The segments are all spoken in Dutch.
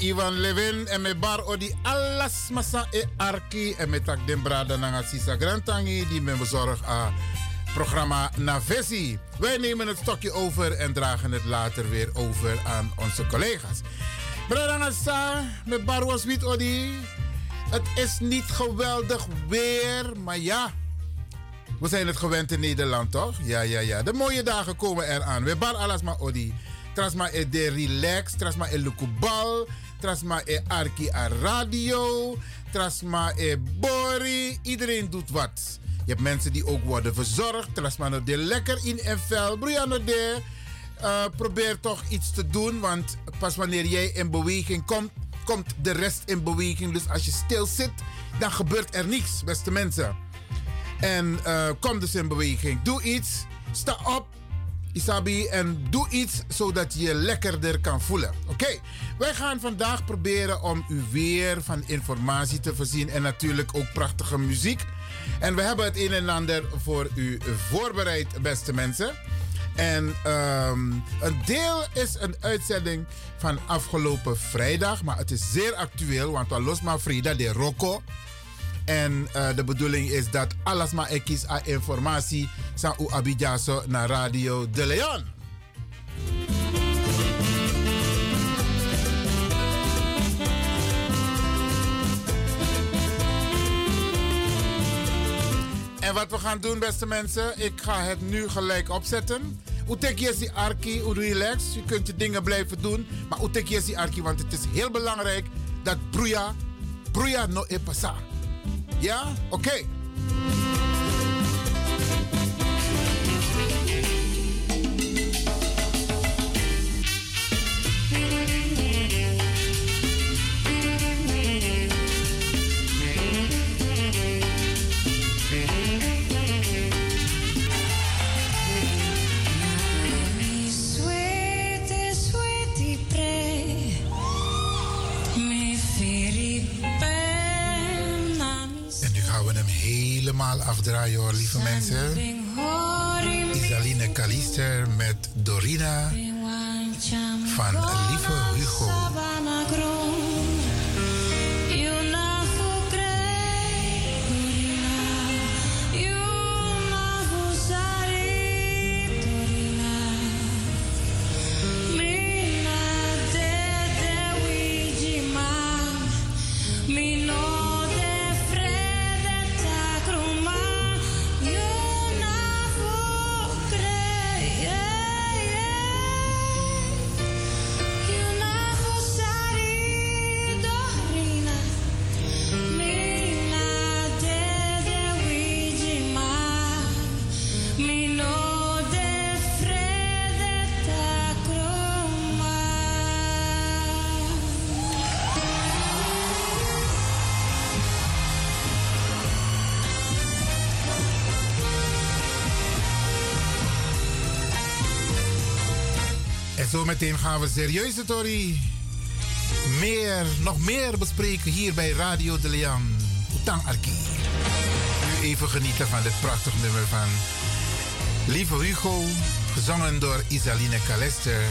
Ivan Levin en me bar odi alles masa e arki en me tak den brada nanga sisa grantangi die me bezorg a programma Navesi. Wij nemen het stokje over en dragen het later weer over aan onze collega's. Brada sa, me bar was wit odi. Het is niet geweldig weer, maar ja. We zijn het gewend in Nederland, toch? Ja, ja, ja. De mooie dagen komen eraan. We bar alles maar odi. Trasma e de relax, trasma e lukubal, trasma e arki a radio, trasma e bori. Iedereen doet wat. Je hebt mensen die ook worden verzorgd. Trasma no de lekker in en vel. Brianna de. Uh, probeer toch iets te doen, want pas wanneer jij in beweging komt, komt de rest in beweging. Dus als je stil zit, dan gebeurt er niets, beste mensen. En uh, kom dus in beweging. Doe iets. Sta op. Isabi, en doe iets zodat je je lekkerder kan voelen. Oké, wij gaan vandaag proberen om u weer van informatie te voorzien en natuurlijk ook prachtige muziek. En we hebben het een en ander voor u voorbereid, beste mensen. En um, een deel is een uitzending van afgelopen vrijdag, maar het is zeer actueel, want we los maar Frida de Rocco. En uh, de bedoeling is dat alles maar ekis a informatie sa u abidjaso naar Radio De Leon. En wat we gaan doen, beste mensen, ik ga het nu gelijk opzetten. Utek je arki, u relax. Je kunt je dingen blijven doen. Maar utek je arki, want het is heel belangrijk dat broeia, broeia no e pasa. Oké. Okay. Helemaal afdraaien hoor, lieve mensen. Isaline Kalister met Dorina van Lieve Hugo. Zometeen gaan we serieuze Tori meer, nog meer bespreken hier bij Radio de Leon. Tang Arki. Nu even genieten van dit prachtig nummer van Lieve Hugo, gezongen door Isaline Calester.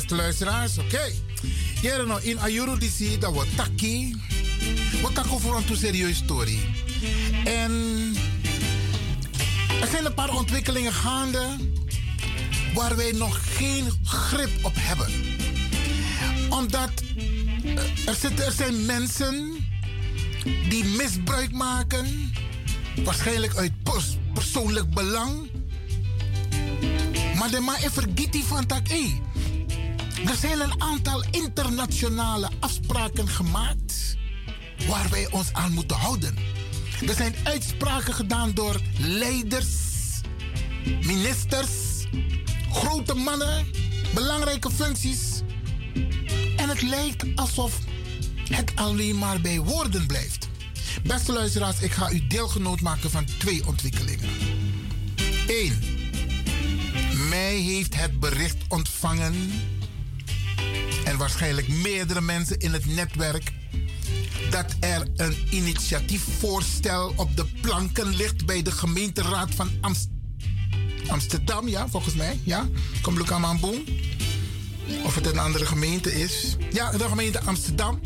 Beste luisteraars. Oké. Okay. Hier no, in Ayuru DC, dat wordt taki. Wat tako voor een serieus story. En er zijn een paar ontwikkelingen gaande waar wij nog geen grip op hebben. Omdat eh, er, zitten, er zijn mensen die misbruik maken, waarschijnlijk uit persoonlijk belang. Maar de ma vergiet die van tak, er zijn een aantal internationale afspraken gemaakt waar wij ons aan moeten houden. Er zijn uitspraken gedaan door leiders, ministers, grote mannen, belangrijke functies. En het lijkt alsof het alleen maar bij woorden blijft. Beste luisteraars, ik ga u deelgenoot maken van twee ontwikkelingen. Eén. Mij heeft het bericht ontvangen en waarschijnlijk meerdere mensen in het netwerk dat er een initiatiefvoorstel op de planken ligt bij de gemeenteraad van Amsterdam, ja, volgens mij. Ja, kom Boom. Of het een andere gemeente is. Ja, de gemeente Amsterdam.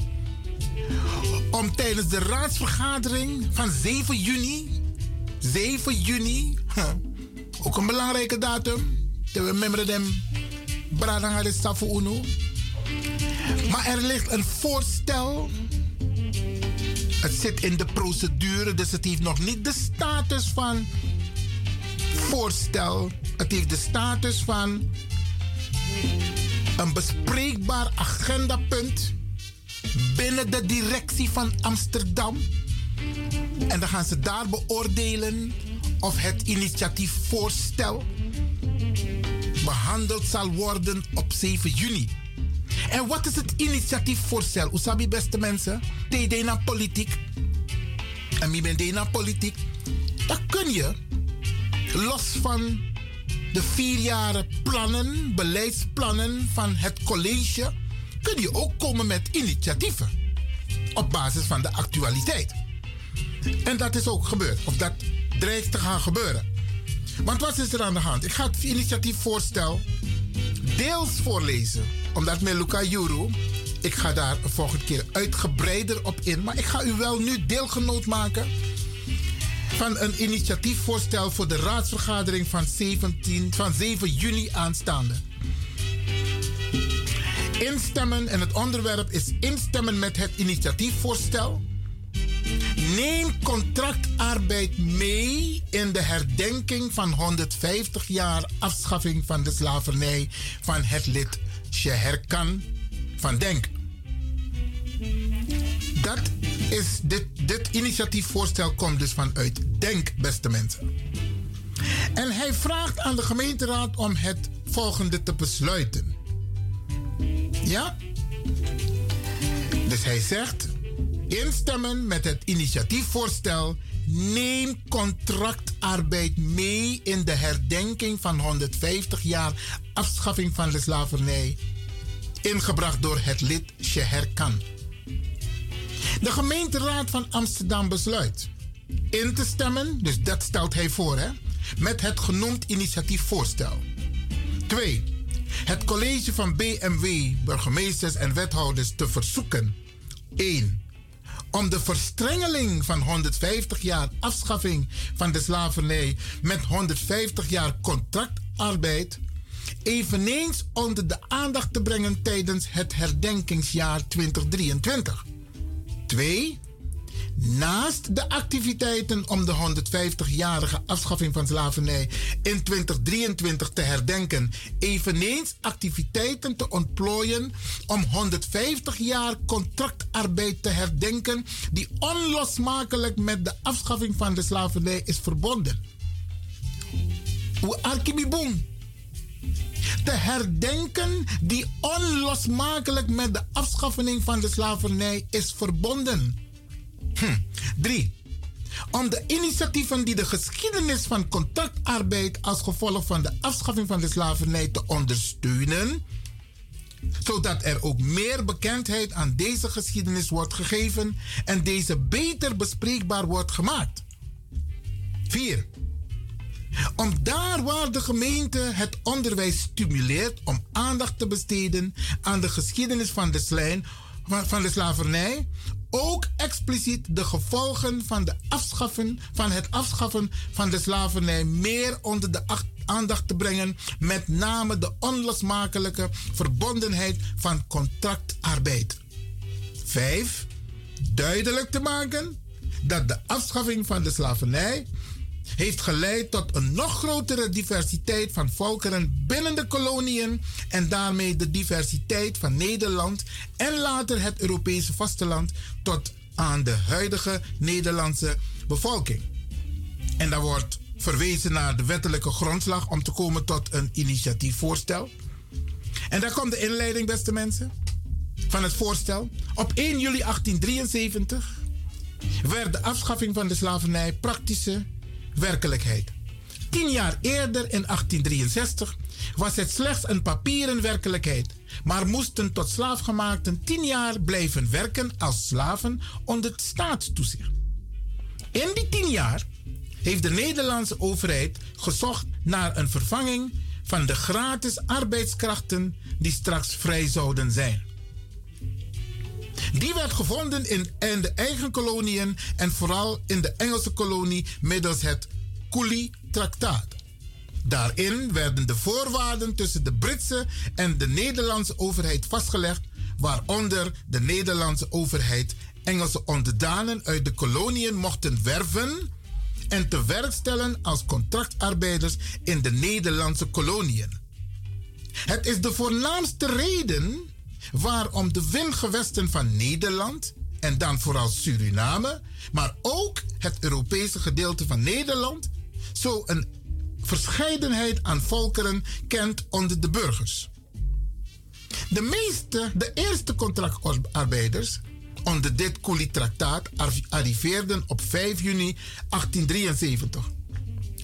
Om tijdens de raadsvergadering van 7 juni. 7 juni. ook een belangrijke datum. we member dem Bradanga de Safu Uno. Maar er ligt een voorstel. Het zit in de procedure, dus het heeft nog niet de status van voorstel. Het heeft de status van een bespreekbaar agendapunt binnen de directie van Amsterdam. En dan gaan ze daar beoordelen of het initiatiefvoorstel behandeld zal worden op 7 juni. En wat is het initiatiefvoorstel? Usabi beste mensen, TD naar politiek. En wie bent naar politiek? Dan kun je, los van de vier jaren plannen, beleidsplannen van het college, kun je ook komen met initiatieven. Op basis van de actualiteit. En dat is ook gebeurd. Of dat dreigt te gaan gebeuren. Want wat is er aan de hand? Ik ga het initiatiefvoorstel deels voorlezen omdat met Luca Juru, ik ga daar een volgende keer uitgebreider op in. Maar ik ga u wel nu deelgenoot maken van een initiatiefvoorstel voor de raadsvergadering van, 17, van 7 juni aanstaande. Instemmen en het onderwerp is instemmen met het initiatiefvoorstel. Neem contractarbeid mee in de herdenking van 150 jaar afschaffing van de slavernij van het lid Sheherkan van Denk. Dat is dit, dit initiatiefvoorstel komt dus vanuit Denk, beste mensen. En hij vraagt aan de gemeenteraad om het volgende te besluiten. Ja? Dus hij zegt: instemmen met het initiatiefvoorstel. Neem contractarbeid mee in de herdenking van 150 jaar afschaffing van de slavernij. Ingebracht door het lid Sheher Khan. De gemeenteraad van Amsterdam besluit in te stemmen, dus dat stelt hij voor, hè, met het genoemd initiatiefvoorstel. 2. Het college van BMW, burgemeesters en wethouders te verzoeken. 1. Om de verstrengeling van 150 jaar afschaffing van de slavernij met 150 jaar contractarbeid eveneens onder de aandacht te brengen tijdens het herdenkingsjaar 2023. 2 Naast de activiteiten om de 150-jarige afschaffing van slavernij in 2023 te herdenken, eveneens activiteiten te ontplooien om 150 jaar contractarbeid te herdenken, die onlosmakelijk met de afschaffing van de slavernij is verbonden. Hoe Arkibiboom te herdenken die onlosmakelijk met de afschaffing van de slavernij is verbonden. Hm. Drie. Om de initiatieven die de geschiedenis van contactarbeid als gevolg van de afschaffing van de slavernij te ondersteunen, zodat er ook meer bekendheid aan deze geschiedenis wordt gegeven en deze beter bespreekbaar wordt gemaakt. 4. Om daar waar de gemeente het onderwijs stimuleert om aandacht te besteden aan de geschiedenis van de, slijn, van de slavernij, ook expliciet de gevolgen van, de afschaffen, van het afschaffen van de slavernij meer onder de aandacht te brengen, met name de onlosmakelijke verbondenheid van contractarbeid. 5. Duidelijk te maken dat de afschaffing van de slavernij heeft geleid tot een nog grotere diversiteit van volkeren binnen de koloniën en daarmee de diversiteit van Nederland en later het Europese vasteland tot aan de huidige Nederlandse bevolking. En daar wordt verwezen naar de wettelijke grondslag om te komen tot een initiatiefvoorstel. En daar komt de inleiding, beste mensen, van het voorstel. Op 1 juli 1873 werd de afschaffing van de slavernij praktische werkelijkheid. Tien jaar eerder, in 1863, was het slechts een papieren werkelijkheid, maar moesten tot slaafgemaakten tien jaar blijven werken als slaven onder staatstoezicht. In die tien jaar heeft de Nederlandse overheid gezocht naar een vervanging van de gratis arbeidskrachten die straks vrij zouden zijn. Die werd gevonden in, in de eigen koloniën en vooral in de Engelse kolonie middels het Cooley-traktaat. Daarin werden de voorwaarden tussen de Britse en de Nederlandse overheid vastgelegd, waaronder de Nederlandse overheid Engelse onderdanen uit de koloniën mochten werven en te werk stellen als contractarbeiders in de Nederlandse koloniën. Het is de voornaamste reden waarom de windgewesten van Nederland en dan vooral Suriname, maar ook het Europese gedeelte van Nederland, zo een verscheidenheid aan volkeren kent onder de burgers. De meeste, de eerste contractarbeiders onder dit Cooley-traktaat arriveerden op 5 juni 1873.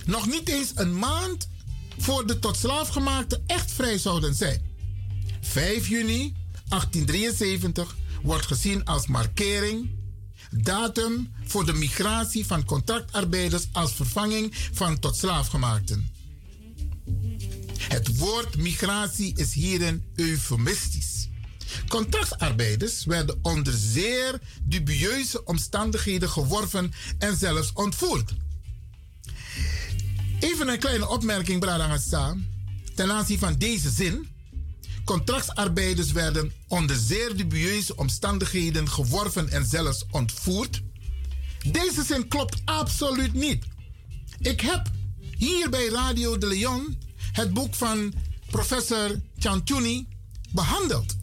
Nog niet eens een maand voor de tot slaafgemaakte echt vrij zouden zijn. 5 juni 1873 wordt gezien als markering, datum voor de migratie van contractarbeiders als vervanging van tot slaafgemaakten. Het woord migratie is hierin eufemistisch. Contractarbeiders werden onder zeer dubieuze omstandigheden geworven en zelfs ontvoerd. Even een kleine opmerking, Bradangasa, ten aanzien van deze zin. Contractarbeiders werden onder zeer dubieuze omstandigheden geworven en zelfs ontvoerd. Deze zin klopt absoluut niet. Ik heb hier bij Radio de Leon het boek van professor Chantuni behandeld.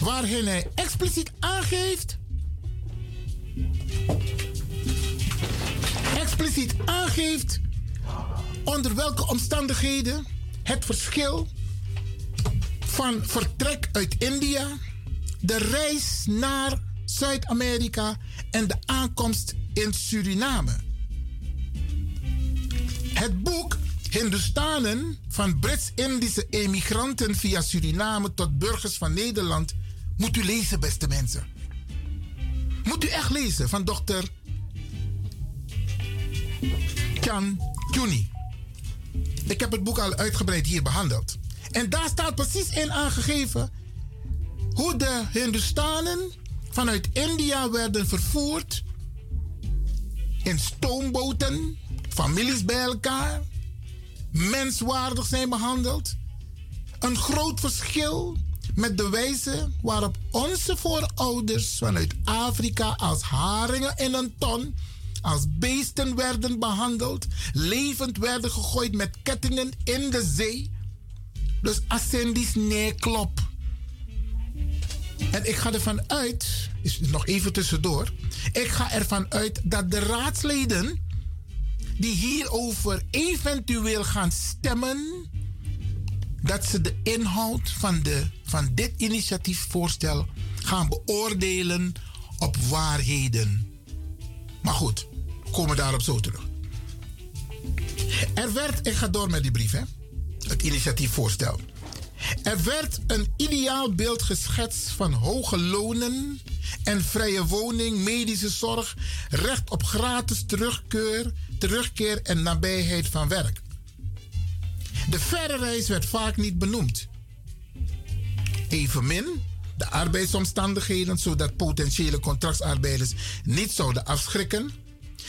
Waarin hij expliciet aangeeft. Expliciet aangeeft onder welke omstandigheden het verschil van vertrek uit India, de reis naar Zuid-Amerika en de aankomst in Suriname. Het boek Hindustanen van Brits-Indische emigranten via Suriname tot burgers van Nederland moet u lezen, beste mensen. Moet u echt lezen van dokter Chan Juni. Ik heb het boek al uitgebreid hier behandeld. En daar staat precies in aangegeven hoe de Hindustanen vanuit India werden vervoerd in stoomboten, families bij elkaar, menswaardig zijn behandeld. Een groot verschil met de wijze waarop onze voorouders vanuit Afrika als haringen in een ton, als beesten werden behandeld, levend werden gegooid met kettingen in de zee. Dus ascendis nee klop. En ik ga ervan uit, is nog even tussendoor, ik ga ervan uit dat de raadsleden die hierover eventueel gaan stemmen, dat ze de inhoud van, de, van dit initiatiefvoorstel gaan beoordelen op waarheden. Maar goed, komen daarop zo terug. Er werd, ik ga door met die brief, hè, het initiatiefvoorstel. Er werd een ideaal beeld geschetst van hoge lonen en vrije woning, medische zorg, recht op gratis terugkeer, terugkeer en nabijheid van werk. De verre reis werd vaak niet benoemd. Evenmin de arbeidsomstandigheden, zodat potentiële contractarbeiders niet zouden afschrikken.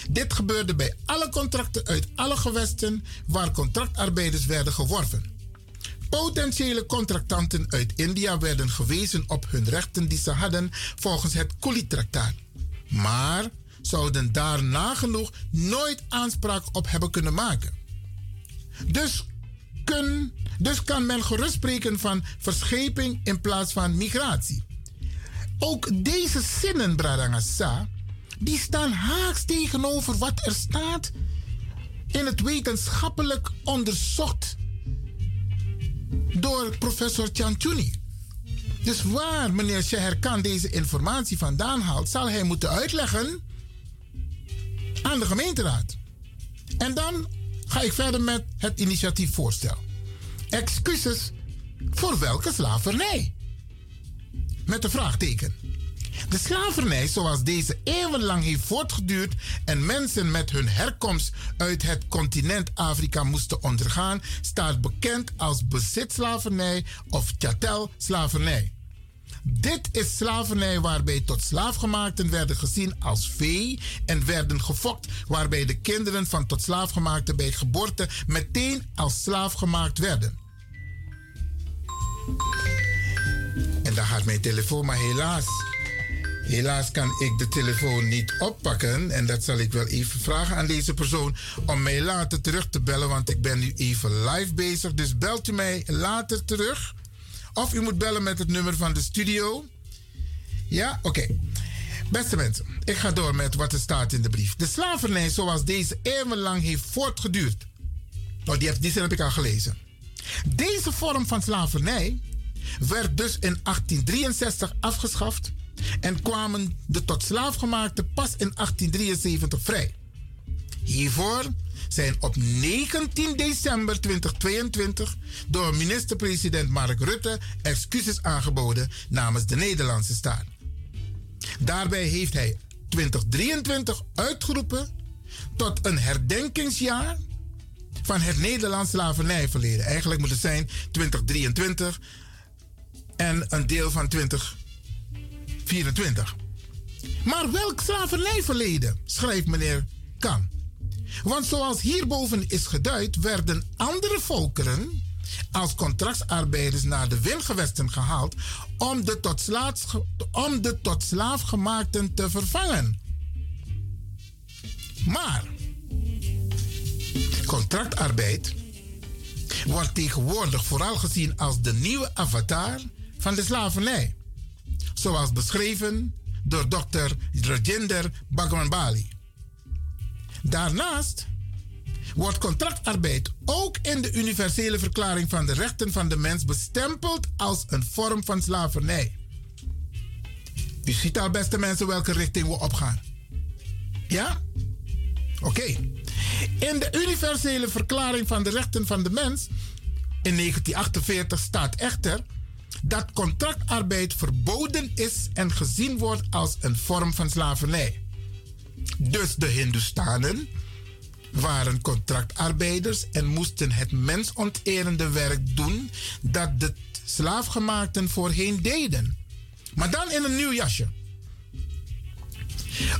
Dit gebeurde bij alle contracten uit alle gewesten waar contractarbeiders werden geworven. Potentiële contractanten uit India werden gewezen op hun rechten die ze hadden volgens het Kuli-traktaat. Maar zouden daar nagenoeg nooit aanspraak op hebben kunnen maken. Dus, kun, dus kan men gerust spreken van verscheping in plaats van migratie. Ook deze zinnen, Bradangasa, die staan haaks tegenover wat er staat in het wetenschappelijk onderzocht door professor Chanchuni. Dus waar meneer Sheher deze informatie vandaan haalt, zal hij moeten uitleggen aan de gemeenteraad. En dan ga ik verder met het initiatiefvoorstel. Excuses voor welke slavernij? Met een vraagteken. De slavernij zoals deze eeuwenlang heeft voortgeduurd en mensen met hun herkomst uit het continent Afrika moesten ondergaan, staat bekend als bezitslavernij of chattel-slavernij. Dit is slavernij waarbij tot slaafgemaakten werden gezien als vee en werden gefokt, waarbij de kinderen van tot slaafgemaakten bij geboorte meteen als slaaf gemaakt werden. En daar gaat mijn telefoon, maar helaas. Helaas kan ik de telefoon niet oppakken. En dat zal ik wel even vragen aan deze persoon om mij later terug te bellen. Want ik ben nu even live bezig. Dus belt u mij later terug. Of u moet bellen met het nummer van de studio. Ja, oké. Beste mensen, ik ga door met wat er staat in de brief. De slavernij zoals deze eeuwenlang heeft voortgeduurd. Nou, die, die zin heb ik al gelezen. Deze vorm van slavernij werd dus in 1863 afgeschaft en kwamen de tot slaafgemaakte pas in 1873 vrij. Hiervoor zijn op 19 december 2022 door minister-president Mark Rutte excuses aangeboden namens de Nederlandse staat. Daarbij heeft hij 2023 uitgeroepen tot een herdenkingsjaar van het Nederlands slavernijverleden. Eigenlijk moet het zijn 2023 en een deel van 2024. Maar welk slavernijverleden, schrijft meneer Kan. Want zoals hierboven is geduid, werden andere volkeren als contractarbeiders naar de wilgewesten gehaald om de tot, slaaf, om de tot te vervangen. Maar contractarbeid wordt tegenwoordig vooral gezien als de nieuwe avatar van de slavernij, zoals beschreven door dokter Rajender Bali. Daarnaast wordt contractarbeid ook in de universele verklaring van de rechten van de mens bestempeld als een vorm van slavernij. U ziet al, beste mensen, welke richting we opgaan. Ja? Oké. In de universele verklaring van de rechten van de mens in 1948 staat echter dat contractarbeid verboden is en gezien wordt als een vorm van slavernij. Dus de Hindustanen waren contractarbeiders en moesten het mensonterende werk doen dat de slaafgemaakten voorheen deden. Maar dan in een nieuw jasje.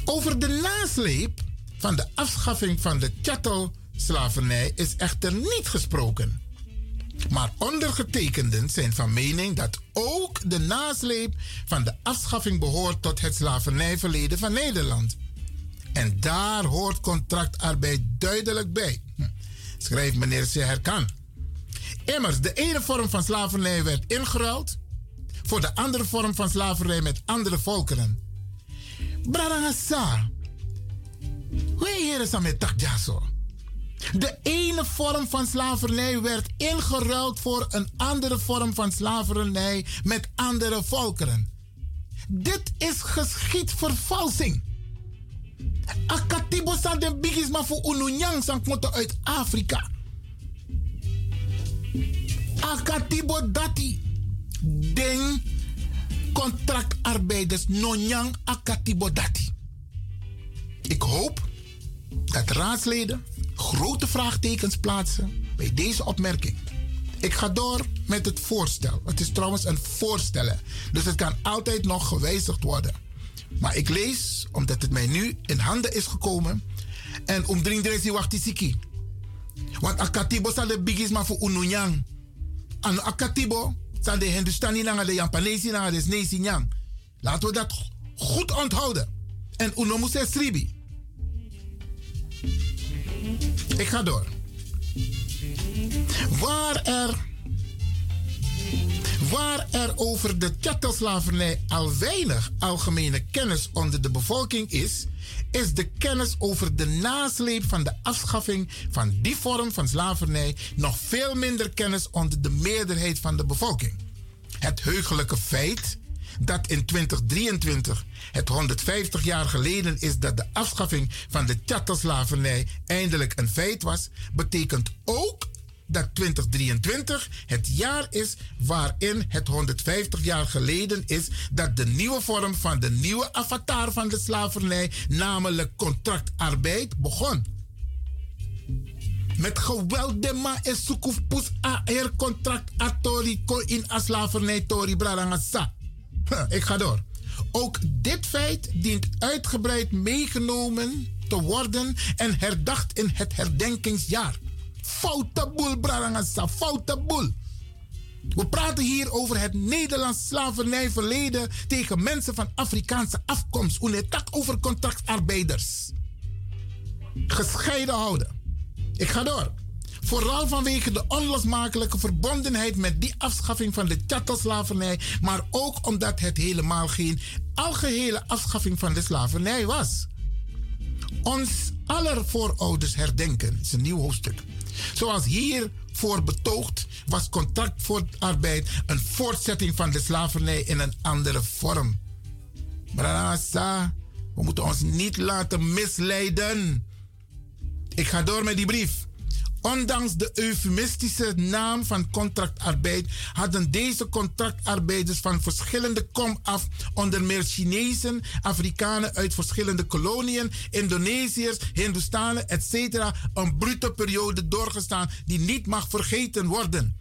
Over de nasleep van de afschaffing van de chattel-slavernij is echter niet gesproken. Maar ondergetekenden zijn van mening dat ook de nasleep van de afschaffing behoort tot het slavernijverleden van Nederland. En daar hoort contractarbeid duidelijk bij. Hm. Schrijft meneer Seherkan. Immers, de ene vorm van slavernij werd ingeruild voor de andere vorm van slavernij met andere volkeren. Heren zijn met takjaso. De ene vorm van slavernij werd ingeruild voor een andere vorm van slavernij met andere volkeren. Dit is geschiedvervalsing. Akatibo sa de bigisma voor ununyang moeten uit Afrika. Akatibo dati. Den contractarbeiders nonyang akatibo dati. Ik hoop dat raadsleden grote vraagtekens plaatsen bij deze opmerking. Ik ga door met het voorstel. Het is trouwens een voorstellen, dus het kan altijd nog gewijzigd worden. Maar ik lees, omdat het mij nu in handen is gekomen, en om drie siki. Want akatibo zal de bigisma voor ununyang. En akatibo zal de Hindustani nanga de Japanese nanga de nyang. Laten we dat goed onthouden. En unomuse sribi. Ik ga door. Waar er, waar er over de chatterslavernij al weinig algemene kennis onder de bevolking is, is de kennis over de nasleep van de afschaffing van die vorm van slavernij nog veel minder kennis onder de meerderheid van de bevolking. Het heugelijke feit dat in 2023 het 150 jaar geleden is dat de afschaffing van de chatterslavernij eindelijk een feit was, betekent ook dat 2023 het jaar is waarin het 150 jaar geleden is dat de nieuwe vorm van de nieuwe avatar van de slavernij, namelijk contractarbeid, begon. Met geweld de ma is sukufpus a er contract in a slavernij tori brarangasa. Ik ga door. Ook dit feit dient uitgebreid meegenomen te worden en herdacht in het herdenkingsjaar. Foute boel, Brarangasa, foute boel. We praten hier over het Nederlands slavernijverleden tegen mensen van Afrikaanse afkomst. tak over contractarbeiders. Gescheiden houden. Ik ga door. Vooral vanwege de onlosmakelijke verbondenheid met die afschaffing van de chattel-slavernij, maar ook omdat het helemaal geen algehele afschaffing van de slavernij was. Ons aller voorouders herdenken is een nieuw hoofdstuk. Zoals hiervoor betoogd was contract voor arbeid een voortzetting van de slavernij in een andere vorm. Brasa, we moeten ons niet laten misleiden. Ik ga door met die brief. Ondanks de eufemistische naam van contractarbeid hadden deze contractarbeiders van verschillende kom af, onder meer Chinezen, Afrikanen uit verschillende koloniën, Indonesiërs, Hindustanen, etc., een brute periode doorgestaan die niet mag vergeten worden.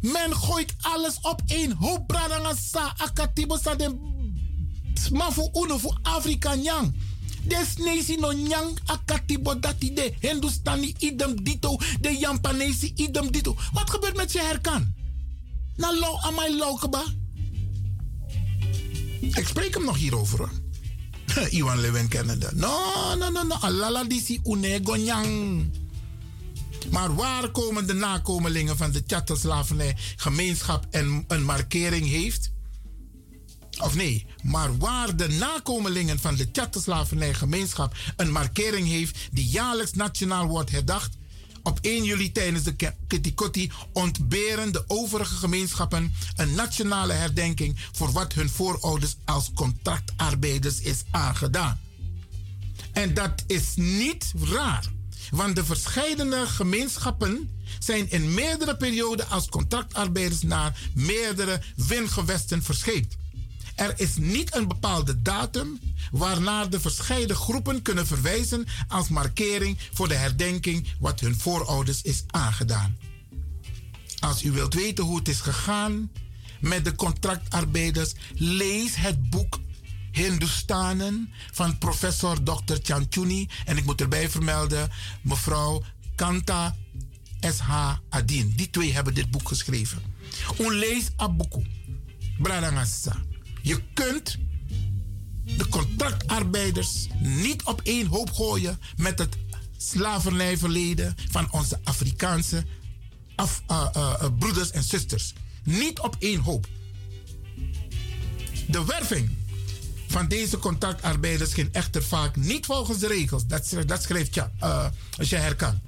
Men gooit alles op één hoop bradangasa akatibo sa den smafu uno voor. Des nesi no nyang akati bodati de Hindustani idem dito, de Japanese idem dito. Wat gebeurt met je herkan? Na lo amai loukeba. Ik spreek hem nog hierover. Iwan Lewin Canada. No, no, no, no. Alala disi unego nyang. Maar waar komen de nakomelingen van de chatterslavernij gemeenschap en een markering heeft? Of nee, maar waar de nakomelingen van de Chatterslavernijgemeenschap een markering heeft die jaarlijks nationaal wordt herdacht. Op 1 juli tijdens de Kitty ontberen de overige gemeenschappen een nationale herdenking voor wat hun voorouders als contractarbeiders is aangedaan. En dat is niet raar, want de verscheidene gemeenschappen zijn in meerdere perioden als contractarbeiders naar meerdere windgewesten verscheept. Er is niet een bepaalde datum waarnaar de verscheiden groepen kunnen verwijzen als markering voor de herdenking wat hun voorouders is aangedaan. Als u wilt weten hoe het is gegaan met de contractarbeiders, lees het boek Hindustanen van professor Dr. Chanchuni. En ik moet erbij vermelden, mevrouw Kanta S.H. Adin. Die twee hebben dit boek geschreven. Onlees Abuku. Bradangassa. Je kunt de contractarbeiders niet op één hoop gooien met het slavernijverleden van onze Afrikaanse af, uh, uh, broeders en zusters. Niet op één hoop. De werving van deze contractarbeiders ging echter vaak niet volgens de regels. Dat, dat schrijft je, uh, als je herkan.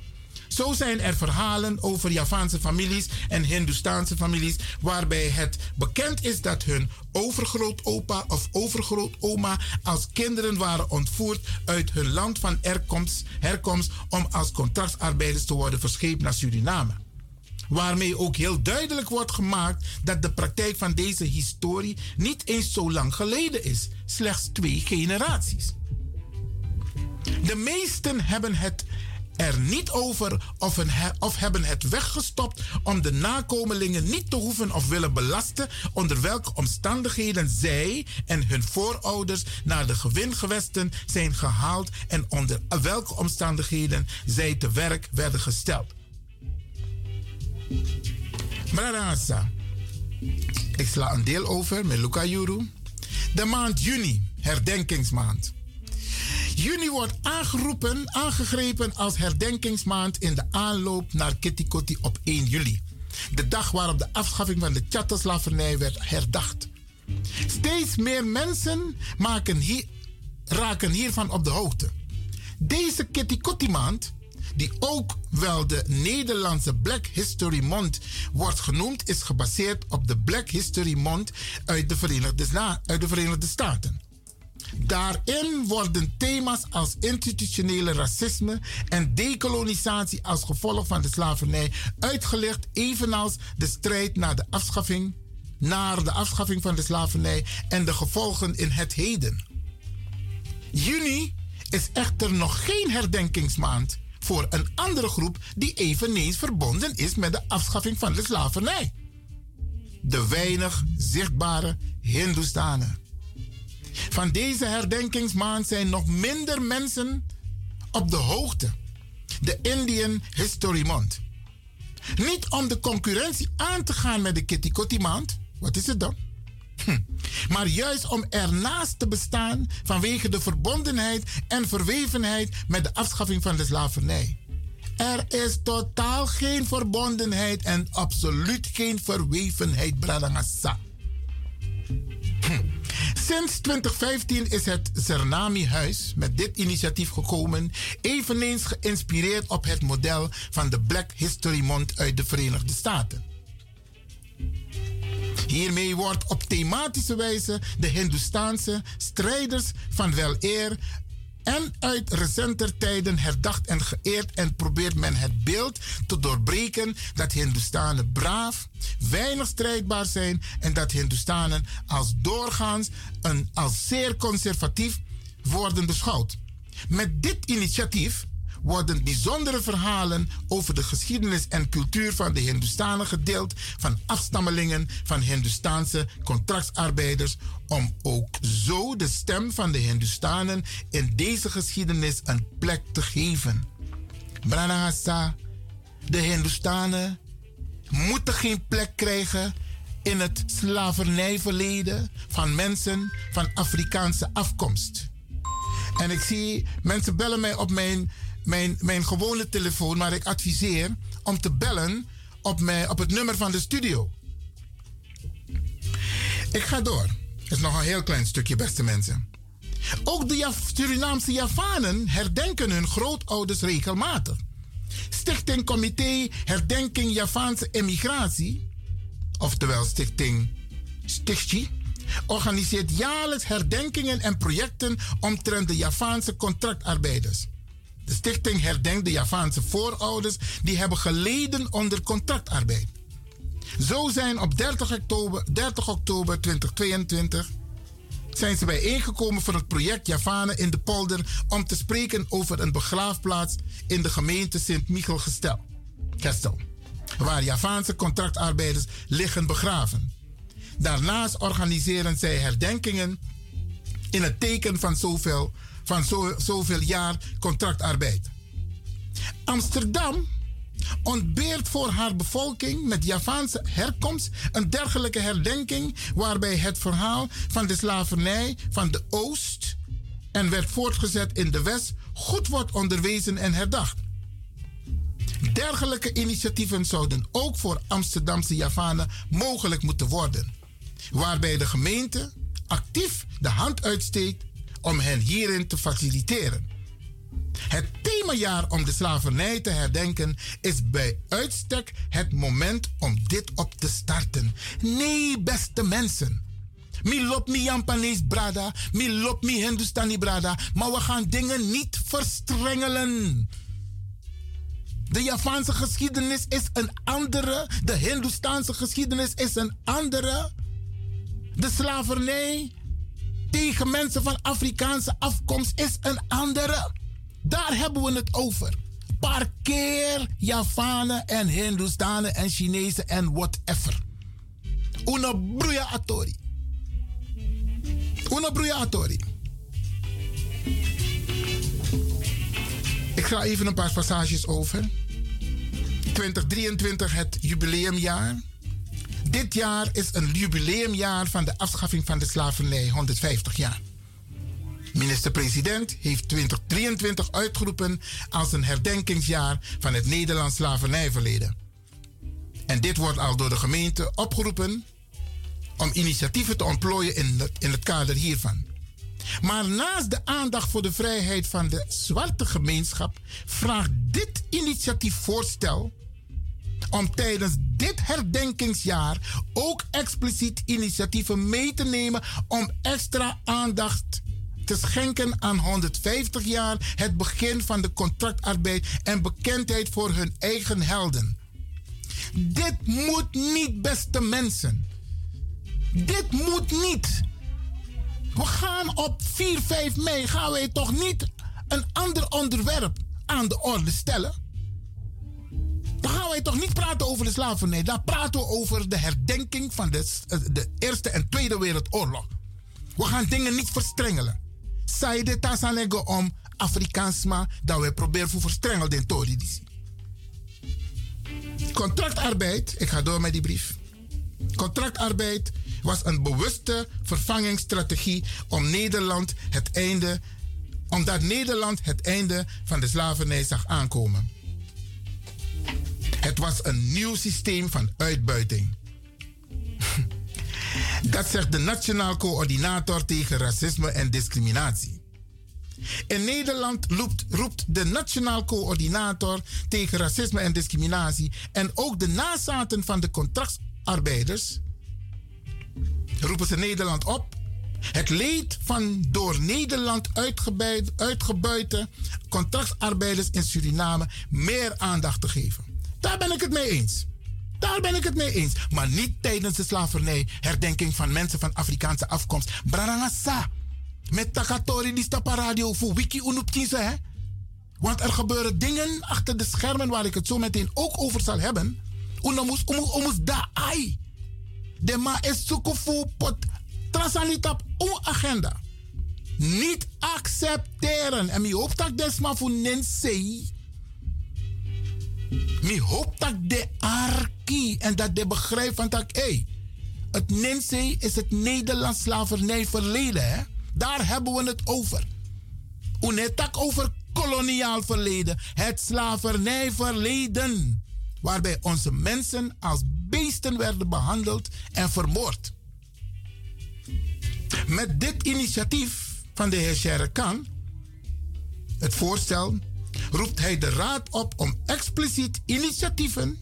Zo zijn er verhalen over Javaanse families en Hindoestaanse families waarbij het bekend is dat hun overgrootopa of overgrootoma als kinderen waren ontvoerd uit hun land van herkomst, om als contractarbeiders te worden verscheept naar Suriname. Waarmee ook heel duidelijk wordt gemaakt dat de praktijk van deze historie niet eens zo lang geleden is, slechts twee generaties. De meesten hebben het er niet over of, een of hebben het weggestopt om de nakomelingen niet te hoeven of willen belasten onder welke omstandigheden zij en hun voorouders naar de gewingewesten zijn gehaald en onder welke omstandigheden zij te werk werden gesteld. Mradasa. Ik sla een deel over met Luca Juru. De maand juni, herdenkingsmaand. Juni wordt aangeroepen, aangegrepen als herdenkingsmaand in de aanloop naar Kitty op 1 juli. De dag waarop de afschaffing van de chatterslavernij werd herdacht. Steeds meer mensen maken hier, raken hiervan op de hoogte. Deze Kitty maand, die ook wel de Nederlandse Black History Month wordt genoemd, is gebaseerd op de Black History Month uit de Verenigde, uit de Verenigde Staten. Daarin worden thema's als institutionele racisme en decolonisatie als gevolg van de slavernij uitgelegd, evenals de strijd naar de afschaffing, naar de afschaffing van de slavernij en de gevolgen in het heden. Juni is echter nog geen herdenkingsmaand voor een andere groep die eveneens verbonden is met de afschaffing van de slavernij. De weinig zichtbare Hindoestanen. Van deze herdenkingsmaand zijn nog minder mensen op de hoogte. De Indian History Month. Niet om de concurrentie aan te gaan met de Kitty Kotti maand. Wat is het dan? Hm. Maar juist om ernaast te bestaan vanwege de verbondenheid en verwevenheid met de afschaffing van de slavernij. Er is totaal geen verbondenheid en absoluut geen verwevenheid, Bradangasa. Hm. Sinds 2015 is het Zernami-huis met dit initiatief gekomen, eveneens geïnspireerd op het model van de Black History Month uit de Verenigde Staten. Hiermee wordt op thematische wijze de Hindoestaanse strijders van wel eer en uit recenter tijden herdacht en geëerd en probeert men het beeld te doorbreken dat Hindustanen braaf, weinig strijdbaar zijn en dat Hindustanen als doorgaans een, als zeer conservatief worden beschouwd. Met dit initiatief worden bijzondere verhalen over de geschiedenis en cultuur van de Hindustanen gedeeld van afstammelingen van Hindustaanse contractarbeiders om ook zo de stem van de Hindustanen in deze geschiedenis een plek te geven. Branagasa, de Hindustanen moeten geen plek krijgen in het slavernijverleden van mensen van Afrikaanse afkomst. En ik zie mensen bellen mij op mijn mijn, mijn gewone telefoon, maar ik adviseer om te bellen op, mijn, op het nummer van de studio. Ik ga door. Het is nog een heel klein stukje, beste mensen. Ook de Surinaamse Javanen herdenken hun grootouders regelmatig. Stichting Comité Herdenking Javaanse Emigratie, oftewel Stichting Stichtie, organiseert jaarlijks herdenkingen en projecten omtrent de Javaanse contractarbeiders. De stichting herdenkt de Javaanse voorouders die hebben geleden onder contractarbeid. Zo zijn op 30 oktober, 30 oktober 2022 zijn ze bijeengekomen voor het project Javanen in de polder om te spreken over een begraafplaats in de gemeente Sint-Michel-Gestel, waar Javaanse contractarbeiders liggen begraven. Daarnaast organiseren zij herdenkingen in het teken van zoveel, van zo, zoveel jaar contractarbeid. Amsterdam ontbeert voor haar bevolking met Javaanse herkomst een dergelijke herdenking waarbij het verhaal van de slavernij van de Oost en werd voortgezet in de West goed wordt onderwezen en herdacht. Dergelijke initiatieven zouden ook voor Amsterdamse Javanen mogelijk moeten worden, waarbij de gemeente actief de hand uitsteekt om hen hierin te faciliteren. Het themajaar om de slavernij te herdenken is bij uitstek het moment om dit op te starten. Nee, beste mensen. Mi lop mi brada, mi lop mi Hindustani brada, maar we gaan dingen niet verstrengelen. De Javaanse geschiedenis is een andere, de Hindoestaanse geschiedenis is een andere. De slavernij tegen mensen van Afrikaanse afkomst is een andere. Daar hebben we het over. Parkeer Javanen en Hindustanen en Chinezen en whatever. Una bruya atori. Una bruya atori. Ik ga even een paar passages over. 2023, het jubileumjaar. Dit jaar is een jubileumjaar van de afschaffing van de slavernij, 150 jaar. Minister-president heeft 2023 uitgeroepen als een herdenkingsjaar van het Nederlands slavernijverleden. En dit wordt al door de gemeente opgeroepen om initiatieven te ontplooien in, in het kader hiervan. Maar naast de aandacht voor de vrijheid van de zwarte gemeenschap vraagt dit initiatiefvoorstel om tijdens dit herdenkingsjaar ook expliciet initiatieven mee te nemen om extra aandacht te schenken aan 150 jaar het begin van de contractarbeid en bekendheid voor hun eigen helden. Dit moet niet, beste mensen. Dit moet niet. We gaan op 4, 5 mei gaan wij toch niet een ander onderwerp aan de orde stellen? Dan gaan wij toch niet praten over de slavernij. Dan praten we over de herdenking van de, de Eerste en Tweede Wereldoorlog. We gaan dingen niet verstrengelen. Zij de tasanego om Afrikaansma dat we proberen voor verstrengeld in Tori. Contractarbeid, ik ga door met die brief. Contractarbeid was een bewuste vervangingsstrategie om Nederland het einde, omdat Nederland het einde van de slavernij zag aankomen. Het was een nieuw systeem van uitbuiting. Dat zegt de Nationaal Coördinator tegen Racisme en Discriminatie. In Nederland roept, de Nationaal Coördinator tegen Racisme en Discriminatie en ook de nazaten van de contractarbeiders roepen ze Nederland op het leed van door Nederland uitgebuite contractarbeiders in Suriname meer aandacht te geven. Daar ben ik het mee eens. Daar ben ik het mee eens. Maar niet tijdens de slavernij. Herdenking van mensen van Afrikaanse afkomst. Brarangasa. Met Takatori die stappa radio voor wiki hè? Want er gebeuren dingen achter de schermen waar ik het zo meteen ook over zal hebben. Unamus, umus, umus da ai. De ma is sukufu pot transalita un agenda. Niet accepteren. En mi hoop dat desma voor nensei Mi hoop dat de arki en dat de begrijp van dat, hey, het Ninse is het Nederlands slavernijverleden. Hè? Daar hebben we het over. Unetak over koloniaal verleden. Het slavernijverleden. Waarbij onze mensen als beesten werden behandeld en vermoord. Met dit initiatief van de heer Sherkan, het voorstel, roept hij de Raad op om expliciet initiatieven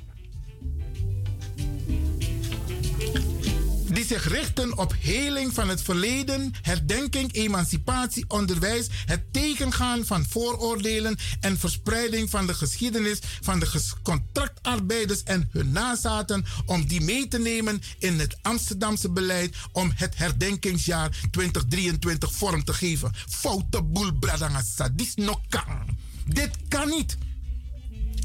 die zich richten op heling van het verleden, herdenking, emancipatie, onderwijs, het tegengaan van vooroordelen en verspreiding van de geschiedenis van de contractarbeiders en hun nazaten, om die mee te nemen in het Amsterdamse beleid om het herdenkingsjaar 2023 vorm te geven. Foute boel, bradangasa. Dit kan. Dit kan niet.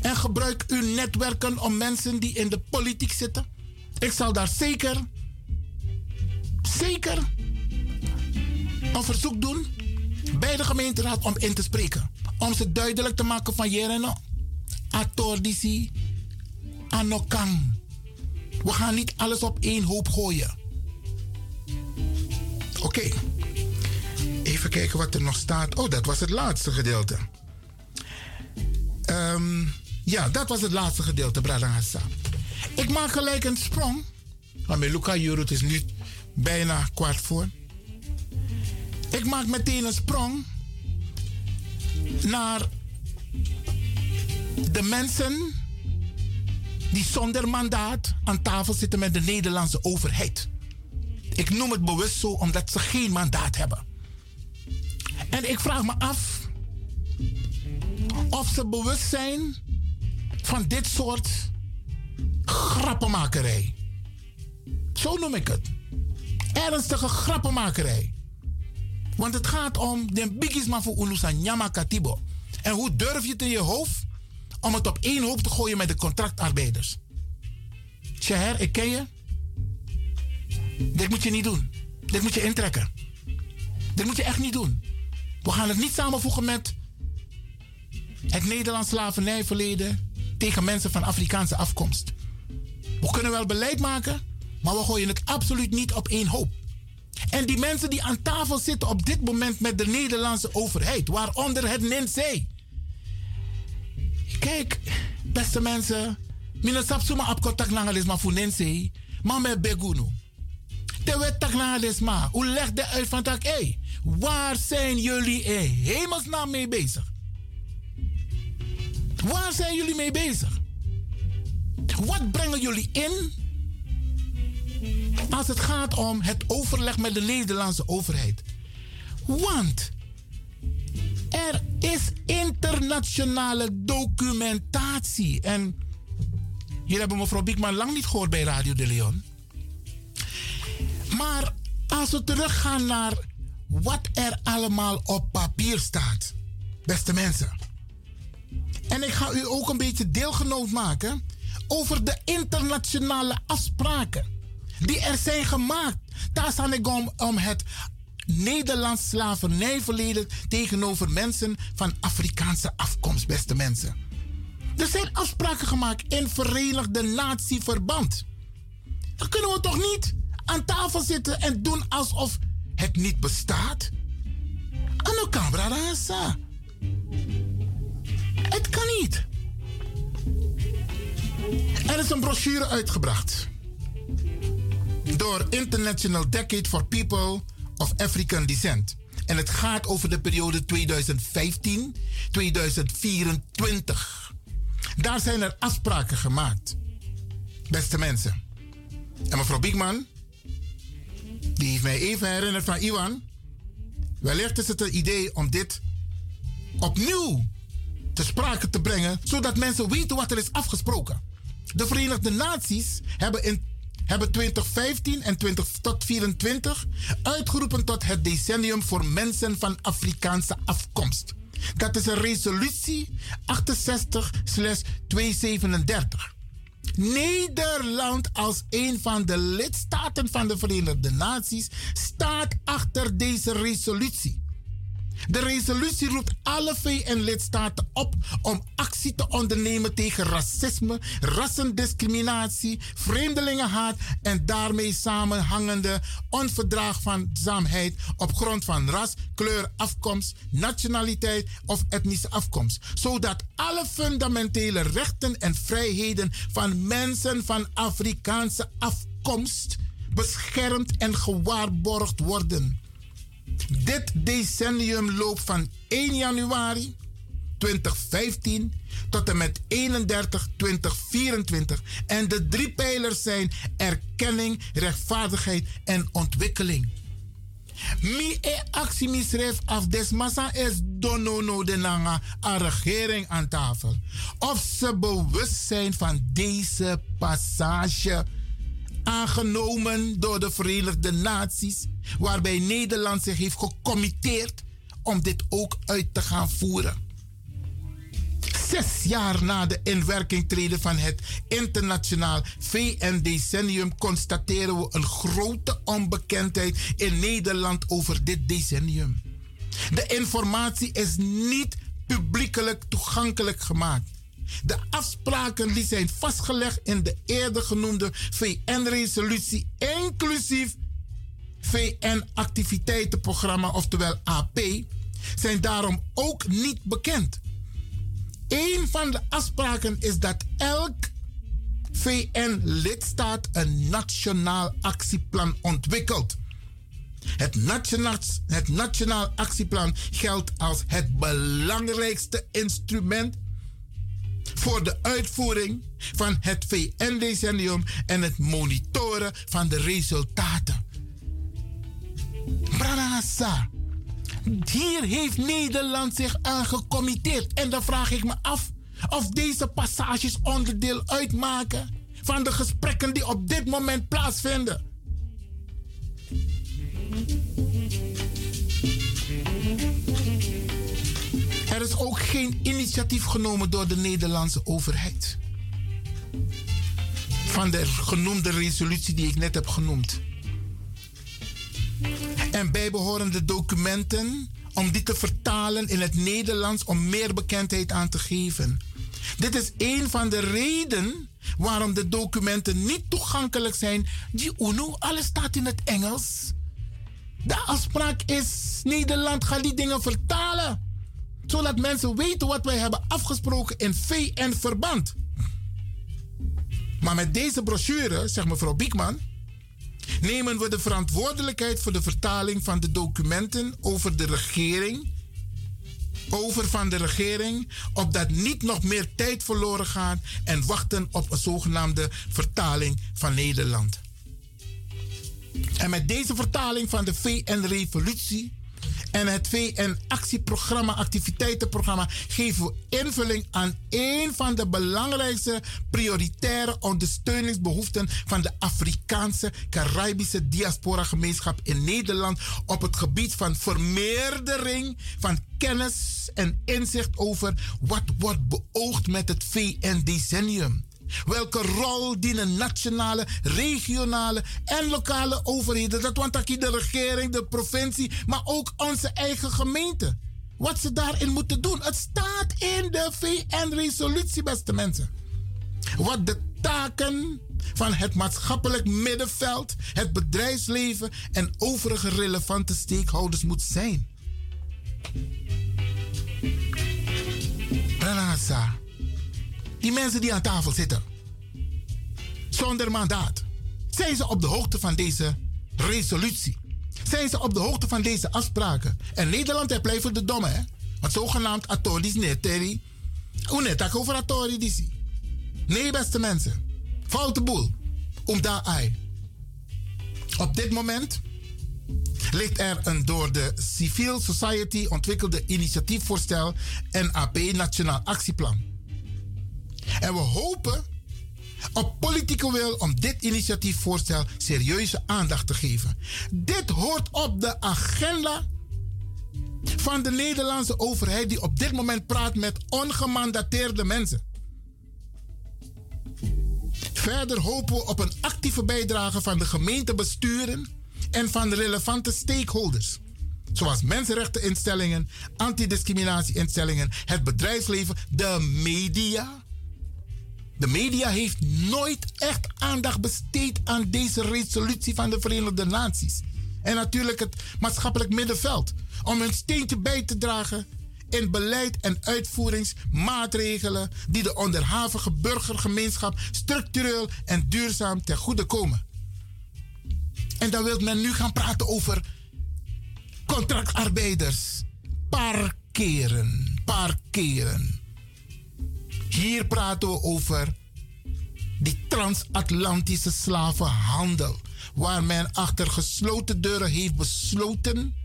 En gebruik uw netwerken om mensen die in de politiek zitten. Ik zal daar zeker zeker een verzoek doen bij de gemeenteraad om in te spreken. Om ze duidelijk te maken van Jereno. Atordisi, Anokang. We gaan niet alles op één hoop gooien. Oké. Even kijken wat er nog staat. Oh, dat was het laatste gedeelte. Um, ja, dat was het laatste gedeelte, Bradangasa. Ik maak gelijk een sprong. Maar Luca Jurut is nu bijna kwart voor. Ik maak meteen een sprong naar de mensen die zonder mandaat aan tafel zitten met de Nederlandse overheid. Ik noem het bewust zo omdat ze geen mandaat hebben. En ik vraag me af of ze bewust zijn van dit soort grappenmakerij. Zo noem ik het ernstige grappenmakerij. Want het gaat om de bigisma voor Ulusa Nyama Katibo. En hoe durf je het in je hoofd om het op één hoop te gooien met de contractarbeiders? Tjeher, ik ken je. Dit moet je niet doen. Dit moet je intrekken. Dit moet je echt niet doen. We gaan het niet samenvoegen met het Nederlands slavernijverleden tegen mensen van Afrikaanse afkomst. We kunnen wel beleid maken, maar we gooien het absoluut niet op één hoop. En die mensen die aan tafel zitten op dit moment met de Nederlandse overheid, waaronder het NNC. Kijk, beste mensen, mina sapsuma op contact maar voor NNC, maar met Begunu. De wet tak langelis maar, hoe legt de uit van tak, hé, waar zijn jullie in hemelsnaam mee bezig? Waar zijn jullie mee bezig? Wat brengen jullie in als het gaat om het overleg met de Nederlandse overheid. Want er is internationale documentatie. En hier hebben mevrouw Biekman lang niet gehoord bij Radio de Leon. Maar als we teruggaan naar wat er allemaal op papier staat, beste mensen. En ik ga u ook een beetje deelgenoot maken over de internationale afspraken die er zijn gemaakt. Daar staan ik om, om het Nederlands slavernijverleden tegenover mensen van Afrikaanse afkomst, beste mensen. Er zijn afspraken gemaakt in Verenigde Natieverband. Dan kunnen we toch niet aan tafel zitten en doen alsof het niet bestaat? Ano camera rasa. Het kan niet. Er is een brochure uitgebracht door International Decade for People of African Descent. En het gaat over de periode 2015-2024. Daar zijn er afspraken gemaakt. Beste mensen. En mevrouw Biekman, die heeft mij even herinnerd van Iwan. Wellicht is het een idee om dit opnieuw te sprake te brengen, zodat mensen weten wat er is afgesproken. De Verenigde Naties hebben in hebben 2015 en 2024 uitgeroepen tot het decennium voor mensen van Afrikaanse afkomst. Dat is een resolutie 68-237. Nederland als een van de lidstaten van de Verenigde Naties staat achter deze resolutie. De resolutie roept alle VN-lidstaten op om actie te ondernemen tegen racisme, rassendiscriminatie, vreemdelingenhaat en daarmee samenhangende onverdraagzaamheid op grond van ras, kleur, afkomst, nationaliteit of etnische afkomst. Zodat alle fundamentele rechten en vrijheden van mensen van Afrikaanse afkomst beschermd en gewaarborgd worden. Dit decennium loopt van 1 januari 2015 tot en met 31 2024. En de drie pijlers zijn erkenning, rechtvaardigheid en ontwikkeling. Mi e actie misref af desmassa is donono de nanga a regering aan tafel. Of ze bewust zijn van deze passage aangenomen door de Verenigde Naties, waarbij Nederland zich heeft gecommitteerd om dit ook uit te gaan voeren. Zes jaar na de inwerking treden van het internationaal VN-decennium constateren we een grote onbekendheid in Nederland over dit decennium. De informatie is niet publiekelijk toegankelijk gemaakt. De afspraken die zijn vastgelegd in de eerder genoemde VN-resolutie, inclusief VN-activiteitenprogramma, oftewel AP, zijn daarom ook niet bekend. Een van de afspraken is dat elk VN-lidstaat een nationaal actieplan ontwikkelt. Het nationaal, het nationaal actieplan geldt als het belangrijkste instrument voor de uitvoering van het VN-decennium en het monitoren van de resultaten. Branasa. Hier heeft Nederland zich aan gecommitteerd. En dan vraag ik me af of deze passages onderdeel uitmaken van de gesprekken die op dit moment plaatsvinden. Er is ook geen initiatief genomen door de Nederlandse overheid. Van de genoemde resolutie die ik net heb genoemd en bijbehorende documenten om die te vertalen in het Nederlands om meer bekendheid aan te geven. Dit is een van de redenen waarom de documenten niet toegankelijk zijn. Die UNO, alles staat in het Engels. De afspraak is: Nederland gaat die dingen vertalen. Zodat mensen weten wat wij hebben afgesproken in VN-verband. Maar met deze brochure, zegt mevrouw Biekman, nemen we de verantwoordelijkheid voor de vertaling van de documenten over de regering. Over van de regering, opdat niet nog meer tijd verloren gaat en wachten op een zogenaamde vertaling van Nederland. En met deze vertaling van de VN-revolutie en het VN-actieprogramma, activiteitenprogramma, geven invulling aan een van de belangrijkste prioritaire ondersteuningsbehoeften van de Afrikaanse Caribische diaspora-gemeenschap in Nederland op het gebied van vermeerdering van kennis en inzicht over wat wordt beoogd met het VN-decennium. Welke rol dienen nationale, regionale en lokale overheden, dat want de regering, de provincie, maar ook onze eigen gemeente. Wat ze daarin moeten doen. Het staat in de VN-resolutie, beste mensen. Wat de taken van het maatschappelijk middenveld, het bedrijfsleven en overige relevante stakeholders moet zijn. Pranasa. Die mensen die aan tafel zitten, zonder mandaat, zijn ze op de hoogte van deze resolutie? Zijn ze op de hoogte van deze afspraken? En Nederland heeft blijven de domme, hè? Want zogenaamd atoris neteri. Hoe net over atoris Nee, beste mensen. Foute boel. Om daar ai. Op dit moment ligt er een door de Civil Society ontwikkelde initiatiefvoorstel NAP Nationaal Actieplan. En we hopen op politieke wil om dit initiatiefvoorstel serieuze aandacht te geven. Dit hoort op de agenda van de Nederlandse overheid die op dit moment praat met ongemandateerde mensen. Verder hopen we op een actieve bijdrage van de gemeentebesturen en van de relevante stakeholders. Zoals mensenrechteninstellingen, antidiscriminatieinstellingen, het bedrijfsleven, de media de media heeft nooit echt aandacht besteed aan deze resolutie van de Verenigde Naties. En natuurlijk het maatschappelijk middenveld. Om een steentje bij te dragen in beleid en uitvoeringsmaatregelen die de onderhavige burgergemeenschap structureel en duurzaam ten goede komen. En dan wil men nu gaan praten over contractarbeiders. Parkeren, parkeren. Hier praten we over die transatlantische slavenhandel, waar men achter gesloten deuren heeft besloten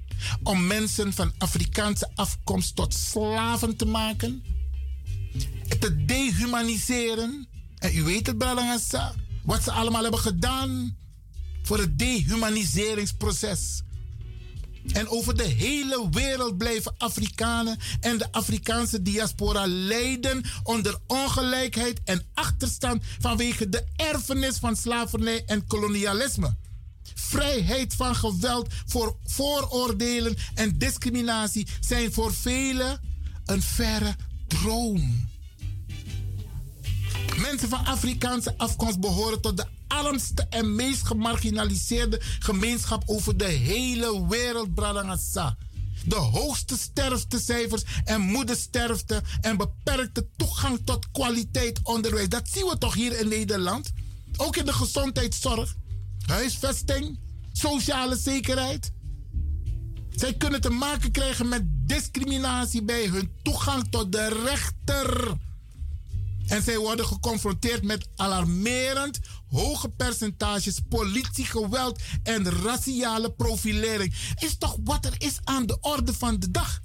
om mensen van Afrikaanse afkomst tot slaven te maken, te dehumaniseren. En u weet het, Bralangassa, wat ze allemaal hebben gedaan voor het dehumaniseringsproces. En over de hele wereld blijven Afrikanen en de Afrikaanse diaspora lijden onder ongelijkheid en achterstand vanwege de erfenis van slavernij en kolonialisme. Vrijheid van geweld voor vooroordelen en discriminatie zijn voor velen een verre droom. Mensen van Afrikaanse afkomst behoren tot de armste en meest gemarginaliseerde gemeenschap over de hele wereld, Bradangasa. De hoogste sterftecijfers en moedersterfte en beperkte toegang tot kwaliteit onderwijs. Dat zien we toch hier in Nederland? Ook in de gezondheidszorg, huisvesting, sociale zekerheid. Zij kunnen te maken krijgen met discriminatie bij hun toegang tot de rechter. En zij worden geconfronteerd met alarmerend hoge percentages politiegeweld en raciale profilering. Is toch wat er is aan de orde van de dag?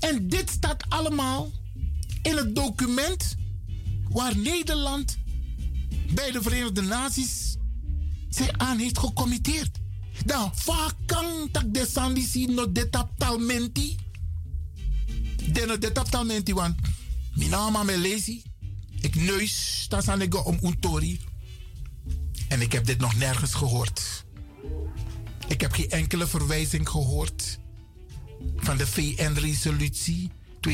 En dit staat allemaal in het document waar Nederland bij de Verenigde Naties zich aan heeft gecommitteerd. Dan vakang tak de sandisi no de taptalmenti. De de taptalmenti want Minama me lezi. Ik neus, staan ik om untori. En ik heb dit nog nergens gehoord. Ik heb geen enkele verwijzing gehoord van de VN-resolutie 2015-2024.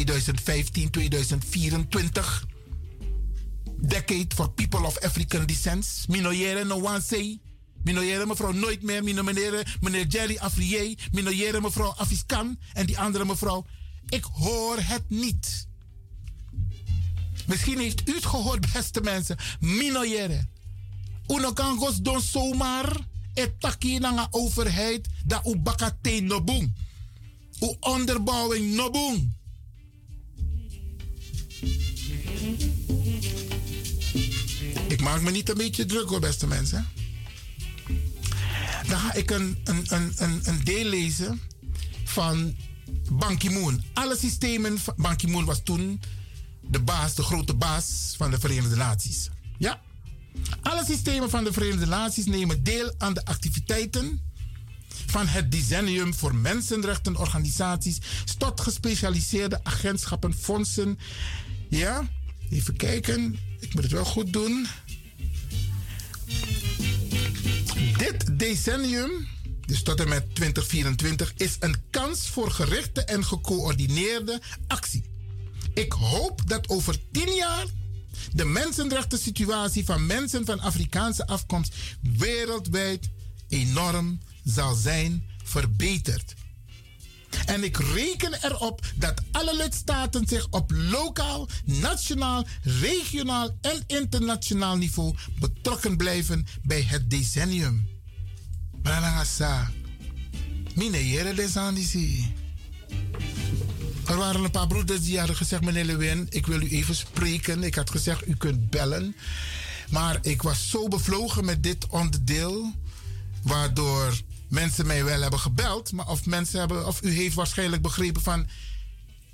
Decade for People of African Descent. Minoyere no one say. Minoyere mevrouw nooit meer. Minoyere meneer Jerry Afrier. Minoyere mevrouw Afiskan. En die andere mevrouw. Ik hoor het niet. Misschien heeft u het gehoord, beste mensen. Minoyere. Uno kan gos don zomaar etaki na overheid da u bakate nobung. U onderbouwing nobung. Ik maak me niet een beetje druk hoor, beste mensen. Dan ga ik een, een, een, een, een deel lezen van Ban Ki-moon. Alle systemen van Ban Ki-moon was toen de baas, de grote baas van de Verenigde Naties. Ja. Alle systemen van de Verenigde Naties nemen deel aan de activiteiten van het decennium voor mensenrechtenorganisaties tot gespecialiseerde agentschappen, fondsen. Ja, even kijken. Ik moet het wel goed doen. Dit decennium, dus tot en met 2024, is een kans voor gerichte en gecoördineerde actie. Ik hoop dat over tien jaar de mensenrechten situatie van mensen van Afrikaanse afkomst wereldwijd enorm zal zijn verbeterd. En ik reken erop dat alle lidstaten zich op lokaal, nationaal, regionaal en internationaal niveau betrokken blijven bij het decennium. Branagasa. Mine jere. Er waren een paar broeders die hadden gezegd: Meneer Lewin, ik wil u even spreken. Ik had gezegd: U kunt bellen. Maar ik was zo bevlogen met dit onderdeel, waardoor mensen mij wel hebben gebeld. Maar of mensen hebben, of u heeft waarschijnlijk begrepen van.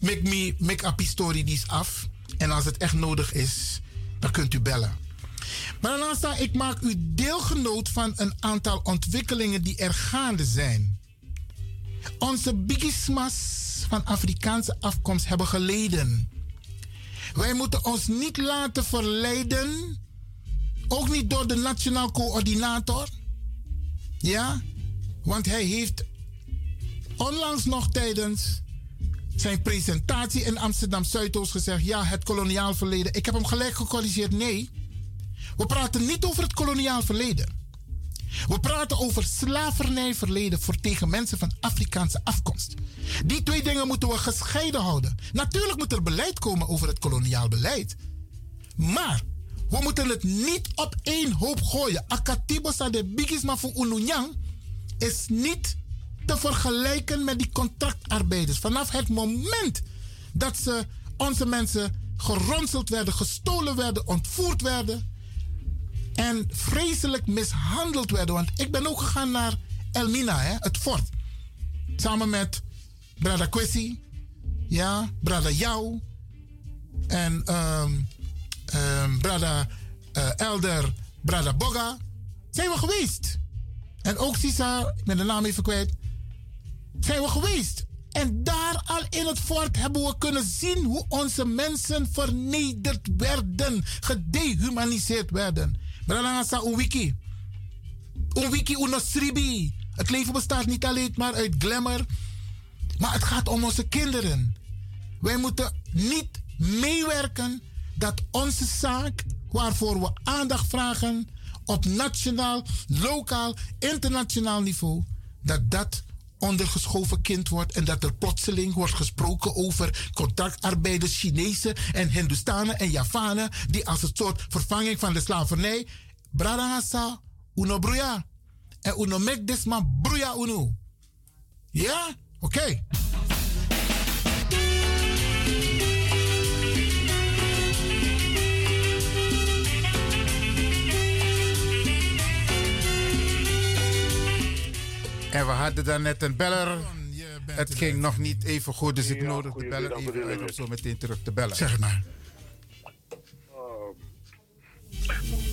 Make me, make up story die is af. En als het echt nodig is, dan kunt u bellen. Maar daarnaast, ik maak u deelgenoot van een aantal ontwikkelingen die er gaande zijn. Onze bigismas van Afrikaanse afkomst hebben geleden. Wij moeten ons niet laten verleiden, ook niet door de nationaal coördinator. Ja, want hij heeft onlangs nog tijdens zijn presentatie in Amsterdam Zuidoost gezegd: ja, het koloniaal verleden. Ik heb hem gelijk gecorrigeerd. Nee, we praten niet over het koloniaal verleden. We praten over slavernijverleden voor tegen mensen van Afrikaanse afkomst. Die twee dingen moeten we gescheiden houden. Natuurlijk moet er beleid komen over het koloniaal beleid. Maar we moeten het niet op één hoop gooien. Akatibo sa de bigisma voor Ununyang is niet te vergelijken met die contractarbeiders. Vanaf het moment dat ze, onze mensen geronseld werden, gestolen werden, ontvoerd werden en vreselijk mishandeld werden. Want ik ben ook gegaan naar Elmina, hè, het fort. Samen met Brada Kwesi, ja, Brada Jou en um, um, Brada uh, Elder, Brada Boga. Zijn we geweest. En ook Sisa, ik ben de naam even kwijt. Zijn we geweest. En daar al in het fort hebben we kunnen zien hoe onze mensen vernederd werden, gedehumaniseerd werden. Brada een wiki. Wiki unosribi. Het leven bestaat niet alleen maar uit glamour, maar het gaat om onze kinderen. Wij moeten niet meewerken dat onze zaak, waarvoor we aandacht vragen op nationaal, lokaal, internationaal niveau, dat dat ondergeschoven kind wordt en dat er plotseling wordt gesproken over contractarbeiders, Chinezen en Hindustanen en Javanen die als een soort vervanging van de slavernij. Uno bruya. En uno mek desma bruya uno. Ja? Oké. En we hadden daar net een beller. Het ging nog niet even goed, dus ik nodig de beller even uit om zo meteen terug te bellen. Zeg maar.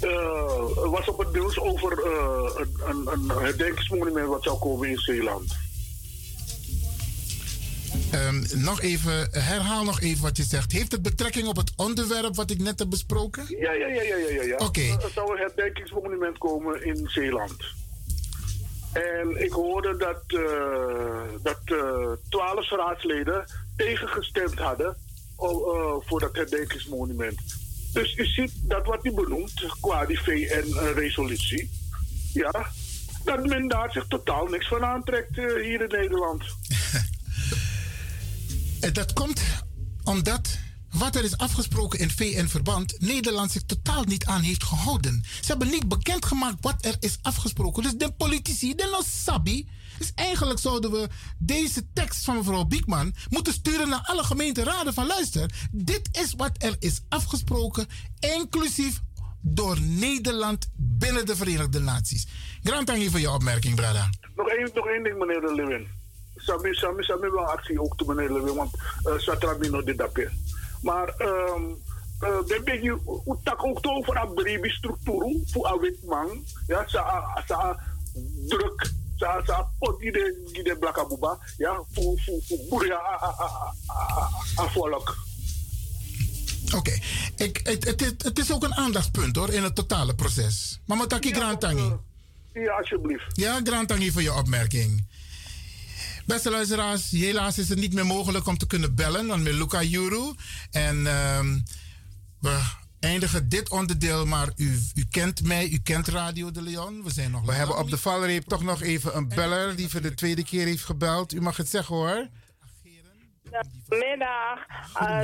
Uh, er was op het nieuws over uh, een, een, herdenkingsmonument wat zou komen in Zeeland. Um, nog even, herhaal nog even wat je zegt. Heeft het betrekking op het onderwerp wat ik net heb besproken? Ja, ja, ja, ja, ja. ja. Oké. Okay. Er zou een herdenkingsmonument komen in Zeeland. En ik hoorde dat, uh, dat uh, twaalf raadsleden tegengestemd hadden uh, voor dat herdenkingsmonument. Dus u ziet dat wat u benoemt qua die VN-resolutie, ja, dat men daar zich totaal niks van aantrekt hier in Nederland. dat komt omdat wat er is afgesproken in VN-verband, Nederland zich totaal niet aan heeft gehouden. Ze hebben niet bekendgemaakt wat er is afgesproken. Dus de politici, de Sabi. Dus eigenlijk zouden we deze tekst van mevrouw Biekman moeten sturen naar alle gemeenteraden van luister. Dit is wat er is afgesproken, inclusief door Nederland binnen de Verenigde Naties. Grand dank voor je opmerking, Brada. Nog één, ding, meneer de Lewin. Sami, Sami, Sami actie ook te meneer Lewin, want uh, Satrabino dit dapje. Maar um, uh, dan ben je tak ook over een brede structuur voor een. Ja, sa sa druk, sa sa pot die de die de blakabuba. Ja, voor voor voor boeren aan volk. Oké, okay. het, het, het, het is ook een aandachtspunt hoor in het totale proces. Maar wat ik ja, Tangi? Ja, alsjeblieft. Ja, Tangi voor je opmerking. Beste luisteraars, helaas is het niet meer mogelijk om te kunnen bellen dan met Luca Juru. En um, we eindigen dit onderdeel, maar u, u kent mij, u kent Radio de Leon. We zijn nog We hebben op de valreep toch nog even een beller die voor de tweede keer heeft gebeld. U mag het zeggen hoor. Middag.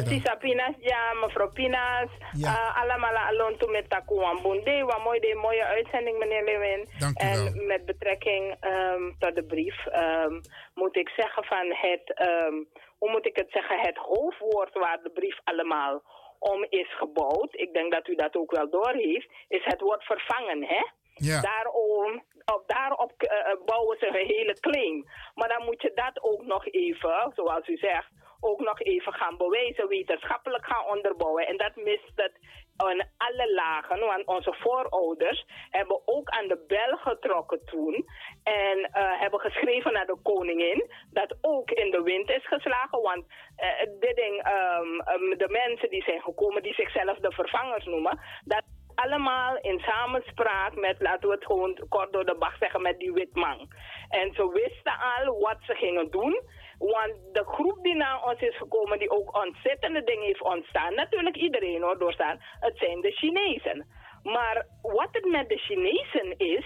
Sisa Pinas, ja, mevrouw Pinas. Uh, allemaal alon toe met Takuan Bunde. Wat mooi, de mooie uitzending, meneer Lewin. Dank en wel. met betrekking um, tot de brief um, moet ik zeggen van het, um, hoe moet ik het zeggen, het hoofdwoord waar de brief allemaal om is gebouwd. Ik denk dat u dat ook wel doorheeft. Is het woord vervangen, hè? Ja. Daarom, op, daarop uh, bouwen ze een hele claim. Maar dan moet je dat ook nog even, zoals u zegt, ook nog even gaan bewijzen, wetenschappelijk gaan onderbouwen. En dat mist het aan alle lagen, want onze voorouders hebben ook aan de bel getrokken toen en uh, hebben geschreven naar de koningin dat ook in de wind is geslagen, want uh, dit ding, um, um, de mensen die zijn gekomen, die zichzelf de vervangers noemen, dat allemaal in samenspraak met, laten we het gewoon kort door de bak zeggen, met die witman. En ze wisten al wat ze gingen doen. Want de groep die naar ons is gekomen, die ook ontzettende dingen heeft ontstaan, natuurlijk iedereen hoor doorstaan, het zijn de Chinezen. Maar wat het met de Chinezen is,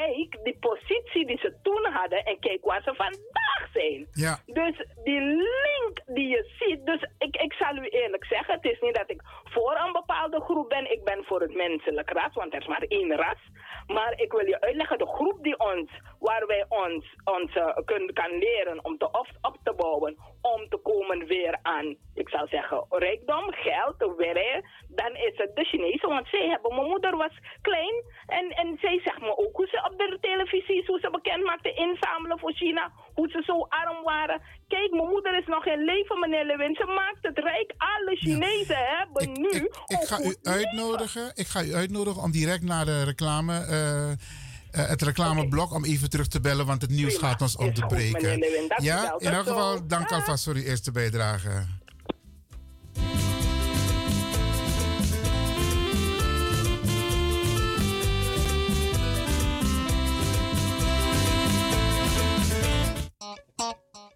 kijk die positie die ze toen hadden en kijk waar ze vandaag zijn. Ja. Dus die link die je ziet, dus ik ik, zal u eerlijk zeggen, het is niet dat ik voor een bepaalde groep ben. Ik ben voor het menselijk ras, want er is maar één ras. Maar ik wil je uitleggen, de groep die ons, waar wij ons, ons uh, kunnen, kan leren om te op, op te bouwen, om te komen weer aan, ik zal zeggen, rijkdom, geld, werk, dan is het de Chinezen. Want zij hebben, mijn moeder was klein en, en zij zegt me ook hoe ze op de televisie, hoe ze bekend maakte inzamelen voor China, hoe ze zo arm waren. Kijk, mijn moeder is nog in leven, meneer Lewin. Ze maakt het rijk. Alle Chinezen ja. hebben ik, nu. Ik, ik ga u uitnodigen. Ik ga u uitnodigen om direct naar de reclame. Uh, uh, het reclameblok okay. om even terug te bellen, want het nieuws Prima. gaat ons onderbreken. Ja, in elk geval, dank alvast voor uw eerste bijdrage.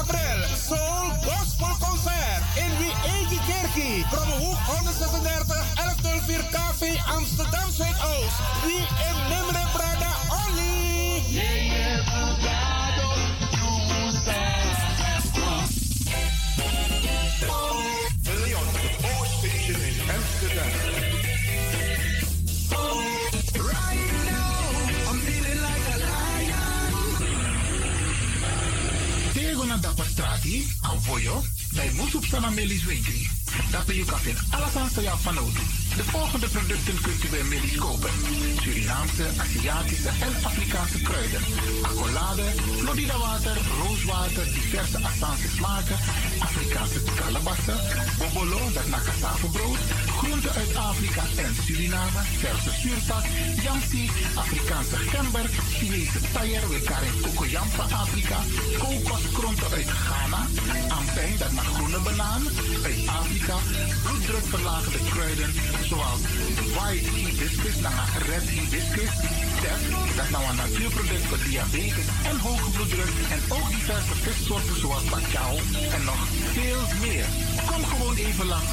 april. Soul Gospel Concert in Wiegi Kerkie. Hoek 136 1104 KV Amsterdam Zuidoost. Wie in nummer boyo, bij Moesoepsana Melis winkel. Dat je kan alles aan soja van Odo. De volgende producten kunt u bij Melis kopen. Surinaamse, Aziatische en Afrikaanse kruiden. Accolade, Florida water, rooswater, diverse Assange smaken, Afrikaanse kalebassen, bobolo, dat nakasavebrood, groenten uit Afrika en Suriname, verse zuurtas, Yamsi, Afrikaanse gember, Chinese taier, Wekarin kokoyam van Afrika, kokoskronten uit Ghana, ampijn, dat naar groene banaan, uit Afrika, bloeddrukverlagende kruiden, zoals white hibiscus, naar red hibiscus, tef, dat nou een natuurproduct voor diabetes en hoge bloeddruk, en ook diverse vissoorten zoals bacalhau en nog veel meer. Kom gewoon even langs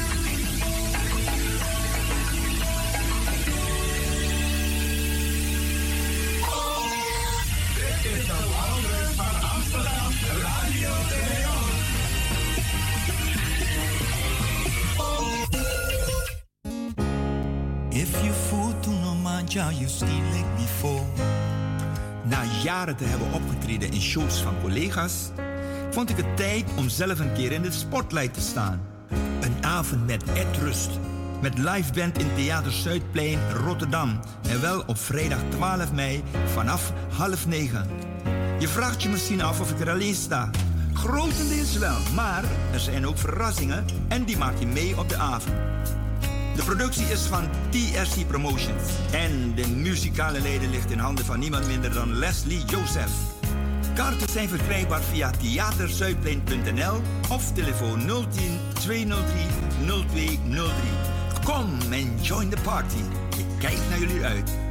If you to no manja, you still like before. Na jaren te hebben opgetreden in shows van collega's, vond ik het tijd om zelf een keer in de spotlight te staan. Een avond met Ed Rust, met live band in Theater Zuidplein Rotterdam. En wel op vrijdag 12 mei vanaf half negen. Je vraagt je misschien af of ik er alleen sta. Grotendeels wel, maar er zijn ook verrassingen en die maak je mee op de avond. De productie is van TRC Promotions en de muzikale leden ligt in handen van niemand minder dan Leslie Joseph. Kaarten zijn verkrijgbaar via theaterzuidplein.nl of telefoon 010 203 0203. Kom en join the party. Ik kijk naar jullie uit.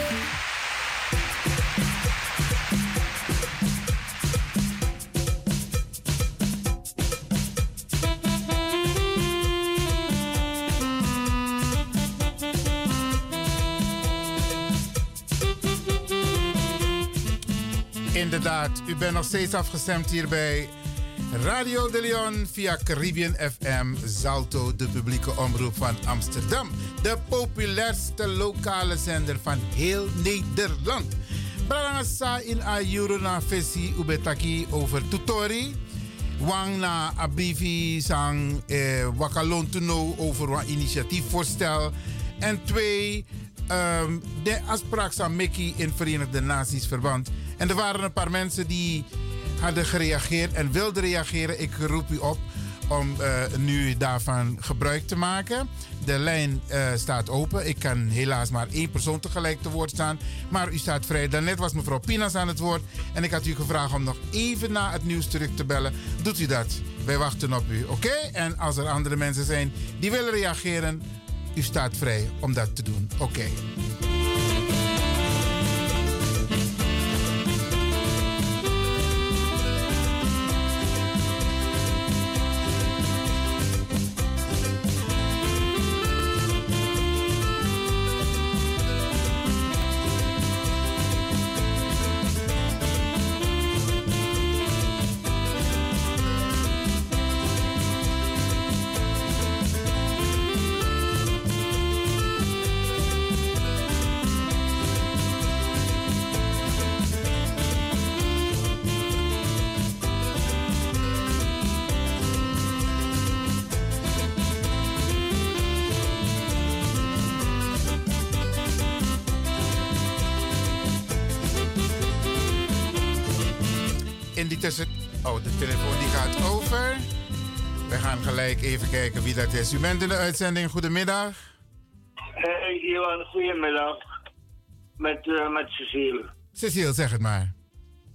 Inderdaad, u bent nog steeds afgestemd hier bij Radio de Leon via Caribbean FM Zalto, de publieke omroep van Amsterdam. De populairste lokale zender van heel Nederland. Brangasa in Ayuro na Fesi Ubetaki over Tutori. Wang na Abivi sang eh, Wakalon to know over een initiatiefvoorstel. En twee, um, de afspraak van Mickey in Verenigde Naties verband. En er waren een paar mensen die hadden gereageerd en wilden reageren. Ik roep u op om uh, nu daarvan gebruik te maken. De lijn uh, staat open. Ik kan helaas maar één persoon tegelijk te woord staan. Maar u staat vrij. Daarnet was mevrouw Pinas aan het woord. En ik had u gevraagd om nog even na het nieuws terug te bellen. Doet u dat? Wij wachten op u. Oké? En als er andere mensen zijn die willen reageren, u staat vrij om dat te doen. Oké. Tussen... Oh, de telefoon die gaat over. We gaan gelijk even kijken wie dat is. U bent in de uitzending. Goedemiddag. Hey, Iwan. Goedemiddag. Met, uh, met Cecile. Cecile, zeg het maar.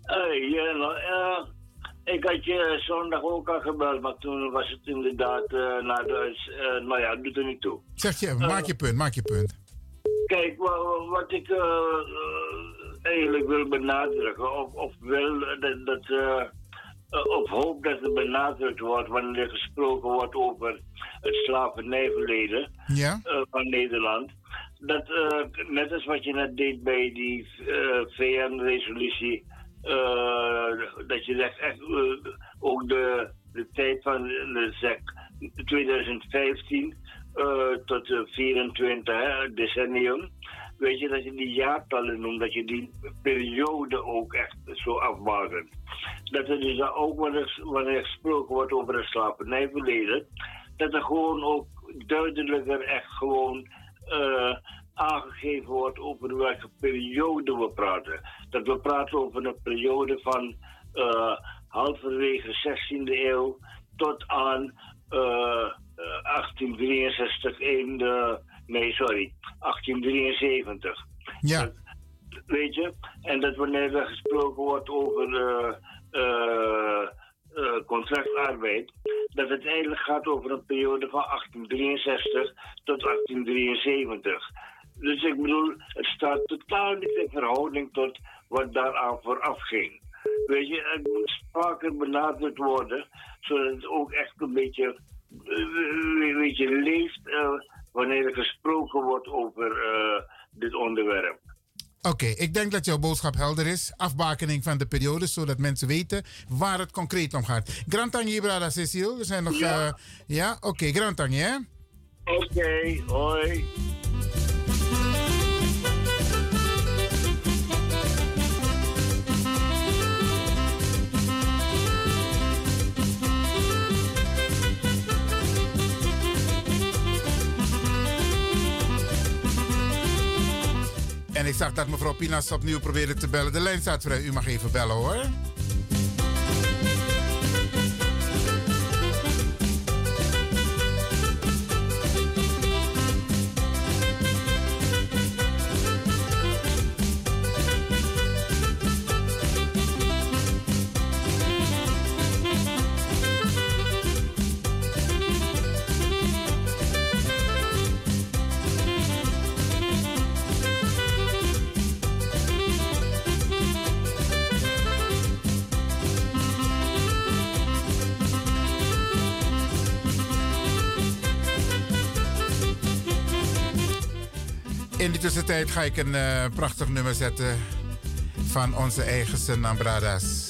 Hey, uh, ik had je zondag ook al gebeld, maar toen was het inderdaad uh, naar de. Uh, nou ja, doet er niet toe. Zeg je, maak je punt, maak je punt. Kijk, wat, wat ik eigenlijk wil benadrukken, of, of wel dat, dat op hoop dat er benadrukt wordt wanneer er gesproken wordt over het slavernijverleden ja? van Nederland. Dat net als wat je net deed bij die VN-resolutie, dat je zegt echt ook de, de tijd van de zeg, 2015 tot 24 hè, decennium weet je, dat je die jaartallen noemt, dat je die periode ook echt zo afbakent. Dat er dus ook wanneer, wanneer gesproken wordt over het slavernijverleden, dat er gewoon ook duidelijker echt gewoon uh, aangegeven wordt over welke periode we praten. Dat we praten over een periode van uh, halverwege 16e eeuw tot aan uh, 1863 in de Nee, sorry. 1873. Ja. weet je? En dat wanneer er gesproken wordt over uh, uh, uh, contractarbeid, dat het eigenlijk gaat over een periode van 1863 tot 1873. Dus ik bedoel, het staat totaal niet in verhouding tot wat daaraan vooraf ging. Weet je, het moet vaker benadrukt worden, zodat het ook echt een beetje, weet je, leeft wanneer er gesproken wordt over uh, dit onderwerp. Oké, ik denk dat jouw boodschap helder is. Afbakening van de periode, zodat mensen weten waar het concreet om gaat. Grantang Brada Cecile, we zijn nog... Ja, uh, ja? oké, okay, Grantang, hè? Oké, okay, hoi. En ik zag dat mevrouw Pinas opnieuw probeerde te bellen. De lijn staat vrij. U mag even bellen hoor. De tussentijd ga ik een uh, prachtig nummer zetten van onze eigen Senambradas.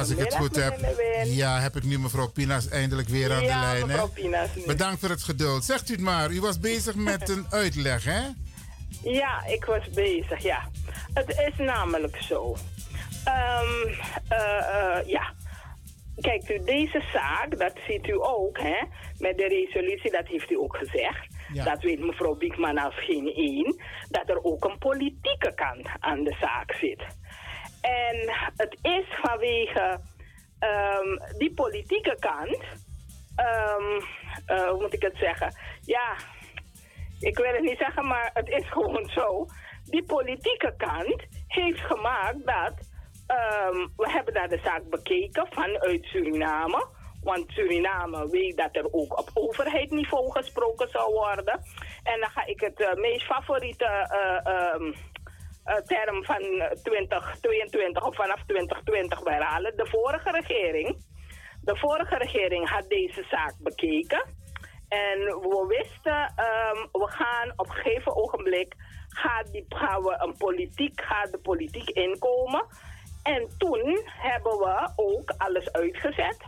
Als ik het goed heb, ja, heb ik nu mevrouw Pinas eindelijk weer aan de lijn. Mevrouw Pinas Bedankt voor het geduld. Zegt u het maar, u was bezig met een uitleg, hè? Ja, ik was bezig, ja. Het is namelijk zo. Um, uh, ja. Kijkt u, deze zaak, dat ziet u ook, hè, met de resolutie, dat heeft u ook gezegd. Ja. Dat weet mevrouw Biekman als geen één. Dat er ook een politieke kant aan de zaak zit. En het is vanwege um, die politieke kant, um, uh, hoe moet ik het zeggen? Ja, ik wil het niet zeggen, maar het is gewoon zo. Die politieke kant heeft gemaakt dat um, we hebben daar de zaak bekeken vanuit Suriname. Want Suriname weet dat er ook op overheidsniveau gesproken zou worden. En dan ga ik het uh, meest favoriete uh, term van 2022 of vanaf 2020 herhalen. De vorige regering, de vorige regering had deze zaak bekeken. En we wisten, um, we gaan op een gegeven ogenblik, gaat, die, gaan we een politiek, gaat de politiek inkomen. En toen hebben we ook alles uitgezet.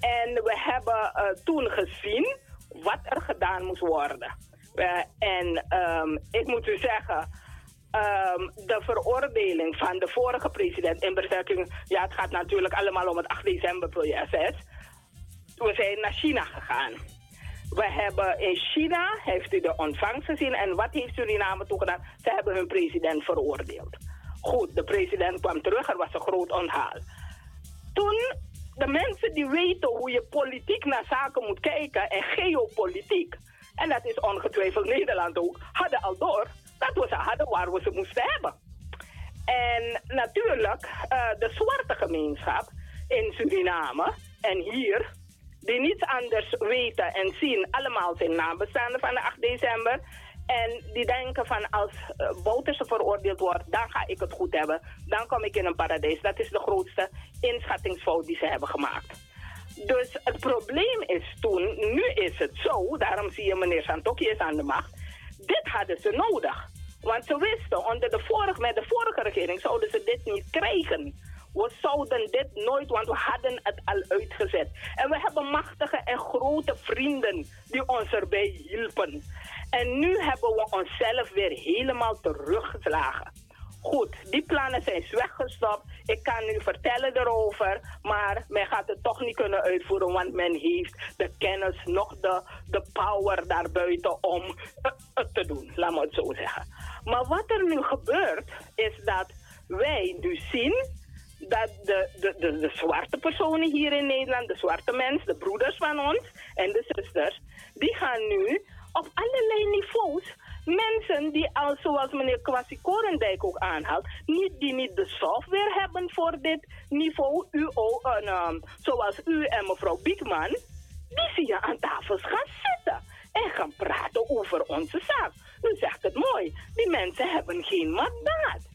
En we hebben uh, toen gezien wat er gedaan moest worden. En um, ik moet u zeggen, um, de veroordeling van de vorige president in betrekking... Ja, het gaat natuurlijk allemaal om het 8 december proces. We zijn naar China gegaan. We hebben in China, heeft u de ontvangst gezien... en wat heeft Suriname toegedaan? Ze hebben hun president veroordeeld. Goed, de president kwam terug, er was een groot onthaal. toen de mensen die weten hoe je politiek naar zaken moet kijken en geopolitiek, en dat is ongetwijfeld Nederland ook, hadden al door dat we ze hadden waar we ze moesten hebben. En natuurlijk, uh, de zwarte gemeenschap in Suriname en hier, die niets anders weten en zien, allemaal zijn nabestaanden van de 8 december. En die denken van als uh, veroordeeld wordt, dan ga ik het goed hebben. Dan kom ik in een paradijs. Dat is de grootste inschattingsfout die ze hebben gemaakt. Dus het probleem is toen, nu is het zo, daarom zie je meneer Santokki is aan de macht. Dit hadden ze nodig. Want ze wisten, onder de vorige, met de vorige regering zouden ze dit niet krijgen. We zouden dit nooit, want we hadden het al uitgezet. En we hebben machtige en grote vrienden die ons erbij hielpen. En nu hebben we onszelf weer helemaal teruggeslagen. Goed, die plannen zijn weggestopt. Ik kan nu vertellen erover, maar men gaat het toch niet kunnen uitvoeren, want men heeft de kennis, nog de, de power daarbuiten om het te doen, laat me het zo zeggen. Maar wat er nu gebeurt, is dat wij nu zien dat de, de, de, de zwarte personen hier in Nederland, de zwarte mensen, de broeders van ons en de zusters, die gaan nu op allerlei niveaus mensen die al, zoals meneer Kwasi Korendijk ook aanhaalt, niet, die niet de software hebben voor dit niveau, u, uh, zoals u en mevrouw Biekman, die zie je aan tafels gaan zitten en gaan praten over onze zaak. U zegt het mooi, die mensen hebben geen mandaat.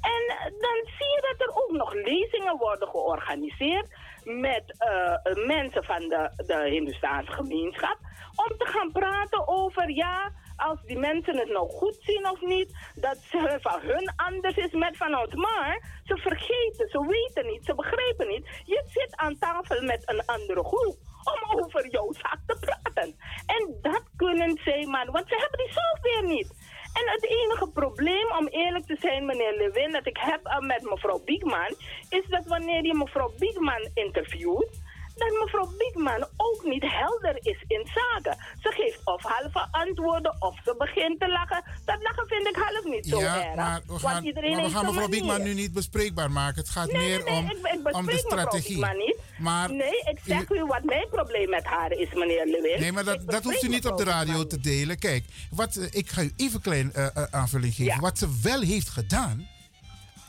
En dan zie je dat er ook nog lezingen worden georganiseerd met uh, mensen van de, de Hindustaanse gemeenschap. Om te gaan praten over, ja, als die mensen het nou goed zien of niet, dat ze van hun anders is met van. Maar ze vergeten, ze weten niet, ze begrijpen niet. Je zit aan tafel met een andere groep om over jouw zaak te praten. En dat kunnen zij maar, want ze hebben die software niet. En het enige probleem, om eerlijk te zijn, meneer Lewin, dat ik heb met mevrouw Biekman, is dat wanneer je mevrouw Biekman interviewt, dat mevrouw Biekman ook niet helder is in zaken. Ze geeft of halve antwoorden of ze begint te lachen. Dat lachen vind ik half niet zo ja, erg. Maar we gaan, maar we gaan mevrouw Biekman nu niet bespreekbaar maken. Het gaat nee, meer nee, om, ik, ik om de strategie. Niet. Maar, nee, ik zeg u, wat mijn probleem met haar is, meneer Lewin. Nee, maar dat, dat hoeft u niet op de radio te delen. Kijk, wat, uh, ik ga u even een klein uh, uh, aanvulling geven. Ja. Wat ze wel heeft gedaan,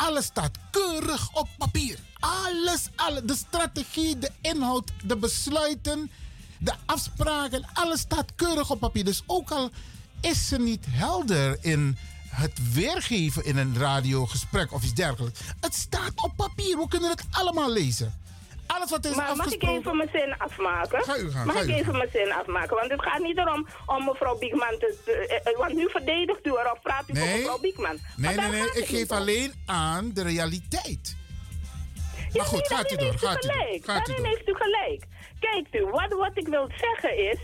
alles staat keurig op papier. Alles, alles, de strategie, de inhoud, de besluiten, de afspraken, alles staat keurig op papier. Dus ook al is ze niet helder in het weergeven in een radiogesprek of iets dergelijks. Het staat op papier, we kunnen het allemaal lezen. Alles wat is maar mag ik even mijn zin afmaken? Ga u gaan, mag ga ik u even gaan. mijn zin afmaken? Want het gaat niet erom om mevrouw Biekman te... Uh, want nu verdedigt u erop, praat u nee. voor mevrouw Biekman. Nee, nee, nee, ik geef alleen aan de realiteit. Ja, maar goed, nee, gaat u door. Gaat u gelijk. Gaat u door. heeft u gelijk. Kijkt u, wat, wat ik wil zeggen is...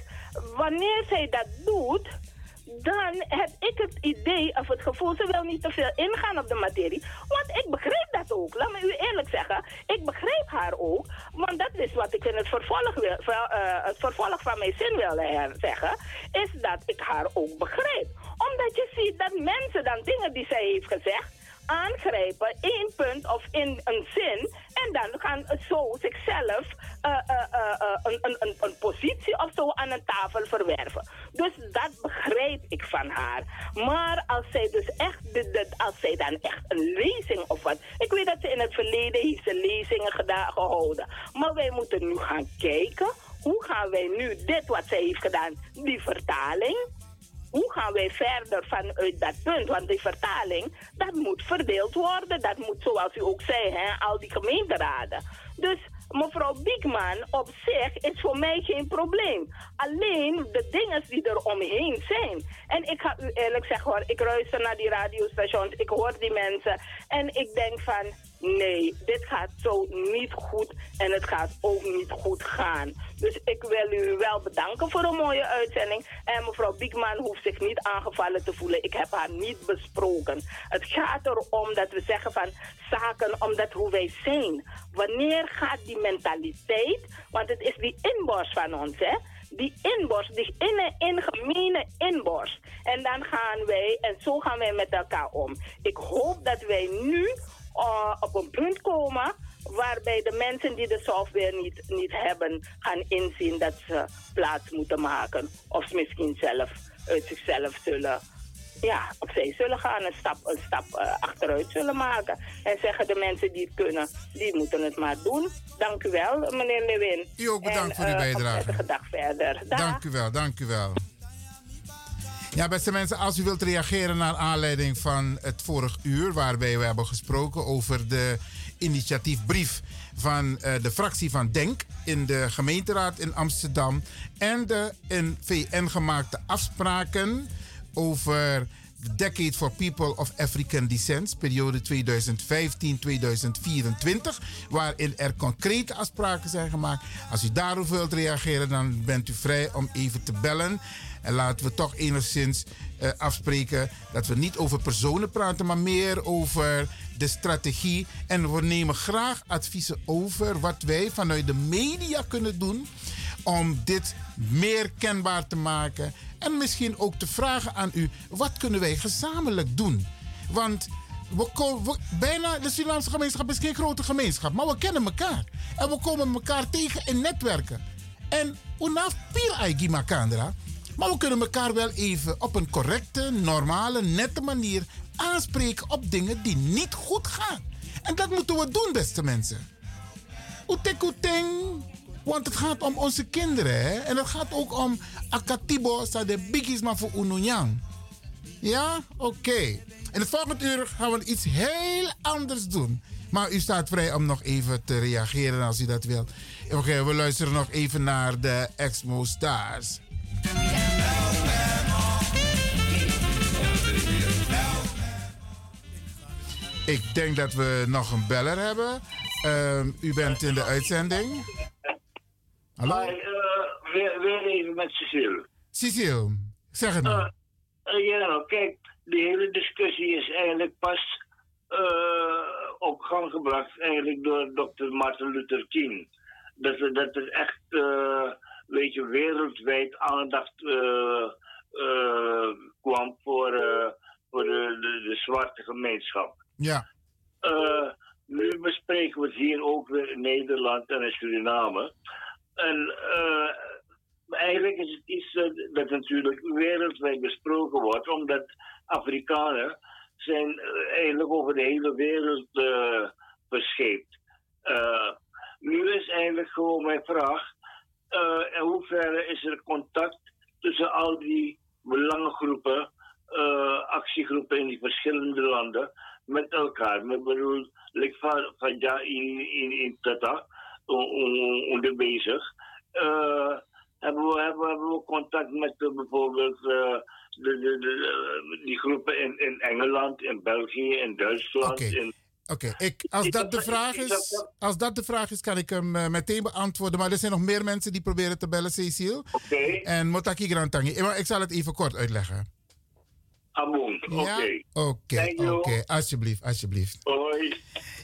Wanneer zij dat doet dan heb ik het idee of het gevoel, ze wil niet te veel ingaan op de materie. Want ik begrijp dat ook. Laat me u eerlijk zeggen. Ik begrijp haar ook. Want dat is wat ik in het vervolg, wil, uh, het vervolg van mijn zin wilde zeggen. Is dat ik haar ook begrijp. Omdat je ziet dat mensen dan dingen die zij heeft gezegd aangrijpen, één punt of in een zin, en dan gaan zo zichzelf uh, uh, uh, een, een, een, positie of zo aan een tafel verwerven. Dus dat begrijp ik van haar. Maar als zij dus echt, de, als zij dan echt een lezing of wat, ik weet dat ze in het verleden heeft ze lezingen gedaan, gehouden. Maar wij moeten nu gaan kijken, hoe gaan wij nu dit wat zij heeft gedaan, die vertaling, hoe gaan wij verder vanuit dat punt? Want die vertaling, dat moet verdeeld worden. Dat moet, zoals u ook zei, hè, al die gemeenteraden. Dus mevrouw Biekman op zich is voor mij geen probleem. Alleen de dingen die er omheen zijn. En ik ga u eerlijk zeggen hoor, ik luister naar die radiostations, ik hoor die mensen. En ik denk van, nee, dit gaat zo niet goed en het gaat ook niet goed gaan. Dus ik wil u wel bedanken voor een mooie uitzending. En mevrouw Biekman hoeft zich niet aangevallen te voelen. Ik heb haar niet besproken. Het gaat erom dat we zeggen van zaken omdat hoe wij zijn. Wanneer gaat die mentaliteit, want het is die inborst van ons hè. Die inborst, die in, in gemene inborst. En dan gaan wij, en zo gaan wij met elkaar om. Ik hoop dat wij nu uh, op een punt komen waarbij de mensen die de software niet, niet hebben gaan inzien dat ze plaats moeten maken. Of ze misschien zelf uit zichzelf zullen, ja, opzij zullen gaan, een stap, een stap uh, achteruit zullen maken. En zeggen de mensen die het kunnen, die moeten het maar doen. Dank u wel, meneer Lewin. U ook bedankt en, voor uw uh, bijdrage. dag verder. Dag. Dank u wel, dank u wel. Ja, beste mensen, als u wilt reageren naar aanleiding van het vorig uur, waarbij we hebben gesproken over de initiatiefbrief van uh, de fractie van Denk in de gemeenteraad in Amsterdam en de in VN gemaakte afspraken over de Decade for People of African Descent, periode 2015-2024, waarin er concrete afspraken zijn gemaakt. Als u daarover wilt reageren, dan bent u vrij om even te bellen. En laten we toch enigszins uh, afspreken dat we niet over personen praten, maar meer over de strategie. En we nemen graag adviezen over wat wij vanuit de media kunnen doen om dit meer kenbaar te maken. En misschien ook te vragen aan u, wat kunnen wij gezamenlijk doen? Want we bijna, de Surinaamse gemeenschap is geen grote gemeenschap, maar we kennen elkaar. En we komen elkaar tegen in netwerken. En unaf pir aigi makandra. Maar we kunnen elkaar wel even op een correcte, normale, nette manier aanspreken op dingen die niet goed gaan. En dat moeten we doen, beste mensen. Oetek oeteng. Want het gaat om onze kinderen. Hè? En het gaat ook om Akatibo, de biggies voor Ununyang. Ja? Oké. Okay. In het volgende uur gaan we iets heel anders doen. Maar u staat vrij om nog even te reageren als u dat wilt. Oké, we luisteren nog even naar de Exmo Stars. Ik denk dat we nog een beller hebben. Uh, u bent in de uitzending. Hallo? Hi, uh, weer, weer, even met Cecile. Cecile, zeg het nou. Uh, ja, nou, kijk, de hele discussie is eigenlijk pas op gang gebracht eigenlijk door Dr. Martin Luther King. Dat, dat er echt, weet je, wereldwijd aandacht kwam voor, voor de, de, de zwarte gemeenschap. Ja. Uh, nu bespreken we het hier ook Nederland en in Suriname. En uh, eigenlijk is het iets dat natuurlijk wereldwijd besproken wordt, omdat Afrikanen zijn eigenlijk over de hele wereld uh, verscheept. nu is eigenlijk gewoon mijn vraag, in hoeverre is er contact tussen al die belangengroepen, actiegroepen in die verschillende landen, met elkaar. Ik bedoel, like van, van ja, in, in, in Tata, onder bezig. Uh, hebben, we, hebben, hebben we contact met uh, bijvoorbeeld uh, de, de, de, die groepen in, in Engeland, in België, in Duitsland. Okay. Oké, okay. als, dat de vraag is, als dat de vraag is, kan ik hem uh, meteen beantwoorden. Maar er zijn nog meer mensen die proberen te bellen, Cecile. Oké. Okay. En Motaki Grantangi. Ik zal het even kort uitleggen. Oké. Oké, oké. Alsjeblieft, alsjeblieft. Hoi.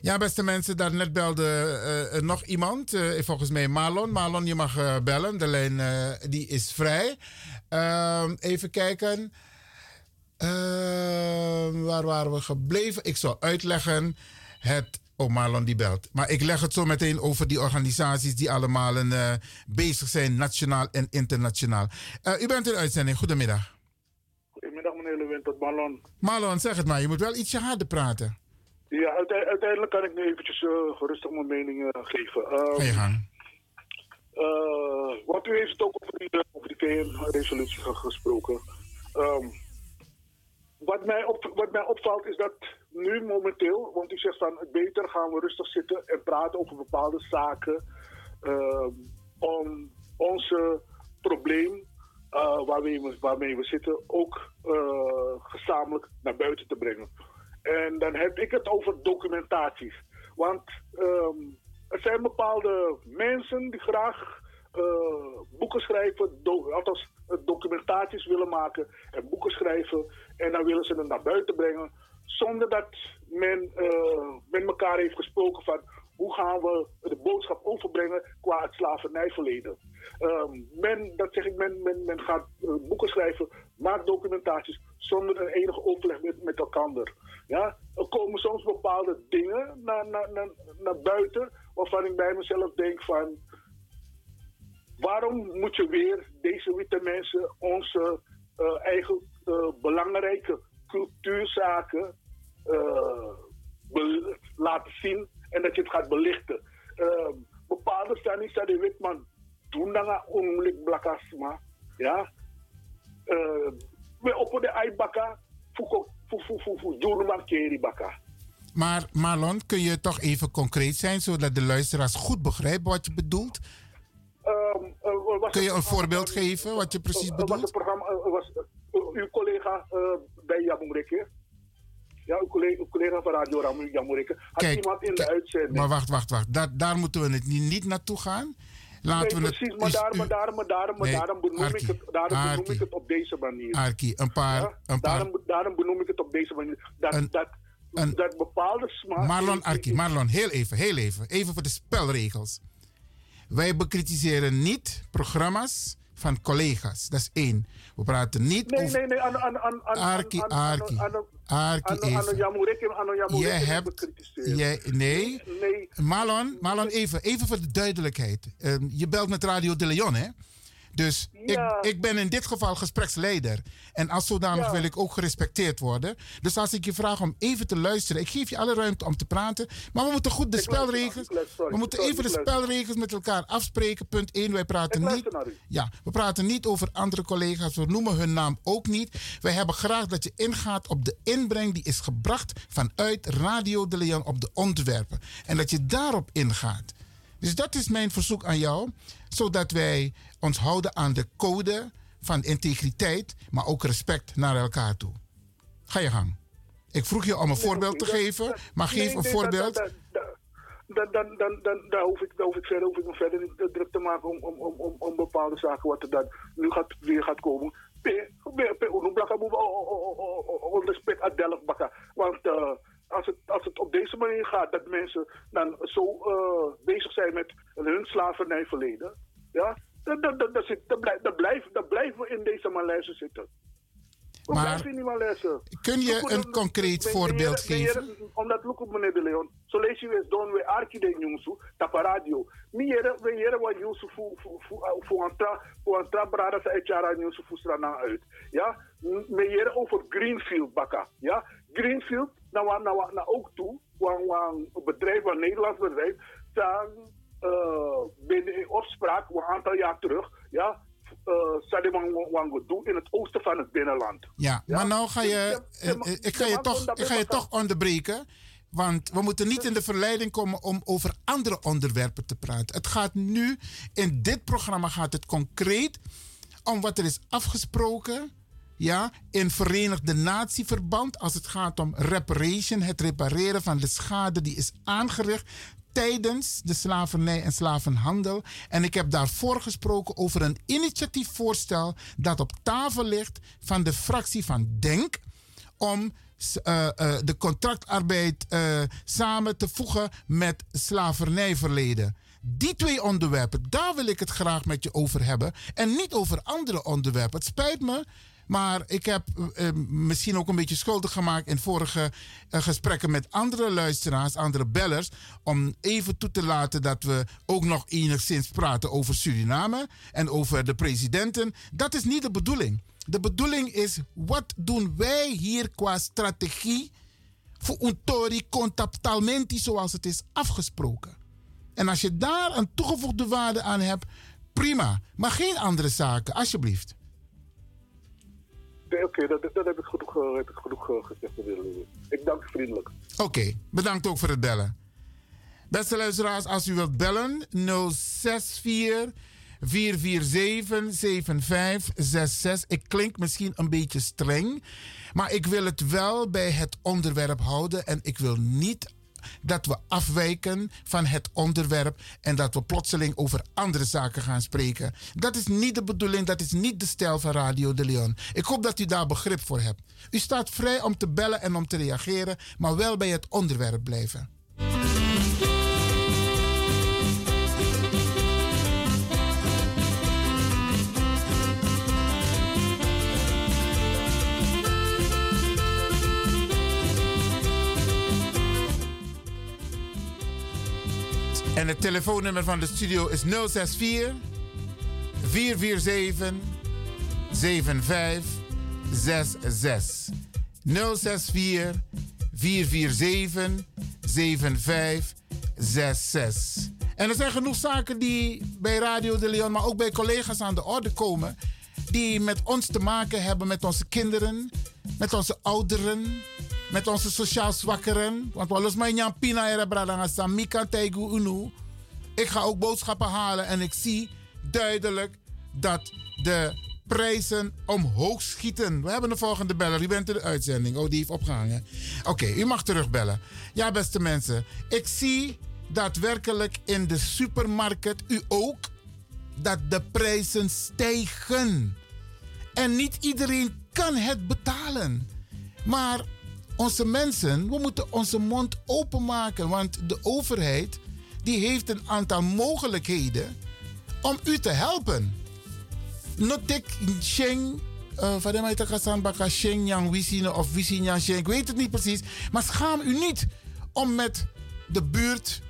Ja, beste mensen, daarnet belde uh, nog iemand. Uh, volgens mij Marlon. Marlon, je mag uh, bellen. De lijn die is vrij. Ehm, even kijken. Ehm, waar waren we gebleven? Ik zal uitleggen het Oh, Marlon die belt. Maar ik leg het zo meteen over die organisaties die allemaal uh, bezig zijn, nationaal en internationaal. Uh, u bent in uitzending. Goedemiddag. Lewin, tot Marlon. Marlon, zeg het maar. Je moet wel ietsje harder praten. Ja, uiteindelijk kan ik nu eventjes uh, gerustig mijn mening uh, geven. Um, Ga je gang. Uh, want u heeft het ook over die, over die VN-resolutie gesproken. Um, wat, mij op, wat mij opvalt is dat nu momenteel, want u zegt van beter gaan we rustig zitten en praten over bepaalde zaken uh, om onze probleem uh, waarmee, we, we zitten ook uh, gezamenlijk naar buiten te brengen. En dan heb ik het over documentaties. Want um, er zijn bepaalde mensen die graag uh, boeken schrijven, do althans documentaties willen maken en boeken schrijven. En dan willen ze het naar buiten brengen zonder dat men met elkaar heeft gesproken van hoe gaan we de boodschap overbrengen qua het slavernijverleden. Um, men, dat zeg ik, men, men, gaat uh, boeken schrijven, maakt documentaties zonder een enige overleg met, met elkaar. Ja, er komen soms bepaalde dingen naar, naar, naar, buiten waarvan ik bij mezelf denk van waarom moet je weer deze witte mensen onze uh, eigen uh, belangrijke cultuurzaken laten zien en dat je het gaat belichten. bepaalde staan niet de witman doen dan ongeluk blakasma. Ja. We op de fufu, doen markeri baka. Maar Marlon, kun je toch even concreet zijn, zodat de luisteraars goed begrijpen wat je bedoelt? Um, uh, Kun je een voorbeeld geven wat je precies uh, bedoelt? Was het programma, uh, was, uw collega bij Jamureke, ja, uw collega, uw collega van Radio Ramu Jamureke, had Kijk, iemand in de uitzending. Maar wacht, wacht, wacht. Daar, daar moeten we het niet, niet naartoe gaan. Laten nee, we precies, maar, daar, maar, daar, maar, daar, maar nee, daarom, benoem, Arkie, ik het, daarom Arkie, benoem ik het op deze manier. Arkie, een paar... Ja? Een paar daarom, daarom benoem ik het op deze manier. Dat, een, dat, een, dat bepaalde smaak... Marlon, Arkie, Marlon, heel even, heel even. Even voor de spelregels. Wij bekritiseren niet programma's van collega's. Dat is één. We praten niet nee, over... Nee, nee, aan, Arkie, Arkie. Arkie, even. Jij hebt... Jij, nee. nee. Marlon, Marlon, even, even voor de duidelijkheid. Uh, je belt met Radio de Leon, hè? Dus ja. ik, ik ben in dit geval gespreksleider. En als zodanig ja. wil ik ook gerespecteerd worden. Dus als ik je vraag om even te luisteren, ik geef je alle ruimte om te praten. Maar we moeten goed de ik spelregels. We moeten sorry, even de spelregels met elkaar afspreken. Punt 1. Wij praten niet. Ja, we praten niet over andere collega's. We noemen hun naam ook niet. Wij hebben graag dat je ingaat op de inbreng die is gebracht vanuit Radio de Leon op de onderwerpen. En dat je daarop ingaat. Dus dat is mijn verzoek aan jou, zodat wij ons houden aan de code van integriteit, maar ook respect naar elkaar toe. Ga je gang. Ik vroeg je om een voorbeeld te geven, maar geef een voorbeeld. Dan, dan, dan, dan, dan, hoef ik, dan hoef ik verder, hoef ik me verder niet druk te maken om, om, om, om, om bepaalde zaken wat er dan nu gaat, weer gaat komen. Bakken. Want uh, als het, als het op deze manier gaat, dat mensen dan zo uh, bezig zijn met hun slavernijverleden, ja, dan, dan, dan, dan, zit, dan, blijf, dan, blijf, dan blijven we in deze malaise zitten. We maar, blijven in die malaise. Kun je een concreet voorbeeld geven? Omdat, look op meneer De Leon, zo lees je weer don we arki de nyusu, tapa radio. Mi jere, we jere wa nyusu fu, fu, fu, fu antra, antra brada sa echara nyusu fu strana uit. Ja, me jere over Greenfield baka. Ja, Greenfield, nou, wa- nou, wa- nou ook toe, wan, wan, een bedrijf, een Nederlands bedrijf, staan uh, binnen in opspraak, een aantal jaar terug, ja, uh, Sademan Wangodu in het oosten van het binnenland. Ja, maar nou ga je, eh, eh, ik ga je toch, ik ga je toch onderbreken. Want we moeten niet in de verleiding komen om over andere onderwerpen te praten. Het gaat nu, in dit programma gaat het concreet om wat er is afgesproken. Ja, in Verenigde Natieverband als het gaat om reparation, het repareren van de schade die is aangericht tijdens de slavernij en slavenhandel. En ik heb daarvoor gesproken over een initiatiefvoorstel dat op tafel ligt van de fractie van Denk om eh, eh, de contractarbeid eh, samen te voegen met slavernijverleden. Die twee onderwerpen, daar wil ik het graag met je over hebben. En niet over andere onderwerpen. Het spijt me, maar ik heb eh, eh, misschien ook een beetje schuldig gemaakt in vorige eh, gesprekken met andere luisteraars, andere bellers. Om even toe te laten dat we ook nog enigszins praten over Suriname en over de presidenten. Dat is niet de bedoeling. De bedoeling is, wat doen wij hier qua strategie voor een tori contactalmenti zoals het is afgesproken? En als je daar een toegevoegde waarde aan hebt, prima. Maar geen andere zaken, alsjeblieft. Oké, dat, dat heb ik genoeg, eh, ik eh, gezegd. Ik dank u vriendelijk. Oké, bedankt ook voor het bellen. Beste luisteraars, als u wilt bellen, 064 447 7566. Ik klink misschien een beetje streng, maar ik wil het wel bij het onderwerp houden en ik wil niet dat we afwijken van het onderwerp en dat we plotseling over andere zaken gaan spreken. Dat is niet de bedoeling, dat is niet de stijl van Radio de Leon. Ik hoop dat u daar begrip voor hebt. U staat vrij om te bellen en om te reageren, maar wel bij het onderwerp blijven. En het telefoonnummer van de studio is 064 447 7566. 064 447 7566. En er zijn genoeg zaken die bij Radio de Leon, maar ook bij collega's aan de orde komen. Die met ons te maken hebben, met onze kinderen, met onze ouderen, met onze sociaal zwakkeren. Want we los mijn pina era brada samika teigu unu. Ik ga ook boodschappen halen en ik zie duidelijk dat de prijzen omhoog schieten. We hebben de volgende beller. U bent in de uitzending. Oh, die heeft opgehangen. Oké, u mag terugbellen. Ja, beste mensen. Ik zie daadwerkelijk in de supermarkt, u ook, dat de prijzen stijgen. En niet iedereen kan het betalen. Maar onze mensen, we moeten onze mond openmaken. Want de overheid die heeft een aantal mogelijkheden om u te helpen. Notek Sheng, uh, van Sheng Yang Wisine of Wisine Sheng, ik weet het niet precies. Maar schaam u niet om met de buurt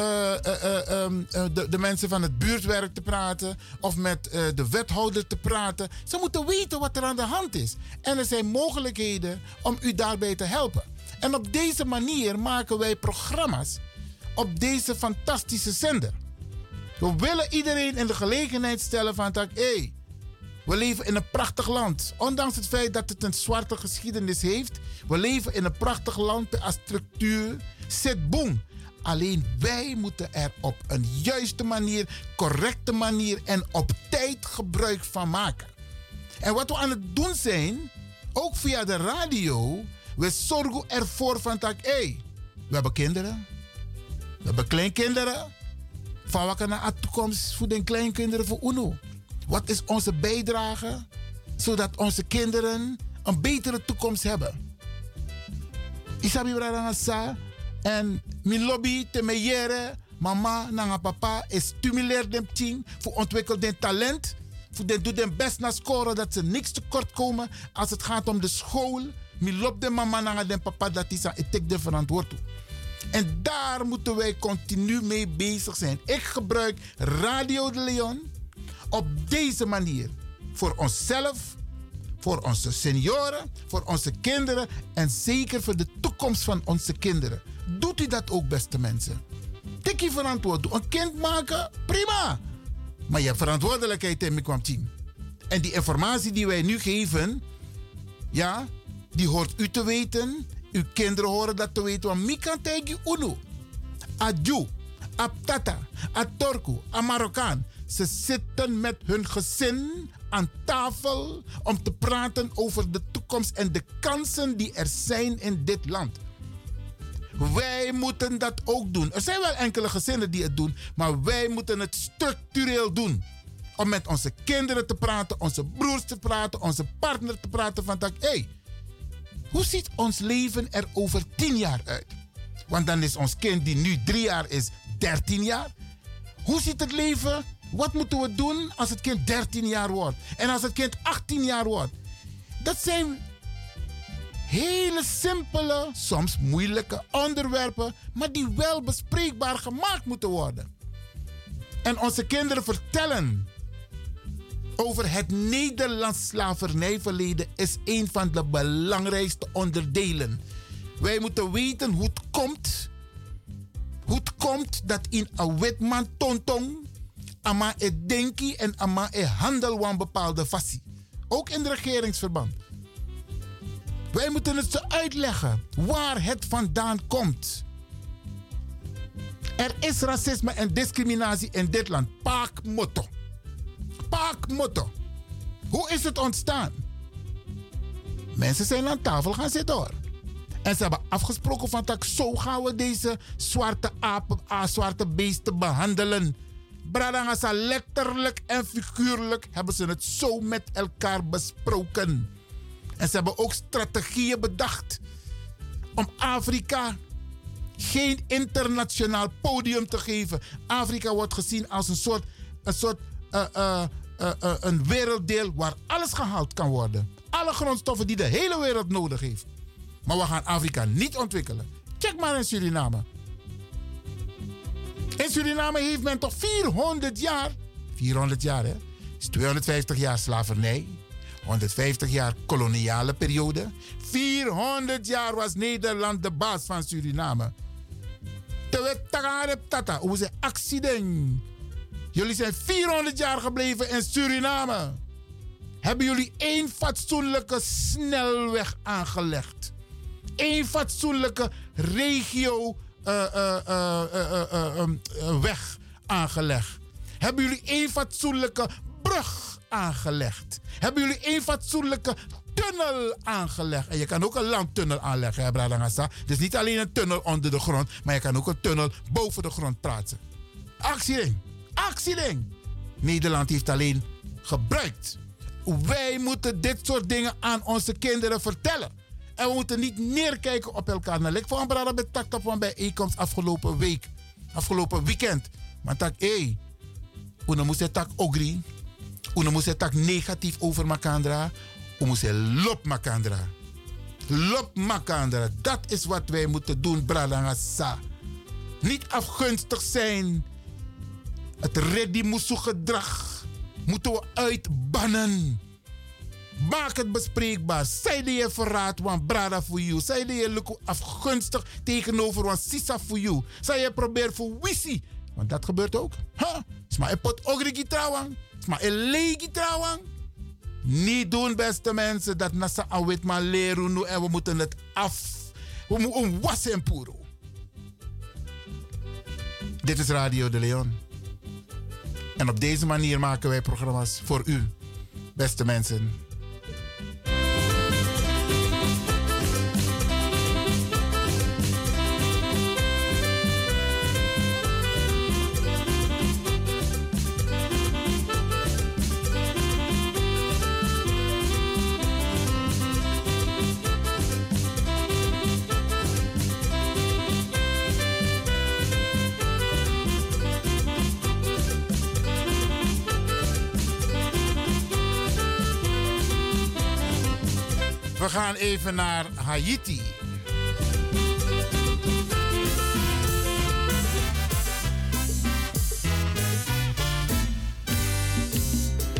de, de, mensen van het buurtwerk te praten of met de wethouder te praten. Ze moeten weten wat er aan de hand is. En er zijn mogelijkheden om u daarbij te helpen. En op deze manier maken wij programma's op deze fantastische zender. We willen iedereen in de gelegenheid stellen van dat, hey, we leven in een prachtig land. Ondanks het feit dat het een zwarte geschiedenis heeft, we leven in een prachtig land als structuur. Zit boem. Alleen wij moeten er op een juiste manier, correcte manier en op tijd gebruik van maken. En wat we aan het doen zijn, ook via de radio, we zorgen ervoor van dat, hé, hey, we hebben kinderen, we hebben kleinkinderen. Van wat naar de toekomst voor de kleinkinderen voor UNO? Wat is onze bijdrage zodat onze kinderen een betere toekomst hebben? Isabi Bradangasa en mijn lobby te meyere, mama en papa is stimuleer dem ting voor ontwikkel den talent. Voor den doe den best naar scoren dat ze niks tekort komen als het gaat om de school. Mijn loop de mama en den papa dat is aan ik de. En daar moeten wij continu mee bezig zijn. Ik gebruik Radio de Leon op deze manier. Voor onszelf, voor onze senioren, voor onze kinderen en zeker voor de toekomst van onze kinderen. Doet u dat ook, beste mensen? Tik je verantwoording. Een kind maken, prima. Maar je hebt verantwoordelijkheid in mijn team. En die informatie die wij nu geven, ja, die hoort u te weten uw kinderen horen dat te weten. Want Mika tegi unu. Adju, Abtata, Atorku, a. Ze zitten met hun gezin aan tafel om te praten over de toekomst en de kansen die er zijn in dit land. Wij moeten dat ook doen. Er zijn wel enkele gezinnen die het doen, maar wij moeten het structureel doen. Om met onze kinderen te praten, onze broers te praten, onze partner te praten van dat, hey, hoe ziet ons leven er over 10 jaar uit? Want dan is ons kind die nu 3 jaar is, 13 jaar. Hoe ziet het leven? Wat moeten we doen als het kind 13 jaar wordt? En als het kind 18 jaar wordt? Dat zijn hele simpele, soms moeilijke onderwerpen, maar die wel bespreekbaar gemaakt moeten worden. En onze kinderen vertellen over het Nederlands slavernijverleden is een van de belangrijkste onderdelen. Wij moeten weten hoe het komt. Hoe het komt dat in een wetman tontong ama e denki en ama e handel van bepaalde fassie. Ook in het regeringsverband. Wij moeten het ze uitleggen waar het vandaan komt. Er is racisme en discriminatie in dit land. Paak motto paakmotto. Hoe is het ontstaan? Mensen zijn aan tafel gaan zitten hoor. En ze hebben afgesproken van dat zo gaan we deze zwarte apen, ah, zwarte beesten behandelen. Bradangasa letterlijk en figuurlijk hebben ze het zo met elkaar besproken. En ze hebben ook strategieën bedacht om Afrika geen internationaal podium te geven. Afrika wordt gezien als een soort, een soort uh, uh, uh, een werelddeel waar alles gehaald kan worden. Alle grondstoffen die de hele wereld nodig heeft. Maar we gaan Afrika niet ontwikkelen. Check maar in Suriname. In Suriname heeft men toch 400 jaar, 400 jaar hè, is 250 jaar slavernij, 150 jaar koloniale periode. 400 jaar was Nederland de baas van Suriname. Terwijl tata, hoe accident. Jullie zijn 400 jaar gebleven in Suriname. Hebben jullie één fatsoenlijke snelweg aangelegd? Eén fatsoenlijke regio uh, uh, weg aangelegd? Hebben jullie één fatsoenlijke brug aangelegd? Hebben jullie één fatsoenlijke tunnel aangelegd? En je kan ook een landtunnel aanleggen, hè, Bradangasa. Dus niet alleen een tunnel onder de grond, maar je kan ook een tunnel boven de grond praten. Actieding, actieding. Nederland heeft alleen gebruikt. Wij moeten dit soort dingen aan onze kinderen vertellen. En we moeten niet neerkijken op elkaar. Nou, ik een brada tak van bijeenkomst afgelopen week. Afgelopen weekend. Maar tak, hé. Hey, moest tak ogri. Una moest tak negatief over Makandra. We moesten lop Makandra. Lop Makandra. Dat is wat wij moeten doen, Bradangasa. Niet afgunstig zijn. Het ready gedrag moeten we uitbannen. Maak het bespreekbaar. Zij die je verraad, want brada voor jou. Zij die je afgunstig tegenover, want sisa voor jou. Zij je probeert voor wissi. Want dat gebeurt ook. Ha? Sma een pot ogrigi trouwang. Sma een legi trouwang. Niet doen, beste mensen, dat nasa awit maar leren nu en we moeten het af. We moeten wassen. Dit is Radio de Leon. En op deze manier maken wij programma's voor u, beste mensen. Even naar Haiti.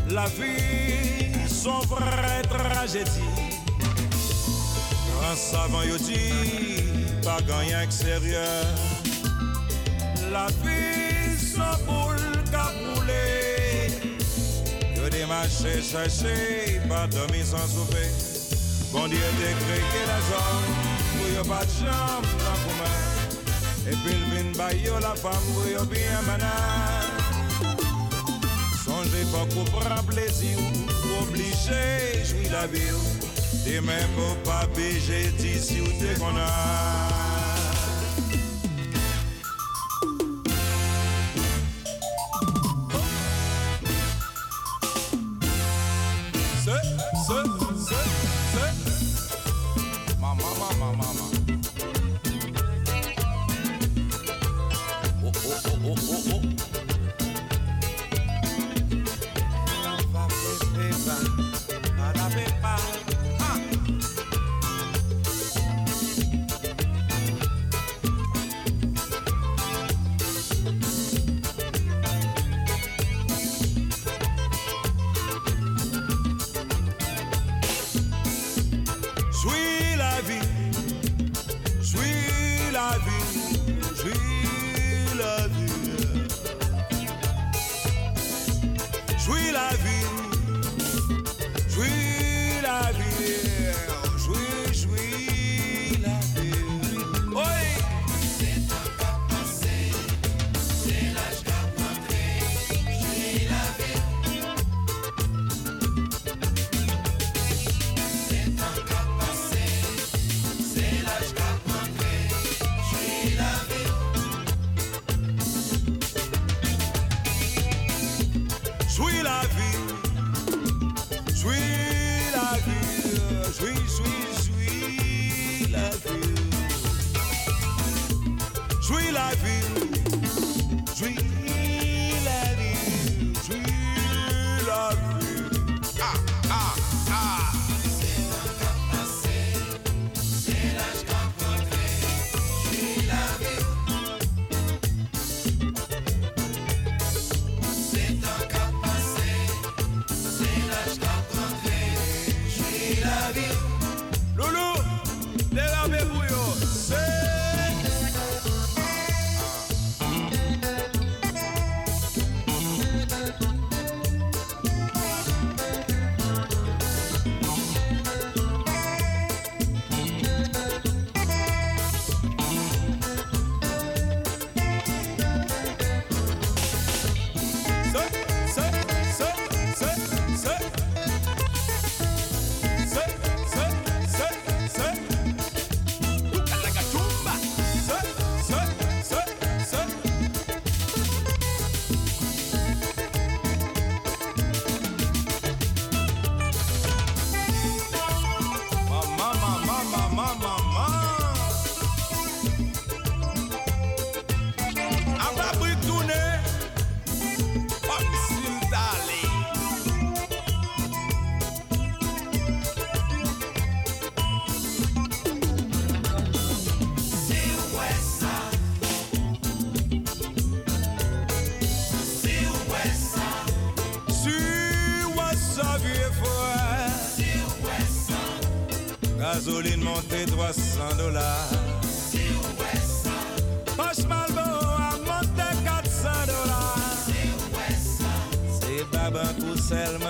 La vie, son vraie tragédie. Un savant yo dit, pas gagné extérieur. La vie, son boule qu'a brûlé. Yo démarché, cherché, pas dormi sans souper. Bon Dieu te créé la zone Pour y'a pas de chambre dans commun Et puis il vient bailler la femme Pour y'a bien manade Songez pas qu'on prend plaisir Obligé jouir la vie Demain pour pas beiger d'ici ou t'es qu'on non te dois 100 dollars. Si. Poche malbo a monte 400 dollars. Si ou wè sa. Se baban kou selman.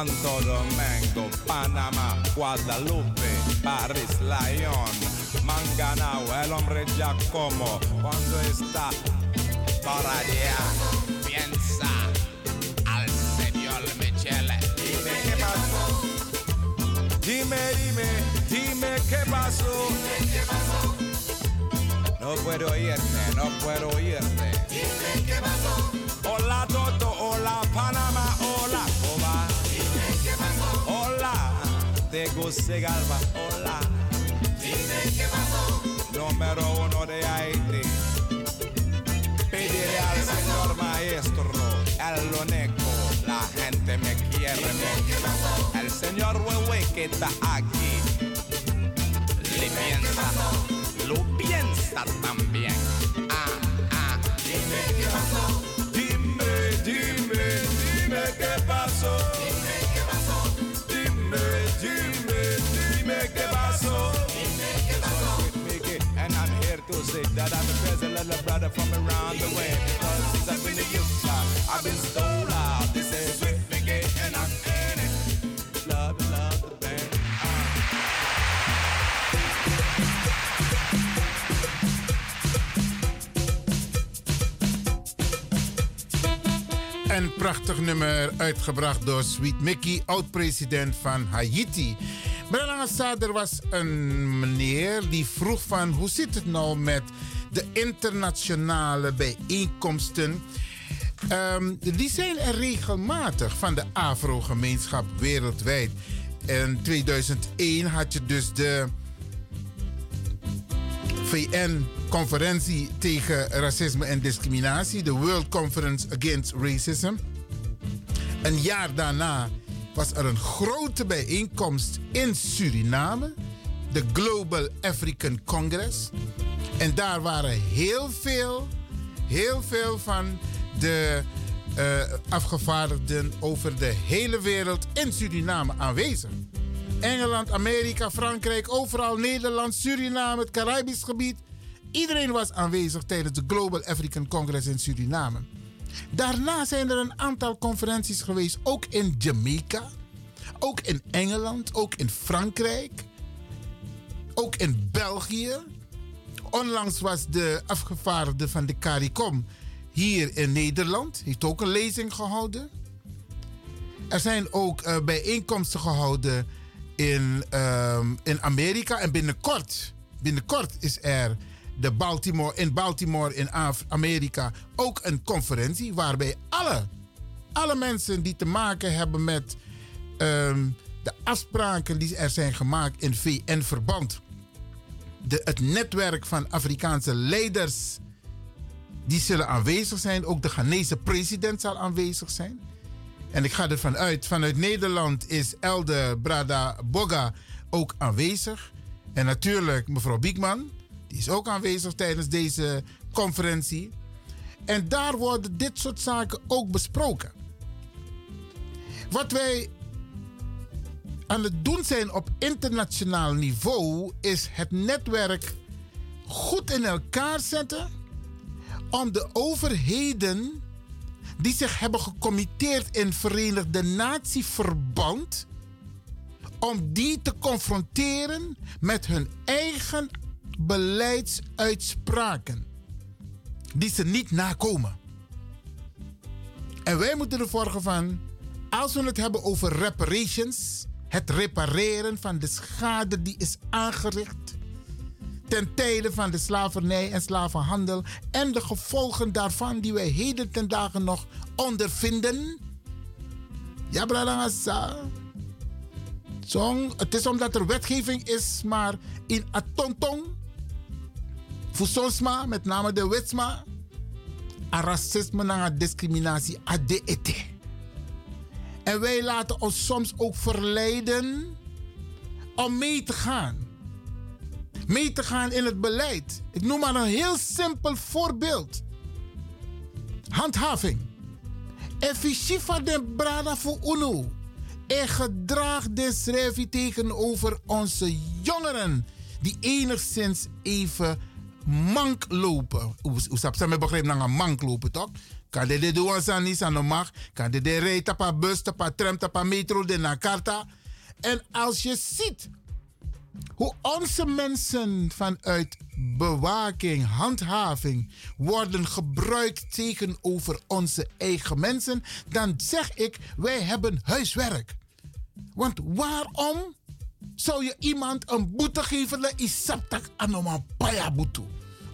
Santo Domingo, Panamá, Guadalupe, París, Lyon, Manganao, el hombre ya como cuando está por allá, piensa al señor Michele. Dime qué pasó. Dime, dime, dime qué pasó. No puedo oírte, no puedo oírte. Dime qué pasó. Hola Toto, hola Panamá, Tegucigalpa, hola. Dime qué pasó. Número uno de Haití. Pediré al señor maestro, el Loneco, la gente me quiere mucho. El señor Huehue que está aquí, le piensa that I'm the present little brother from around the way. Because since I've been in Utah, I've been stole out. This is Sweet Mickey, and I'm in it. Love, love the band. Een prachtig nummer uitgebracht door Sweet Mickey, oud-president van Haiti. Brelangasa, er was een meneer die vroeg van hoe zit het nou met de internationale bijeenkomsten. Ehm, die zijn er regelmatig van de Afro-gemeenschap wereldwijd. In 2001 had je dus de VN-conferentie tegen racisme en discriminatie, de World Conference Against Racism. Een jaar daarna was er een grote bijeenkomst in Suriname, de Global African Congress. En daar waren heel veel, heel veel van de uh, afgevaardigden over de hele wereld in Suriname aanwezig. Engeland, Amerika, Frankrijk, overal Nederland, Suriname, het Caribisch gebied. Iedereen was aanwezig tijdens de Global African Congress in Suriname. Daarna zijn er een aantal conferenties geweest, ook in Jamaica, ook in Engeland, ook in Frankrijk, ook in België. Onlangs was de afgevaardigde van de CARICOM hier in Nederland, heeft ook een lezing gehouden. Er zijn ook uh, bijeenkomsten gehouden in, um, in Amerika en binnenkort, binnenkort is er de Baltimore, in Baltimore in Amerika ook een conferentie waarbij alle, alle mensen die te maken hebben met um, de afspraken die er zijn gemaakt in VN-verband, het netwerk van Afrikaanse leiders, die zullen aanwezig zijn. Ook de Ghanese president zal aanwezig zijn. En ik ga ervan uit, vanuit Nederland is Elde Brada Boga ook aanwezig. En natuurlijk mevrouw Biekman, die is ook aanwezig tijdens deze conferentie. En daar worden dit soort zaken ook besproken. Wat wij aan het doen zijn op internationaal niveau is het netwerk goed in elkaar zetten om de overheden die zich hebben gecommitteerd in Verenigde Natieverband om die te confronteren met hun eigen beleidsuitspraken die ze niet nakomen. En wij moeten ervoor van, als we het hebben over reparations, het repareren van de schade die is aangericht ten tijde van de slavernij en slavenhandel en de gevolgen daarvan die wij heden ten dagen nog ondervinden. Ja, bradangasa. Het is omdat er wetgeving is, maar in Atontong, Fusonsma, met name de Wetsma, racisme en discriminatie, ADET. En wij laten ons soms ook verleiden om mee te gaan. Mee te gaan in het beleid. Ik noem maar een heel simpel voorbeeld. Handhaving. Efficiënt de brada voor UNO. En gedrag de schrijf tegenover onze jongeren. Die enigszins even mank lopen. Hoe zou je begrijpen naar een mank lopen toch? Kan de de doen aan niet aan de mag. Kan de de rijden pa bus, pa tram, pa metro, de na karta. En als je ziet hoe onze mensen vanuit bewaking, handhaving worden gebruikt tegenover onze eigen mensen, dan zeg ik, wij hebben huiswerk. Want waarom zou je iemand een boete geven? Dat is saptak anoma paya boete.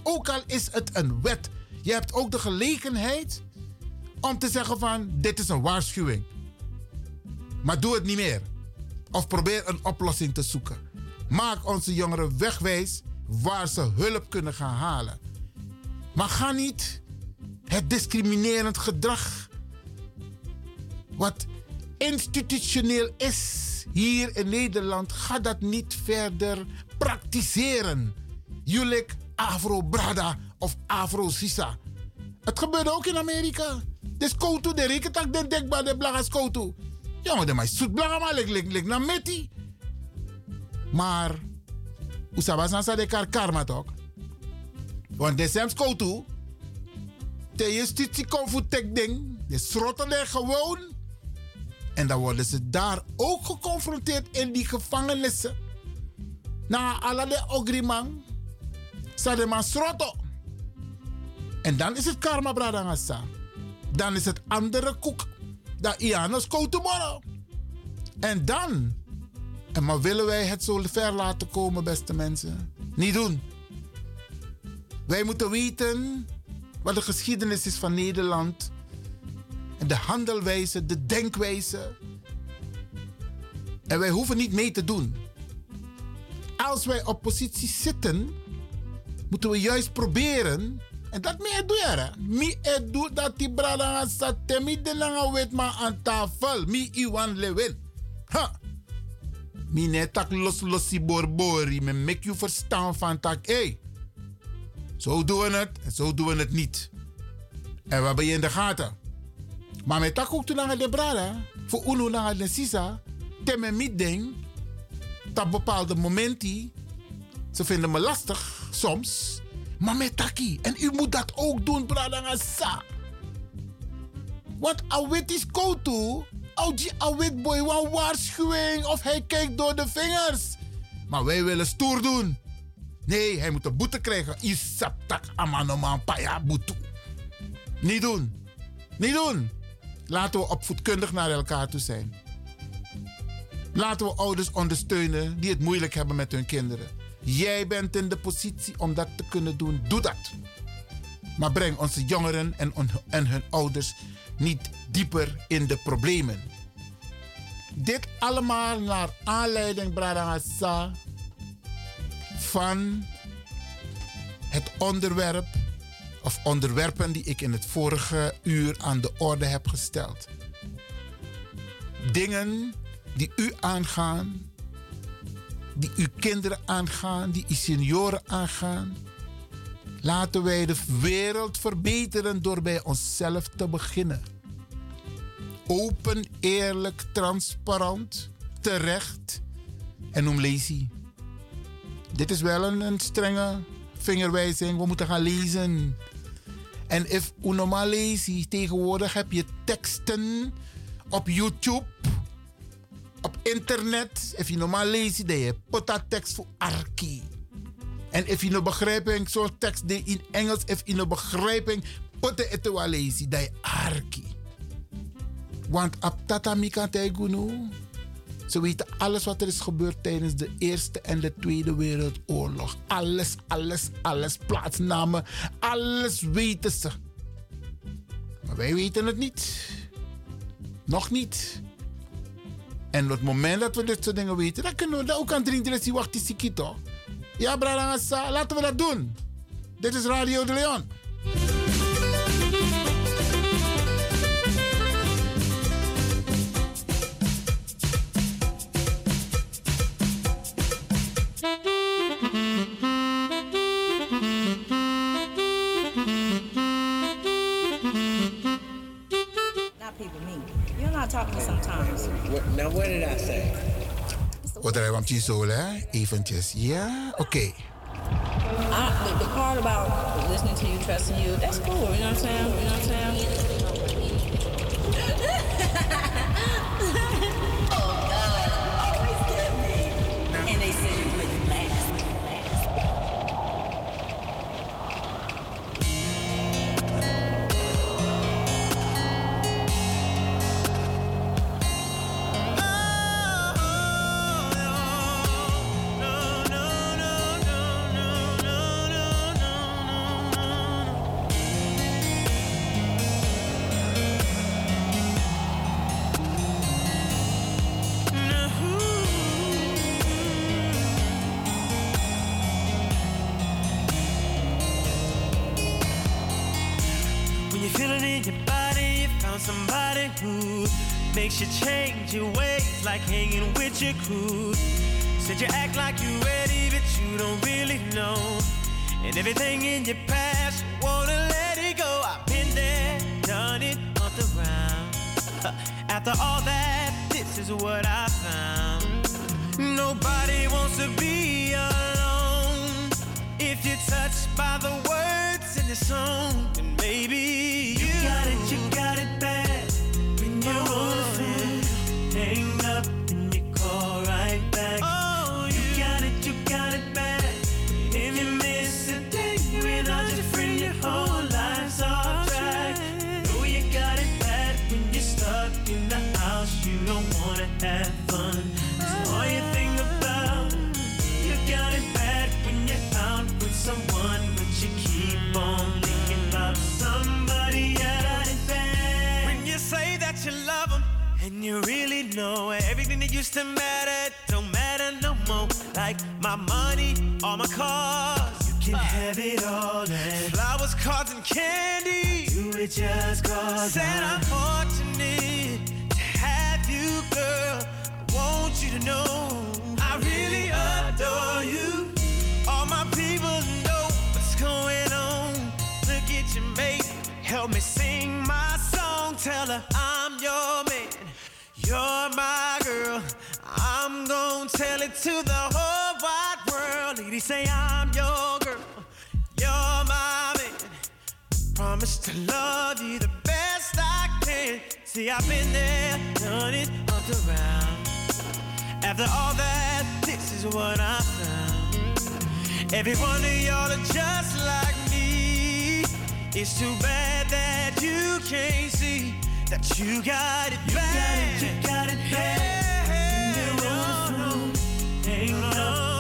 Ook al is het een wet. Je hebt ook de gelegenheid om te zeggen van dit is een waarschuwing. Maar doe het niet meer. Of probeer een oplossing te zoeken. Maak onze jongeren wegwijs waar ze hulp kunnen gaan halen. Maar ga niet het discriminerend gedrag wat institutioneel is hier in Nederland, ga dat niet verder praktiseren. Julik Afro Brada of Afro Sisa. Het gebeurde ook in Amerika. Dus koutu, de rekentak, de dekba, de blagas koutu. Jongen, de mij zoet blaga, maar lik, lik, lik, na meti. Maar, usabas sa de kar karma toch? Want de sems koutu, de justitie komt tek ding, de schrotten er gewoon. En dan worden ze daar ook geconfronteerd in die gevangenissen. Na alle de ogriman, sa de man schrotten. En dan is het karma, bradangasa. Dan is het andere koek. Dat Ianus tomorrow. En dan. En maar willen wij het zo ver laten komen, beste mensen? Niet doen. Wij moeten weten wat de geschiedenis is van Nederland. En de handelwijze, de denkwijze. En wij hoeven niet mee te doen. Als wij op positie zitten, moeten we juist proberen en dat mi edu yara. Mi edu dat die brada sa temi de langa wet ma aan tafel. Mi iwan lewen. Ha. Mi ne tak los losi borbori. Me make you verstaan van tak. Hey. Zo doen we het en zo doen we het niet. En wat ben je in de gaten? Maar met tak ook toen de brada, voor uno naar de sisa, temme niet ding, dat bepaalde momenten, ze vinden me lastig soms, maar met taki. En u moet dat ook doen, brada sa. Want awit is koutu, die awit boy, waarschuwing of hij kijkt door de vingers. Maar wij willen stoer doen. Nee, hij moet een boete krijgen. Isaptak amanoman paya. Niet doen. Niet doen. Laten we opvoedkundig naar elkaar toe zijn. Laten we ouders ondersteunen die het moeilijk hebben met hun kinderen. Jij bent in de positie om dat te kunnen doen. Doe dat. Maar breng onze jongeren en, en hun ouders niet dieper in de problemen. Dit allemaal naar aanleiding, Bradangasa, van het onderwerp of onderwerpen die ik in het vorige uur aan de orde heb gesteld. Dingen die u aangaan, die uw kinderen aangaan, die uw senioren aangaan. Laten wij de wereld verbeteren door bij onszelf te beginnen. Open, eerlijk, transparant, terecht en om lazy. Dit is wel een, strenge vingerwijzing. We moeten gaan lezen. En if normaal leest, tegenwoordig heb je teksten op YouTube, op internet. If je normaal leest, dan je put tekst voor arki. En if je no begrijping, zo'n tekst in Engels, if je no begrijping, put het wel lezen, dan je arki. Want op tata mika tegunu, ze weten alles wat er is gebeurd tijdens de Eerste en de Tweede Wereldoorlog. Alles, alles, alles. Plaatsnamen, alles weten ze. Maar wij weten het niet. Nog niet. En op het moment dat we dit soort dingen weten, dan kunnen we dat ook aan drinken. Wacht toch? Ja, brada, laten we dat doen. Dit is Radio de Leon. Now, what did I say? Wat er want je zo, hè? Eventjes. Ja, oké. Okay. The, the part about listening to you, trusting you, that's cool. You know what I'm saying? You know what I'm saying? You change your ways, like hanging with your crew. Said you act like you're ready, but you don't really know. And everything in your past, you wanna let it go. I've been there, done it, on the round. After all that, this is what I found. Nobody wants to be alone. If you're touched by the words in the song, then maybe used to matter don't matter no more. Like my money, all my cars. You can have it all and flowers, cards, and candy. You it just cause Said I'm fortunate to have you, girl. I want you to know I really adore you. All my people know what's going on. Look at you, mate. Help me sing my song tell her I'm your man. You're my girl. I'm gonna tell it to the whole wide world. Ladies say I'm your girl. You're my man. Promise to love you the best I can. See, I've been there, done it, up around. After all that, this is what I found. Every one of y'all are just like me. It's too bad that you can't see that you got it bad. You got it, you got it bad. You're on the phone,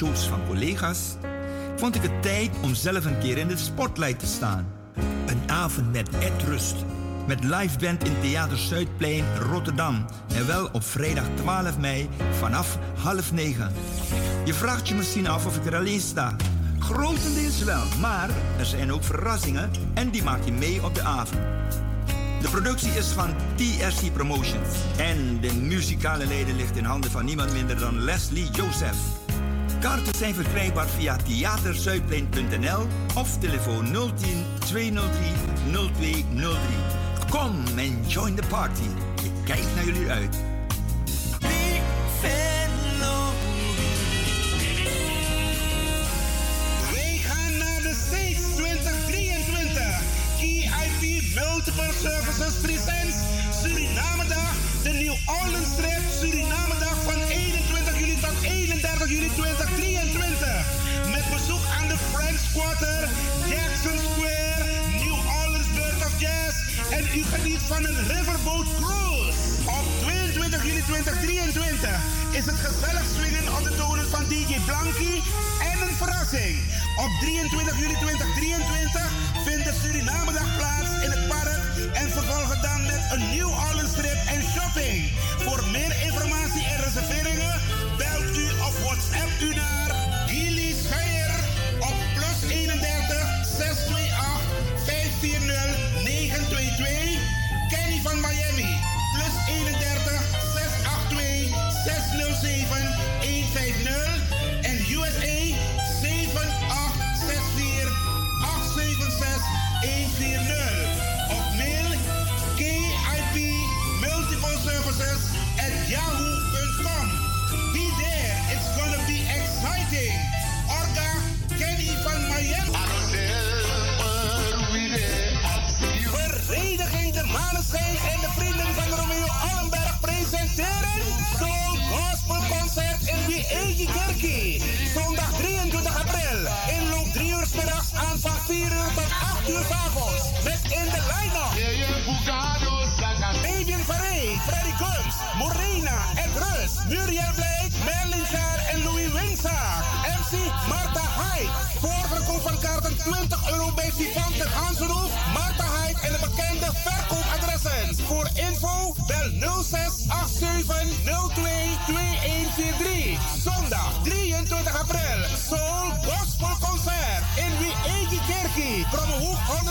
shows van collega's, vond ik het tijd om zelf een keer in de spotlight te staan. Een avond met Ed Rust, met live band in Theater Zuidplein, Rotterdam. En wel op vrijdag 12 mei vanaf half negen. Je vraagt je misschien af of ik er alleen sta. Grotendeels wel, maar er zijn ook verrassingen en die maak je mee op de avond. De productie is van TRC Promotions. En de muzikale leden ligt in handen van niemand minder dan Leslie Joseph. Kaarten zijn verkrijgbaar via theaterzuidplein.nl of telefoon 010 203 0203. Kom en join the party. Ik kijk naar jullie uit. Van een Riverboat Cruise. Op 22 juli 2023 is het gezellig op de tonen van DJ Blankie en een verrassing. Op 23 juli 2023 vindt de Surinamedag plaats in het park en vervolgen dan met een New Orleans trip en shopping. Voor meer informatie en reserveringen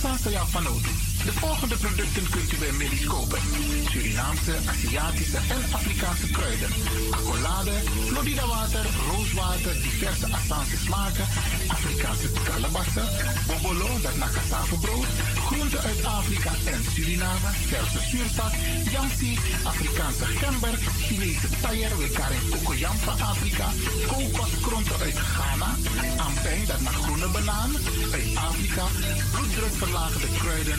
kan vinden. Alles aan jou van nodig. De volgende producten kunt u bij Melis kopen. Surinaamse, Aziatische en Afrikaanse kruiden. Accolade, Florida water, rooswater, diverse Assange smaken, Afrikaanse kalebassen, bobolo, dat na cassavebrood, groenten uit Afrika en Suriname, verse zuurzak, yamsi, Afrikaanse gember, Chinese taier, wekaring kokoyam van Afrika, kokoskronten uit Ghana, ampeng, dat naar groene banaan, uit Afrika, bloeddrukverlagende kruiden,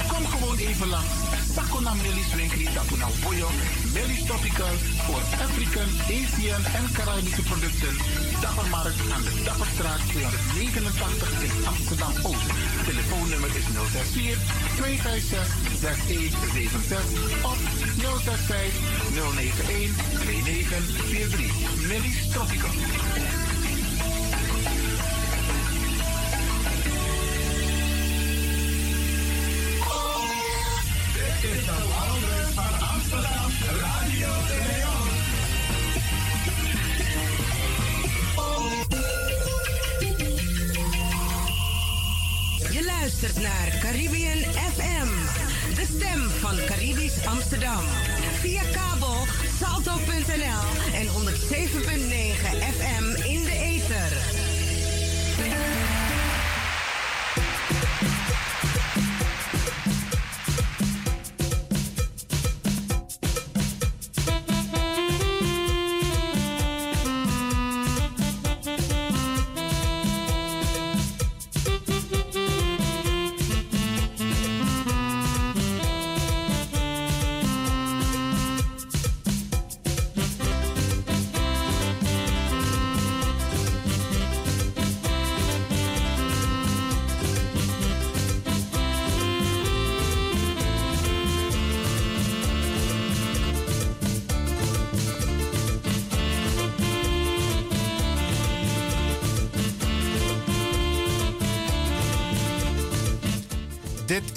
Kom gewoon even langs. Sakona Millie's Winkri, Tapuna Boyo, Millie's Tropical voor African, Asian en Caribische producten. Dappermarkt aan de Dapperstraat 289 in Amsterdam Oost. Telefoonnummer is 064 256 6176 of 065 091 2943. Millie's Tropical. Je luistert naar Caribbean FM, de stem van Caribisch Amsterdam. Via kabel salto.nl en 107.9 FM in de ether.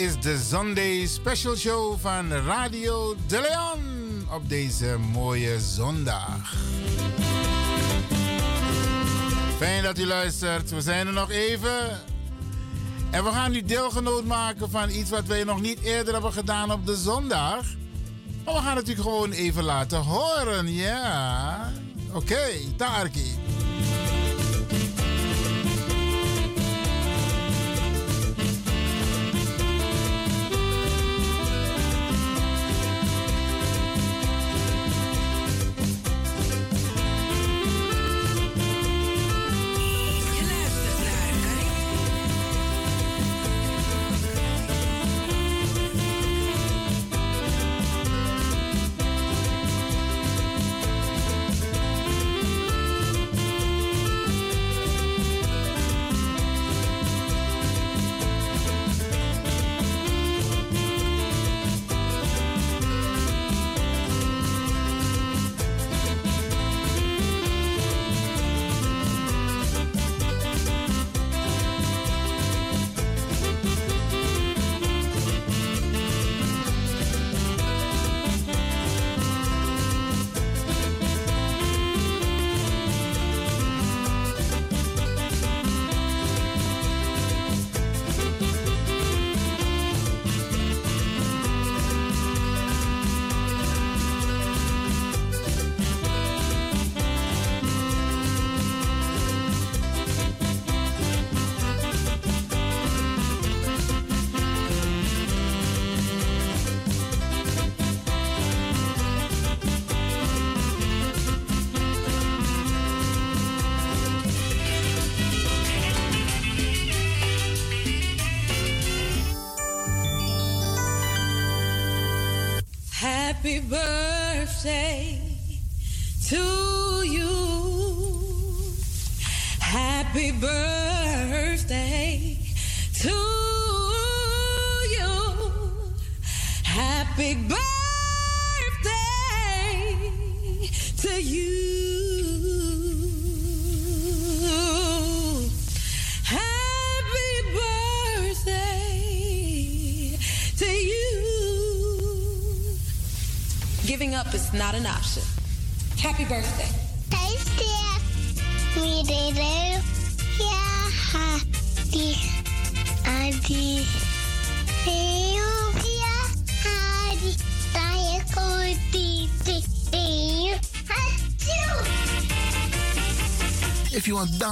Is de Sunday Special Show van Radio De Leon op deze mooie zondag. Fijn dat u luistert. We zijn er nog even. En we gaan u deelgenoot maken van iets wat wij nog niet eerder hebben gedaan op de zondag. Maar we gaan het u gewoon even laten horen, ja. Oké, okay.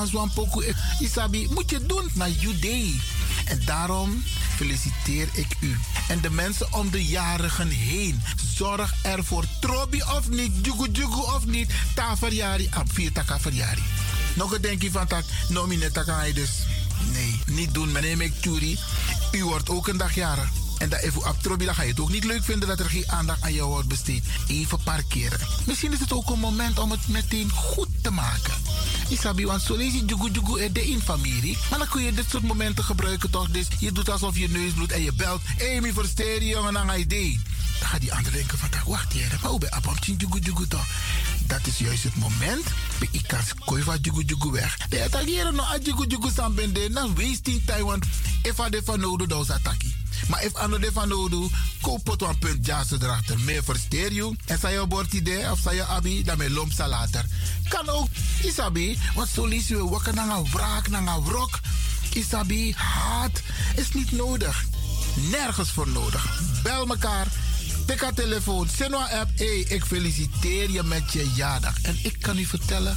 Eh, Isabi, moet je doen naar day. En daarom feliciteer ik u. En de mensen om de jarigen heen. Zorg ervoor. Trobi of niet, jugu jugu of niet. Ta verjari, ab vier taka verjari. Nog een denkje van tak, nomine taka dus. Nee, niet doen. Meneer McCurry, u wordt ook een dag jarig. En dat even op Trobi, dan ga je het ook niet leuk vinden dat er geen aandacht aan jou wordt besteed. Even parkeren. Misschien is het ook een moment om het meteen goed te maken. Isabi, want zo lees je jugu jugu er de in familie. Maar dan kun je dit soort momenten gebruiken toch? Dus je doet alsof je neus bloedt en je belt. Hey, versteer jongen, dan ga je idee. Dan gaat die andere denken van, wacht hier, maar hoe ben je jugu jugu toch? Dat is juist het moment. Bij ikas kooi van jugu jugu weg. De Italiëren nog a jugu jugu staan ben dan wasting time, want if de van nodig, dan is. Maar if ano de van nodig, koop het een punt jassen erachter. Meer versteer je. En zei je bord idee of zei je abi, dan met lomp later. Kan ook, isabi, want zo lees je wakker naar een wraak, naar een wrok. Isabi, haat is niet nodig. Nergens voor nodig. Bel mekaar. Tik haar telefoon. Senwa app. Hey, ik feliciteer je met je jaardag. En ik kan u vertellen.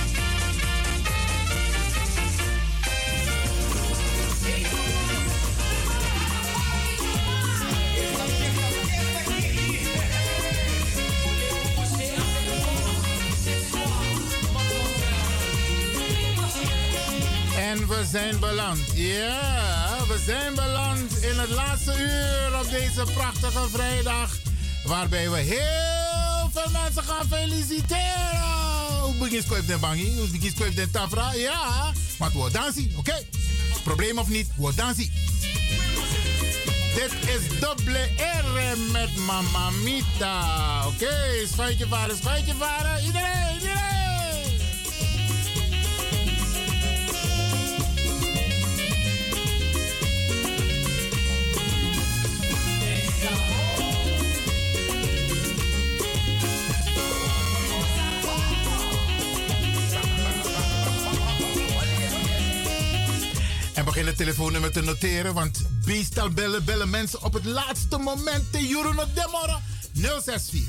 En we zijn beland. Ja, we zijn beland in het laatste uur op deze prachtige vrijdag. Waarbij we heel veel mensen gaan feliciteren. Hoe begin je de bangi? Hoe begin je de tafra? Ja, maar we dansen, oké? Probleem of niet, we dansen. Dit is dubbele R met Mama Mita. Oké, okay, schuitje varen, schuitje varen. Iedereen, iedereen. En begin het telefoonnummer te noteren, want beestal bellen, bellen mensen op het laatste moment. Te juren op de morgen. 064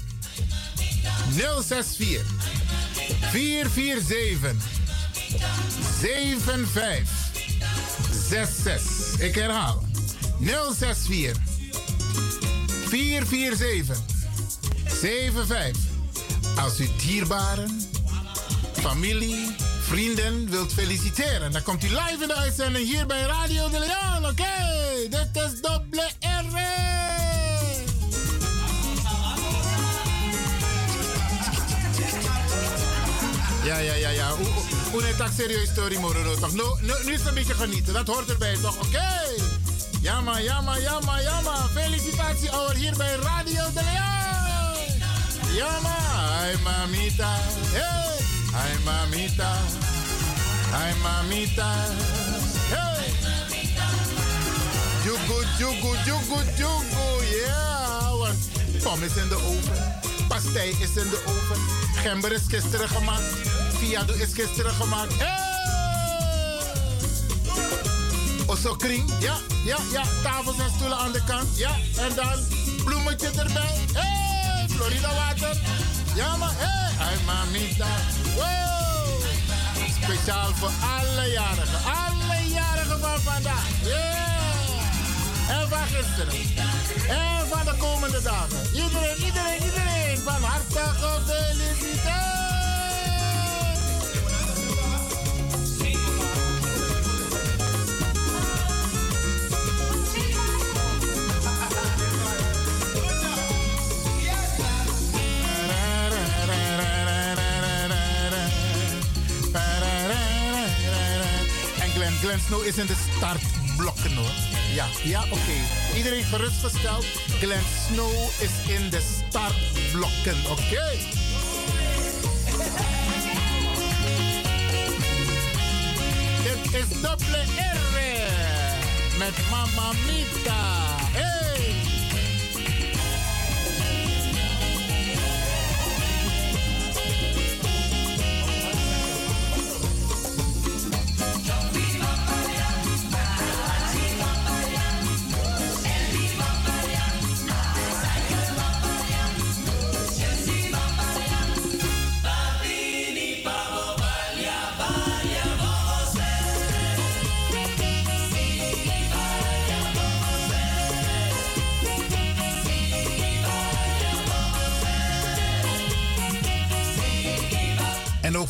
064 447 75 66. Ik herhaal. 064 447 75. Als u dierbaren, familie, vrienden wilt feliciteren. Dan komt u live in de uitzending hier bij Radio de Leon. Oké, dit is dubbele R. Ja, ja, ja, ja. Hoe net dat serieus story, Moro. Toch? Nu is het een beetje genieten. Dat hoort erbij, toch? Oké. Jamma, jamma, jamma, jamma. Felicitatie, ouwe, hier bij Radio de Leon. Jamma. Hi, mamita. Hey. Hi, mamita. Hi, mamita. Hey. Jugu, jugu, jugu, jugu. Yeah. want pom is in de oven. Pastei is in de oven. Gember is gisteren gemaakt. Fiado is gisteren gemaakt. Hey! Osokring, ja, ja, ja. Tafels en stoelen aan de kant, ja. En dan bloemetje erbij. Hey, Florida water. Ja, maar hey, hey mamita. Wow. Speciaal voor alle jarigen. Alle jarigen van vandaag. Yeah. En van gisteren. En van de komende dagen. Iedereen, iedereen, iedereen. Van harte gefeliciteerd. Glenn Snow is in de startblokken hoor. Ja, ja oké. Iedereen gerustgesteld. Glenn Snow is in de startblokken. Oké. Okay. Dit is dubbele R met Mama Mita. Hey!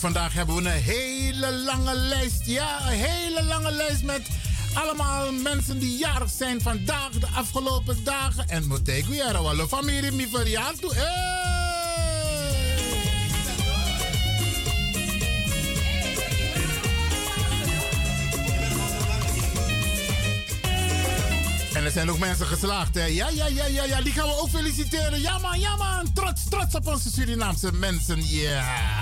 Vandaag hebben we een hele lange lijst. Ja, een hele lange lijst met allemaal mensen die jarig zijn vandaag, de afgelopen dagen. En moet ik weer wel familie mi verjaard toe. En er zijn ook mensen geslaagd, hè? Ja, ja, ja, ja, ja. Die gaan we ook feliciteren. Ja, man, ja, man. Trots, trots op onze Surinaamse mensen. Ja.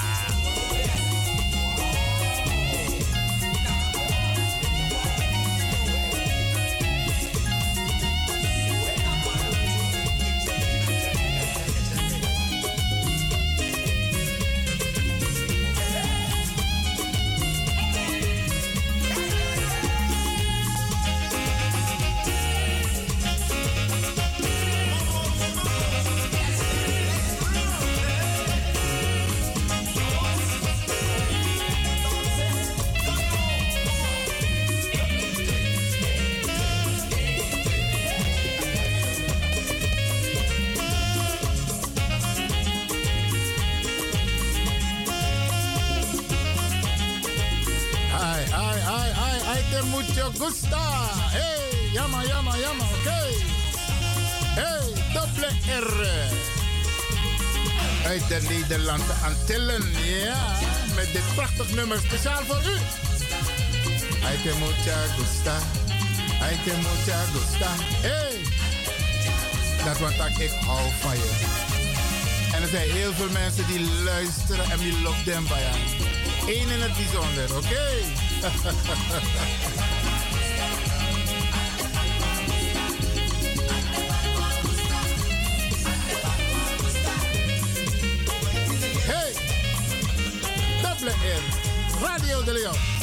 Te gusta. Hey. Dat wat ik hou van je. En er zijn heel veel mensen die luisteren en die love them bij Eén in het bijzonder, oké? Okay? Radio de Leon.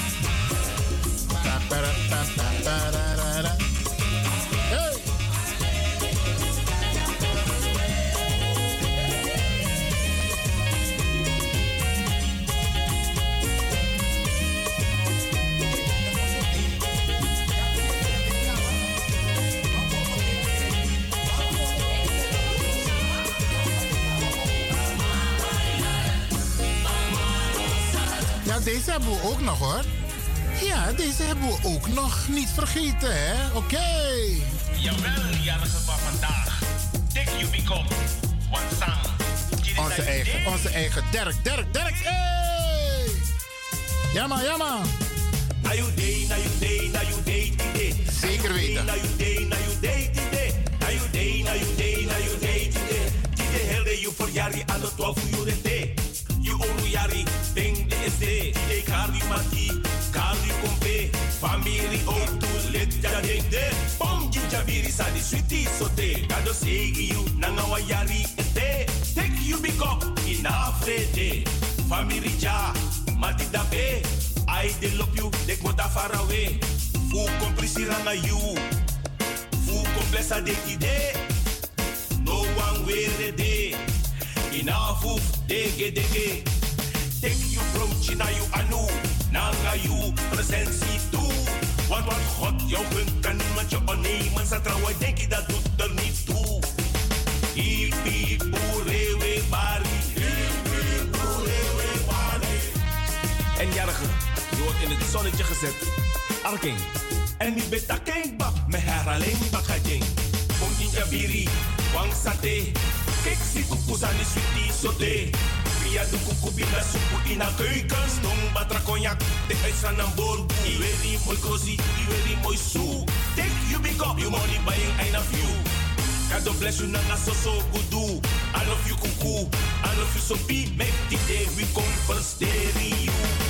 Hebben we ook nog hoor. Ja, deze hebben we ook nog niet vergeten, hè? Oké. Jawel, jarige van vandaag. Want sang. Onze eigen, onze eigen Dirk, Dirk, Dirk. Hey! Ja man, ja man. Na you day, na you day, Family ook to let ja ding de. Bom jabiri sa di sweetie sote. Gado segi you, nangawa yari ete. Take you big up, ina frede. Family ja, mati dabe. I de lop you, dek mo da far away. Fu comprisi ranga you. Fu complessa de ide. No one wear de. Enough of dege. Take you from China you anu. Nanga you presentie toe. Want wat God jou gunt kan niemand je onnemen. Sa trouwen denk je dat doet er niet toe. Hippie boerewe bari. Hippie boerewe bari. En jarige, je wordt in het zonnetje gezet. Arking. En die beta keng bak, me her alleen bakading. In jabiri, wang sate. Kijk si kukusa ni sweetie sote. Via de kuku bila supu in a keuken. Stong batra cognac, de huis aan een borgo. I very mooi cozy, very mooi. Take you big up, you money buying ein of you. God bless you nanga so so good. I love you kuku, I love you so be. Make the day we come stereo. Hippie,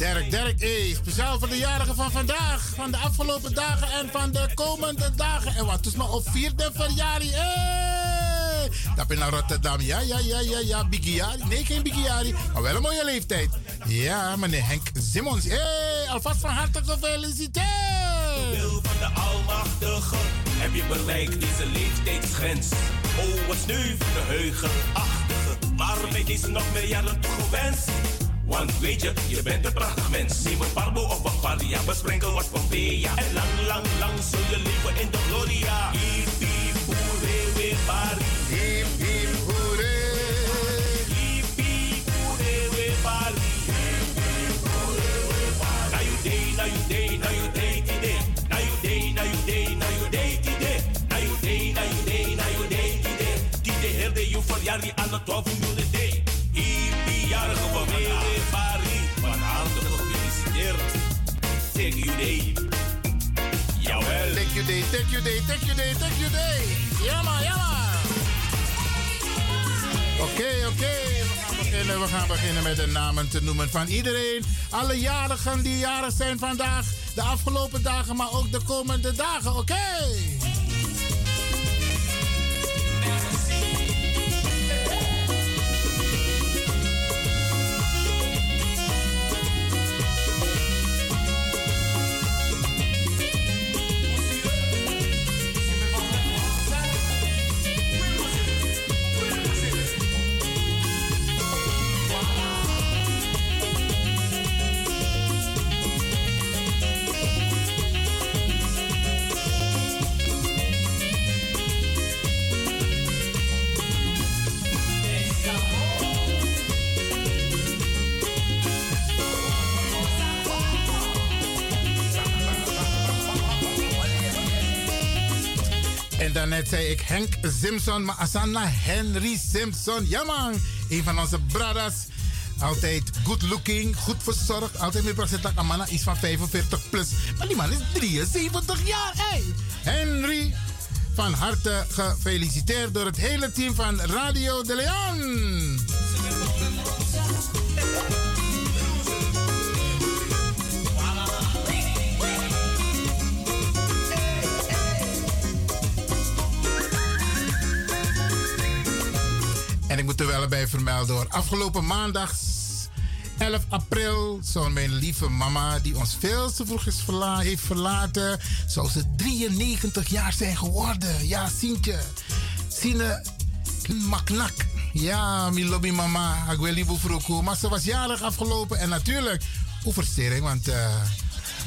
bari. Dirk, Dirk, eh, speciaal voor de jarigen van vandaag, van de afgelopen dagen en van de komende dagen. En wat is maar op vierde verjaardag, eh! Dat ben naar Rotterdam, ja, ja, ja, ja, ja, Bigiari. Nee, geen Bigiari, maar wel een mooie leeftijd. Ja, meneer Henk Simmons, eh, alvast van harte gefeliciteerd. wil van de Almachtige heb je bereikt deze leeftijdsgrens. Oh, wat sneu voor de heugenachtige. Waarom ben deze nog meer jaren toegewenst? Want weet je, je bent een prachtig mens. Neem een parbo of een paria, besprenkel wat Pompeia. En lang, lang, lang zul je leven in de gloria. Hippie, hoere, weer pari. Hip, hip, hoere. Hippie, hoere, weer pari. Now you day, now you day, now you day, today. Now you day, now you day, now you day, today. Now you day, now you day, now you day, today. Herde you for jari aan de 12 uur de day. Take you day. Jawel. Take you day, take you day, take you day, take you day. Ja maar, ja maar. Oké, oké. We gaan beginnen. We gaan beginnen met de namen te noemen van iedereen. Alle jarigen die jarig zijn vandaag, de afgelopen dagen, maar ook de komende dagen. Oké. Zei ik Henk Simpson, maar Asana Henry Simpson. Ja man, een van onze brothers. Altijd good looking, goed verzorgd. Altijd met procent Amana is van 45 plus. Maar die man is 73 jaar. Hey. Henry, van harte gefeliciteerd door het hele team van Radio de Leon. Ik moet er wel bij vermelden hoor. Afgelopen maandag 11 april zou mijn lieve mama, die ons veel te vroeg is verla heeft verlaten, zou ze 93 jaar zijn geworden. Ja, Sintje. Sine Maknak. Ja, mijn lobby mama. Ik wil lieve vroeg. Maar ze was jarig afgelopen. En natuurlijk, hoe verstering, want uh,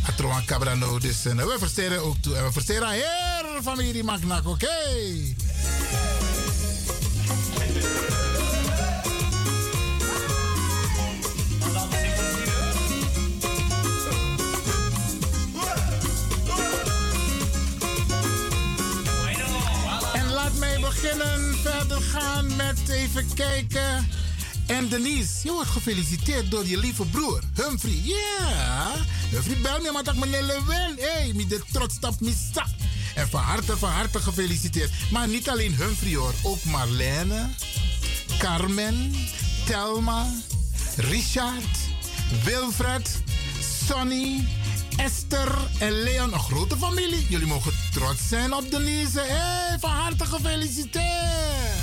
Atroan Cabrano. Dus uh, we versteren ook toe. En we versteren heer familie Maknak, oké? Beginnen, verder gaan met even kijken. En Denise, je wordt gefeliciteerd door je lieve broer, Humphrey. Ja, Humphrey bel me, maar dat meneer Lewin. Hé, hey, mi de trots stap mi sak. En van harte, van harte gefeliciteerd. Maar niet alleen Humphrey hoor, ook Marlene, Carmen, Telma, Richard, Wilfred, Sonny, Esther en Leon. Een grote familie. Jullie mogen trots zijn op Denise. Hey, van harte gefeliciteerd.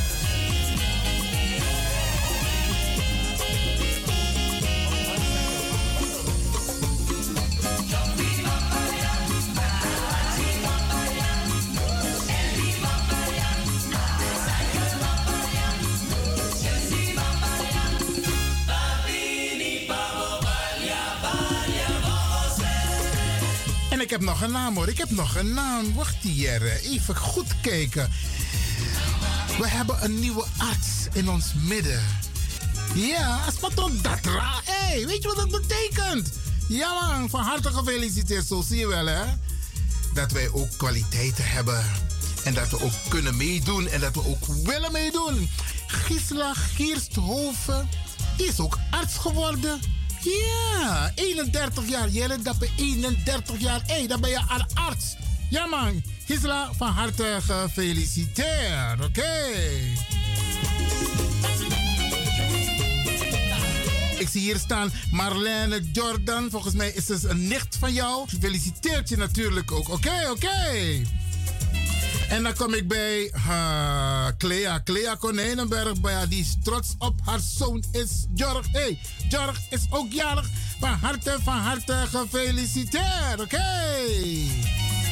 Ik heb nog een naam hoor. Ik heb nog een naam. Wacht hier. Even goed kijken. We hebben een nieuwe arts in ons midden. Ja, Aspaton Datra. Hey, weet je wat dat betekent? Ja man, van harte gefeliciteerd. Zo zie je wel hè. Dat wij ook kwaliteiten hebben. En dat we ook kunnen meedoen. En dat we ook willen meedoen. Gisela Giersthoven. Die is ook arts geworden. Ja, 31 jaar. Jij dat bij 31 jaar. Hé, hey, dan ben je een arts. Ja man, Gisela, van harte gefeliciteerd. Oké. Ik zie hier staan Marlene Jordan. Volgens mij is ze een nicht van jou. Gefeliciteerd je natuurlijk ook. Oké, oké. En dan kom ik bij uh, Clea. Clea Konijnenberg. Die is trots op haar zoon is Jorg. Hey, Jorg is ook jarig. Van harte, van harte gefeliciteerd. Oké. Okay.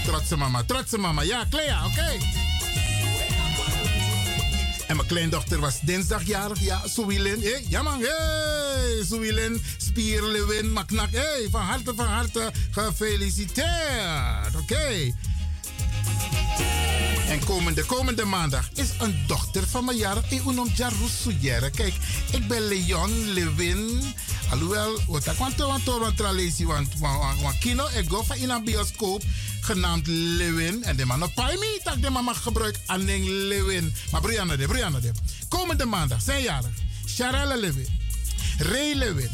Trotse mama, trotse mama. Ja, Clea, oké. En mijn kleindochter was dinsdag jarig. Ja, Suwilin. Hey, ja man, hey. Suwilin, Spierlewin, Maknak. Hey, van harte, van harte gefeliciteerd. Oké. En komende, komende maandag is een dochter van mijn jaar. Ik noem Jarusujere. Kijk, ik ben Leon Lewin. Alhoewel, wat ik want want want want kino ik go van in een bioscoop genaamd Lewin en de man op me dat de mama gebruikt Anning Lewin. Maar Brianna de, Brianna de. Komende maandag zijn jarig. Charelle Lewin, Ray Lewin,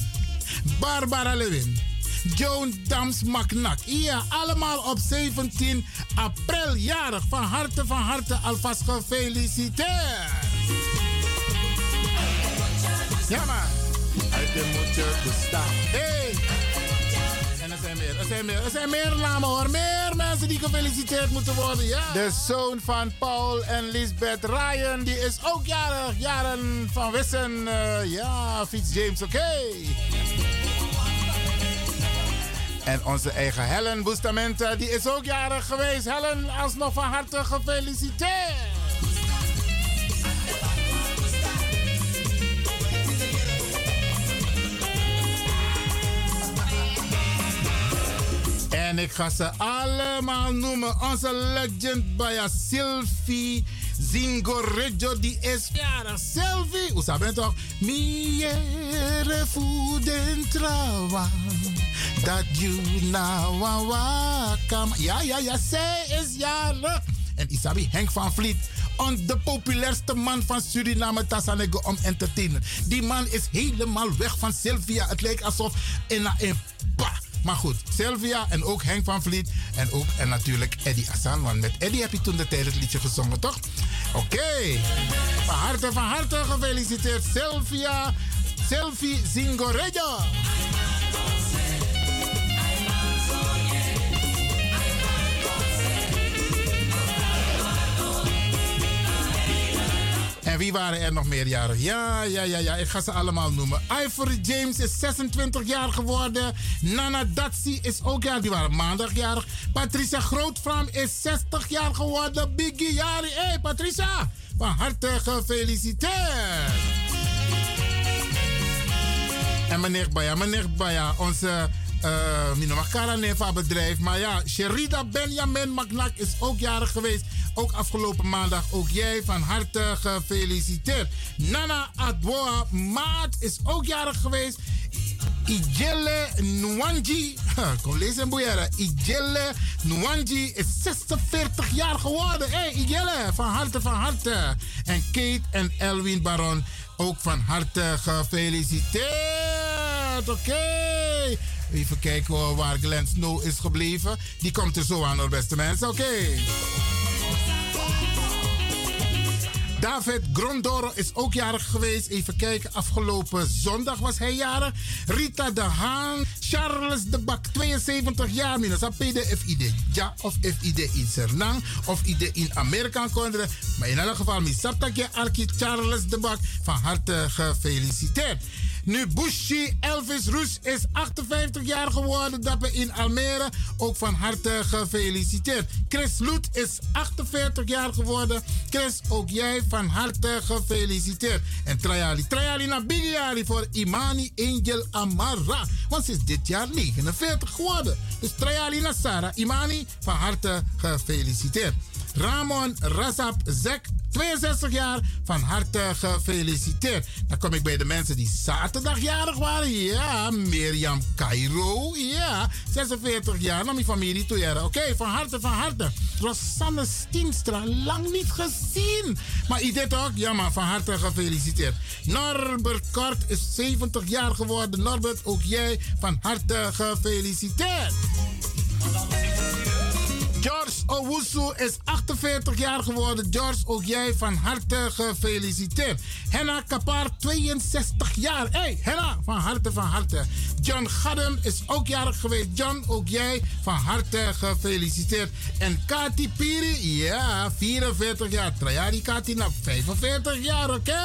Barbara Lewin. Joan Dams Maknak. Ja, allemaal op 17 april jarig. Van harte, van harte alvast gefeliciteerd. Ja, bestaan. Hey. En er zijn meer, er zijn meer, er zijn meer namen hoor. Meer mensen die gefeliciteerd moeten worden, ja. De zoon van Paul en Lisbeth Ryan, die is ook jarig. Jaren van Wissen. Uh, ja, Fiets James, oké. Okay. En onze eigen Helen Bustamante, die is ook jarig geweest. Helen, alsnog van harte gefeliciteerd. En ik ga ze allemaal noemen. Onze legend bij Sylvie Is jarig. Sylvie, hoe zou je toch? Voeden trawa. Dat you now welcome. Ja, ja, ja, zij is jarig. En Isabi Henk van Vliet. On de populairste man van Suriname, Tassanego, om entertainen. Die man is helemaal weg van Sylvia. Het lijkt alsof in een pa. Maar goed, Sylvia en ook Henk van Vliet. En ook en natuurlijk Eddie Assan. Want met Eddie heb je toen de tijd het liedje gezongen, toch? Oké. Van harte, van harte gefeliciteerd, Sylvia. Sylvie Zingorejo. En wie waren er nog meerjarig? Ja, ja, ja, ja. Ik ga ze allemaal noemen. Ivory James is 26 jaar geworden. Nana Datsi is ook jaar. Die waren maandagjarig. Patricia Grootvram is 60 jaar geworden. Biggie Jari. Hé, hey, Patricia. Van harte gefeliciteerd. En meneer Baya, meneer Baya, onze uh, Minomakara Neva bedrijf. Maar ja, Sherida Benjamin Magnak is ook jarig geweest. Ook afgelopen maandag. Ook jij van harte gefeliciteerd. Nana Adwoa Maat is ook jarig geweest. Ijele Nwanji. Kom lezen in Boeieren. Ijele Nwanji is 46 jaar geworden. Hé, hey, Ijele, van harte, van harte. En Kate en Elwin Baron ook van harte gefeliciteerd. Oké. Even kijken hoor, waar Glenn Snow is gebleven. Die komt er zo aan, hoor, beste mensen. Oké. David Grondoro is ook jarig geweest. Even kijken, afgelopen zondag was hij jarig. Rita de Haan, Charles de Bak, 72 jaar. Minus FID ja of FID in Sernang of ID in Amerika. Maar in elk geval, Misaptakje Arki Charles de Bak, van harte gefeliciteerd. Nu Bushi Elvis Roes is 58 jaar geworden. Dapper in Almere. Ook van harte gefeliciteerd. Chris Loet is 48 jaar geworden. Chris, ook jij van harte gefeliciteerd. En Trajali. Trajali na Bigiari voor Imani Angel Amara. Want ze is dit jaar 49 geworden. Dus Trajali na Sarah. Imani, van harte gefeliciteerd. Ramon Razap Zek 62 jaar, van harte gefeliciteerd. Dan kom ik bij de mensen die zaterdagjarig waren. Ja, Mirjam Cairo. Ja, 46 jaar. Naar mijn familie toe. Oké, van harte, van harte. Rosanne Stienstra, lang niet gezien. Maar dit ook? Ja, maar van harte gefeliciteerd. Norbert Kort is 70 jaar geworden. Norbert, ook jij van harte gefeliciteerd. George Owusu is 48 jaar geworden. George, ook jij van harte gefeliciteerd. Henna Kapar, 62 jaar. Hey, Henna, van harte, van harte. John Gadden is ook jarig geweest. John, ook jij van harte gefeliciteerd. En Kati Piri, ja, 44 jaar. Trajari Kati, nou 45 jaar, oké.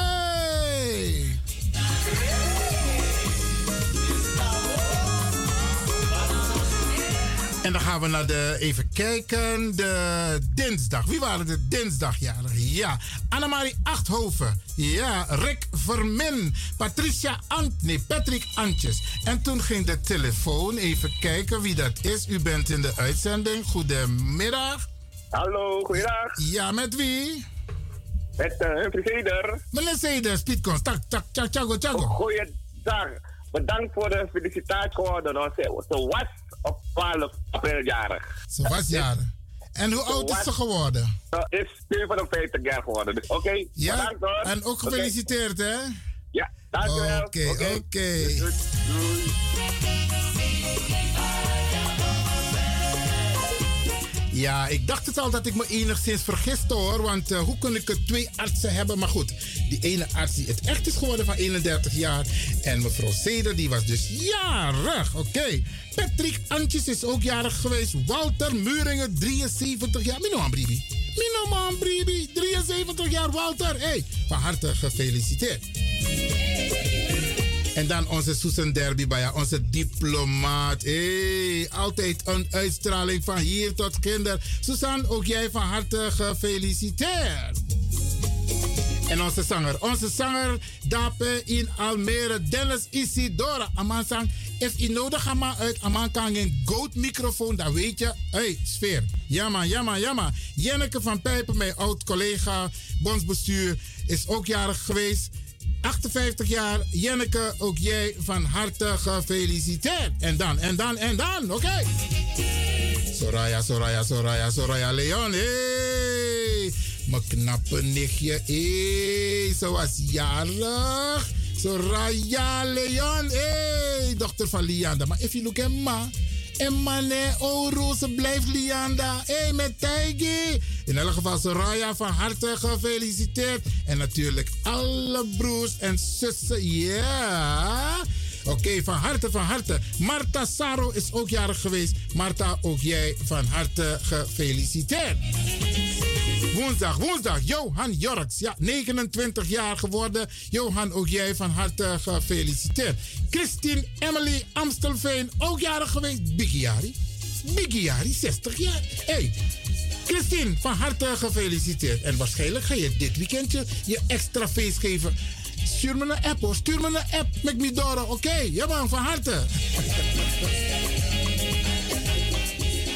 En dan gaan we naar de, even kijken, de dinsdag. Wie waren de dinsdagjarigen? Ja, Annemarie Achthoven. Ja, Rick Vermin. Patricia Ant, nee, Patrick Antjes. En toen ging de telefoon, even kijken wie dat is. U bent in de uitzending. Goedemiddag. Hallo, goeiedag. Ja, met wie? Met uh, Humphrey Zeder. Meneer Zeder. Tak, tak, tak, tjago, tjago. Goeiedag. Bedankt voor de felicitatie. Ze was op 12 april jarig. Ze was jarig. En hoe oud is ze geworden? Ze is 57 jaar geworden. Dus oké, okay, ja, bedankt hoor. En ook gefeliciteerd okay. hè? Ja, dankjewel. Oké, oké. Okay, okay. Ja, ik dacht het al dat ik me enigszins vergiste hoor. Want uh, hoe kun ik er twee artsen hebben? Maar goed, die ene arts die het echt is geworden van 31 jaar. En mevrouw Seder, die was dus jarig. Oké. Patrick Antjes is ook jarig geweest. Walter Muringen, 73 jaar. Mino Bribi. Mino Bribi, 73 jaar Walter. Hey, van harte gefeliciteerd. En dan onze Susan Derby bij onze diplomaat. Hey, altijd een uitstraling van hier tot kinder. Susan, ook jij van harte gefeliciteerd. En onze zanger, onze zanger Dape in Almere, Dennis Isidora. Amansang, if je nodig maar uit Aman kan een goat microfoon, dan weet je, hey, sfeer. Jammer, jammer, jammer. Jenneke van Pijpen, mijn oud collega, bondsbestuur, is ook jarig geweest. 58 jaar. Jenneke, ook jij van harte gefeliciteerd. En dan, en dan, en dan. Oké. Soraya, Soraya, Soraya, Soraya Leon. Hey. Mijn knappe nichtje. Hey. Ze was jarig. Soraya Leon. Hey. Dochter van Lianda. Maar if you look at ma. En mannen, oh Roze, blijft Lianda. Hé, hey, met Tijgi. In elk geval Soraya van harte gefeliciteerd. En natuurlijk alle broers en zussen. Ja. Oké, van harte, van harte. Marta Saro is ook jarig geweest. Marta, ook jij van harte gefeliciteerd. Woensdag, woensdag, Johan Jorks. Ja, 29 jaar geworden. Johan, ook jij van harte gefeliciteerd. Christine Emily Amstelveen, ook jarig geweest. Bigiari. Bigiari, 60 jaar. Hey, Christine, van harte gefeliciteerd. En waarschijnlijk ga je dit weekendje je extra feest geven. Stuur me een app hoor. Stuur me een app met me door. Oké, ja man, van harte.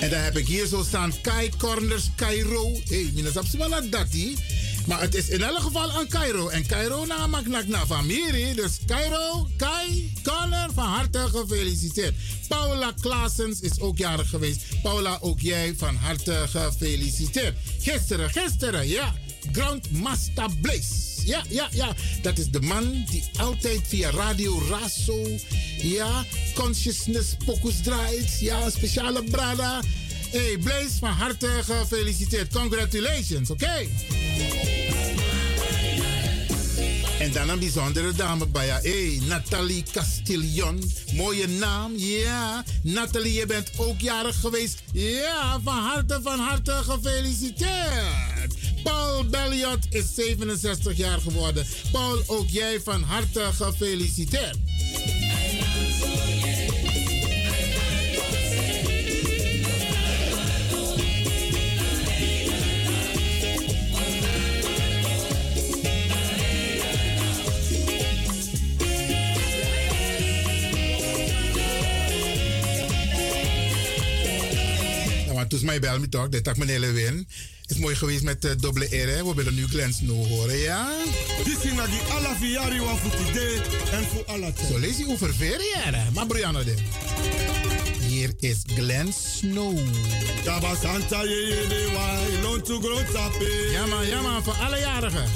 En dan heb ik hier zo staan Kai Corners Cairo. Hé, hey, mina sapsimana dati. Maar het is in elk geval aan Cairo. En Cairo na mak nak na familie. Dus Cairo, Kai, Corner, van harte gefeliciteerd. Paula Klaasens is ook jarig geweest. Paula, ook jij van harte gefeliciteerd. Gisteren, gisteren, ja. Grandmaster Blaze. Ja, ja, ja. Dat is de man die altijd via Radio Raso, ja, Consciousness Pokus draait. Ja, speciale brada. Hey, Blaze, van harte gefeliciteerd. Congratulations, oké? En dan een bijzondere dame bij jou. Hey, Nathalie Castillon. Mooie naam. Ja. Nathalie, je bent ook jarig geweest. Ja, van harte, van harte gefeliciteerd. Paul Belliot is 67 jaar geworden. Paul, ook jij van harte gefeliciteerd. Dus mij bel me toch, dat ik meneer Lewin. Is mooi geweest met uh, dubbele R. We willen nu Glenn Snow horen, ja? Dit is naar die alle viari wa voor today en voor alle tijd. Zo lees je over verjaren. Maar Brianna de. Hier is Glenn Snow. Taba Santa de wa, ilon to grow tape. Ja man, ja man, voor alle jarigen.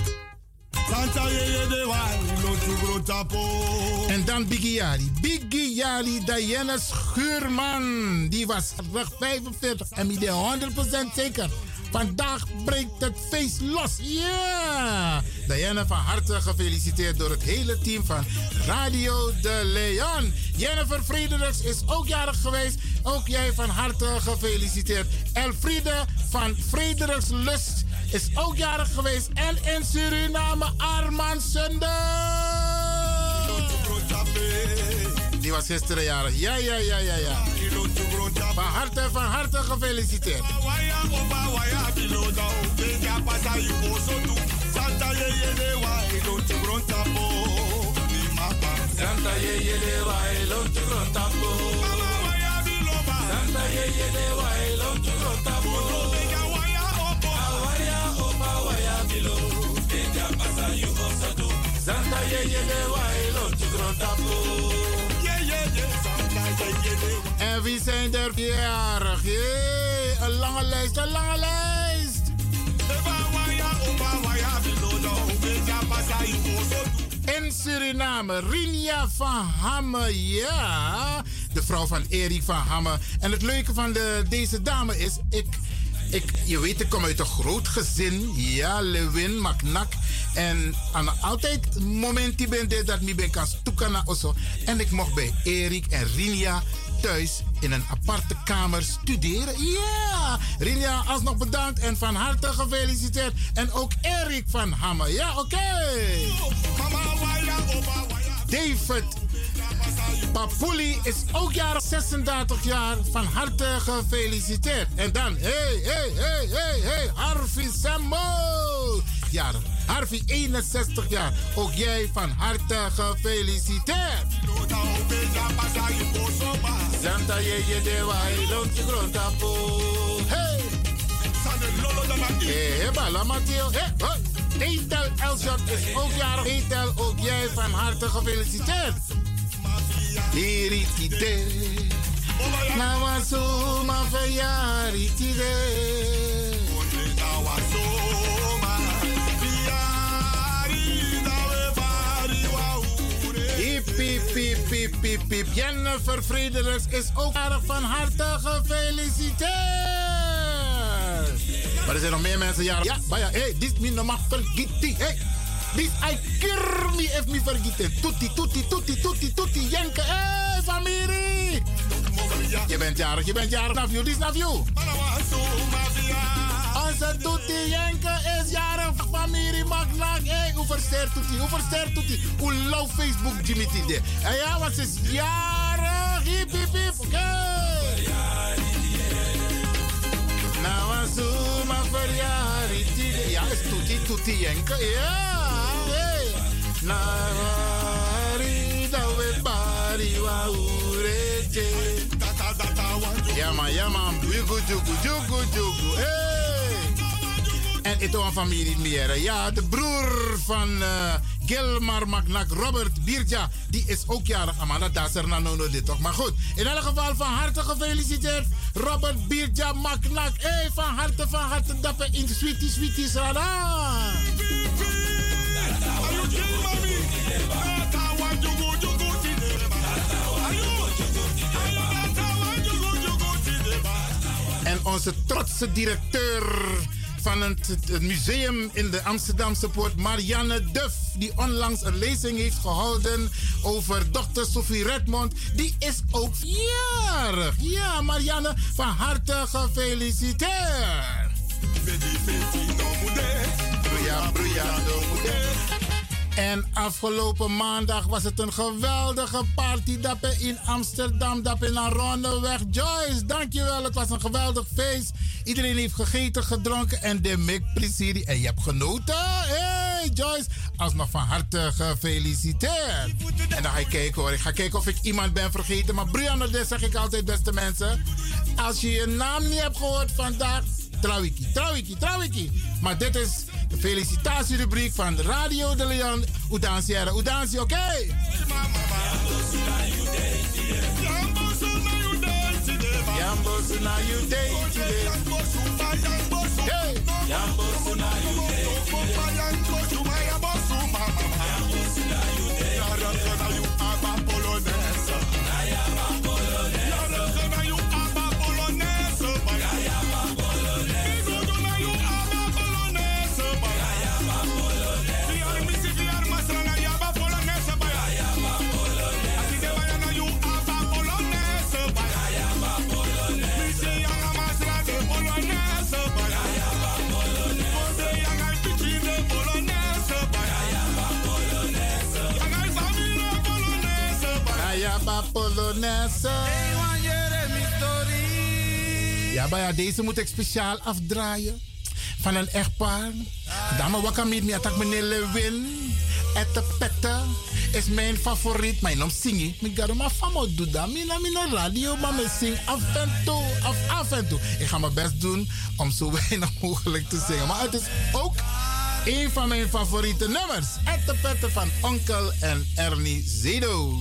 Santa ye ye de wa, ilon to grow tapo. En dan Biggie Yali. Biggie Yali, Diana Schuurman. Die was 45 en die 100% zeker. Vandaag breekt het feest los. Yeah! Diana, van harte gefeliciteerd door het hele team van Radio de Leon. Jennifer Fredericks is ook jarig geweest. Ook jij van harte gefeliciteerd. Elfriede van Fredericks Lust is ook jarig geweest. En in Suriname Arman Sunder. Die was gisteren jarig. Ja, ja, ja, ja, ja. Van harte, van harte gefeliciteerd. Santa ye ye de wa ilon tu grontapo. Santa ye ye de wa ilon tu grontapo. Awaya opa waya bilo. Deja pasa also do. Santa ye ye de wa ilon tu grontapo. En wie zijn er? Jee, een lange lijst, een lange lijst. In Suriname, Rinia van Hamme, ja. De vrouw van Erik van Hamme. En het leuke van de, deze dame is, ik, ik, je weet, ik kom uit een groot gezin. Ja, Lewin, Maknak. En aan altijd moment die ben dat ik ben kan stoeken naar Osso. En ik mocht bij Erik en Rinia thuis in een aparte kamer studeren. Ja, yeah. Rinia, alsnog bedankt en van harte gefeliciteerd. En ook Erik van Hammer. Ja, oké. Okay. David Papuli is ook jarig 36 jaar. Van harte gefeliciteerd. En dan, hey, hey, hey, hey, hey, Harvey. Jarig. Harvey, 61 jaar. Ook jij van harte gefeliciteerd. Santa ye ye de wa ilon ti gronta po. Hey! Hey, bala Matteo. Hey, hey. Etel Elshot is ook jarig. Etel, ook jij van harte gefeliciteerd. Eritide. Nawaso ma. Piep, piep, piep. Jennifer is ook van harte gefeliciteerd. Maar er zijn nog meer mensen jarig. Ja, maar ja, hey, dit is me nog vergeten. Hey, dit I keer me if me vergeten. Tutti, tutti, tutti, tutti, tutti, jenke. Hey, familie. Je bent jarig, je bent jarig. Je, dit snap je. Onze Tutti Jenke is jarig familie Magnak. Hey, hoe versterkt Tutti? Hoe versterkt Tutti? Hoe lauw Facebook Jimmy Tide? En ja, wat is jarig? Hip, hip, hip. Nou, Azuma verjaardag. Ja, is Tutti, Tutti Jenke. Ja, hey. Nari da we bari wa urete. Ja man, ja man. Jugu, jugu, jugu, jugu. Hey. En ito een familie meer. Ja, de broer van eh, Gilmar Magnak, Robert Biertja, die is ook jarig. Amanda Dasser na nono dit toch. Maar goed, in elk geval van harte gefeliciteerd. Robert Biertja Magnak. Hey, van harte, van harte dapper in Sweetie Sweetie Srada. En onze trotse directeur van het, het museum in de Amsterdamse poort, Marianne Duff, die onlangs een lezing heeft gehouden over dochter Sophie Redmond, die is ook jarig. Ja, Marianne, van harte gefeliciteerd. No moeder. En afgelopen maandag was het een geweldige party dappen in Amsterdam, dappen naar Rondeweg. Joyce, dankjewel. Het was een geweldig feest. Iedereen heeft gegeten, gedronken en de mik plezier. En je hebt genoten. Hey Joyce, alsnog van harte gefeliciteerd. En dan ga ik kijken hoor. Ik ga kijken of ik iemand ben vergeten. Maar Brianna, dit zeg ik altijd, beste mensen. Als je je naam niet hebt gehoord vandaag, Trawiki, Trawiki, Trawiki. Maar dit is de felicitatierubriek van Radio de Leon. Udansiera, Udansi, oké? Jambosu na you day today. Hey! Jambosu na you day Polonaise. Ja, maar ja, deze moet ik speciaal afdraaien. Van een echtpaar. Dame Wakamit, mi attack meneer Lewin. Ette Pette is mijn favoriet. Mijn naam Singi. Ik ga maar van doen dat. Mina mina radio, maar me zing af en toe. Af, af en toe. Ik ga mijn best doen om zo weinig mogelijk te zingen. Maar het is ook een van mijn favoriete nummers. Ette Pette van Onkel en Ernie Zedo.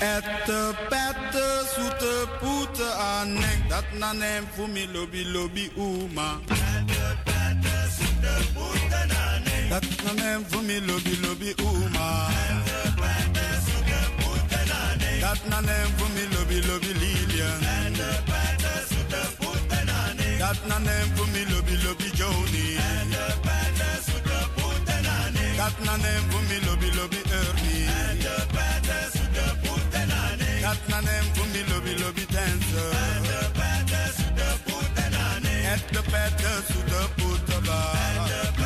Ette, pette, zoete poete anek, dat na nem voor me lobby lobby oema. Dat na nem voor me lobby lobby oema. Dat na nem voor me lobby lobby Lilian. Dat na nem voor me lobby lobby Joni. Dat na nem voor me lobby lobby Ernie. Dat na nem voor me lobby lobby dancer. Et de pette zoete poete ba. Et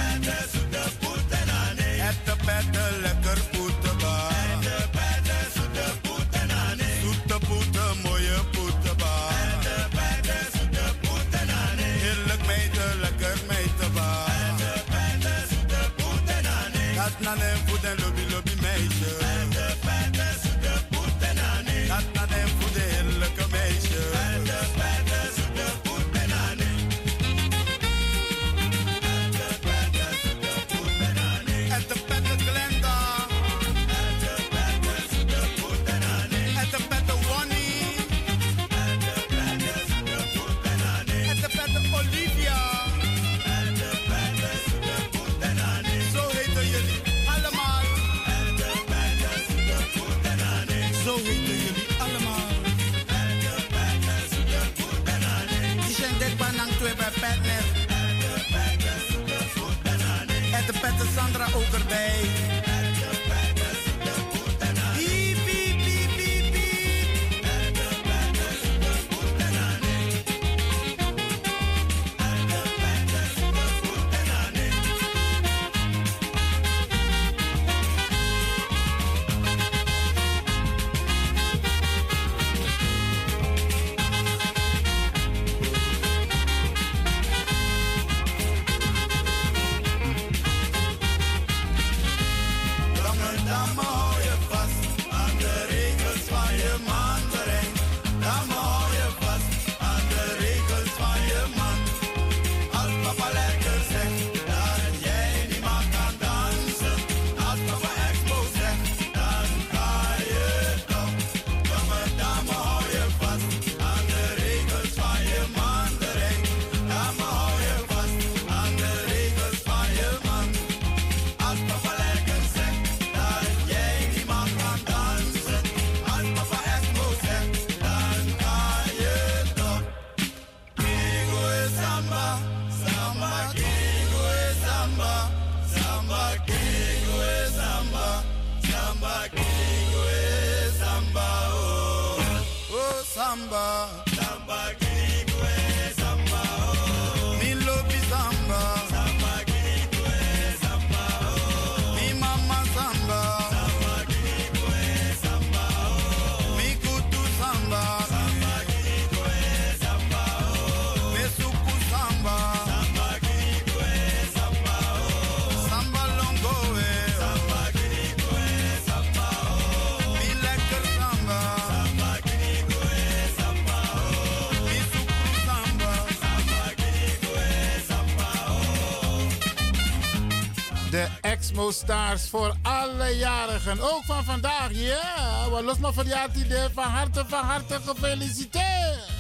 Stars voor alle jarigen. Ook van vandaag, ja. Yeah. Maar los maar idee. van harte, van harte gefeliciteerd.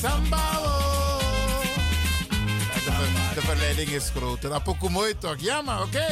Samba, de, ver, de verleiding is groter. Apoku mooi toch? Ja, maar oké.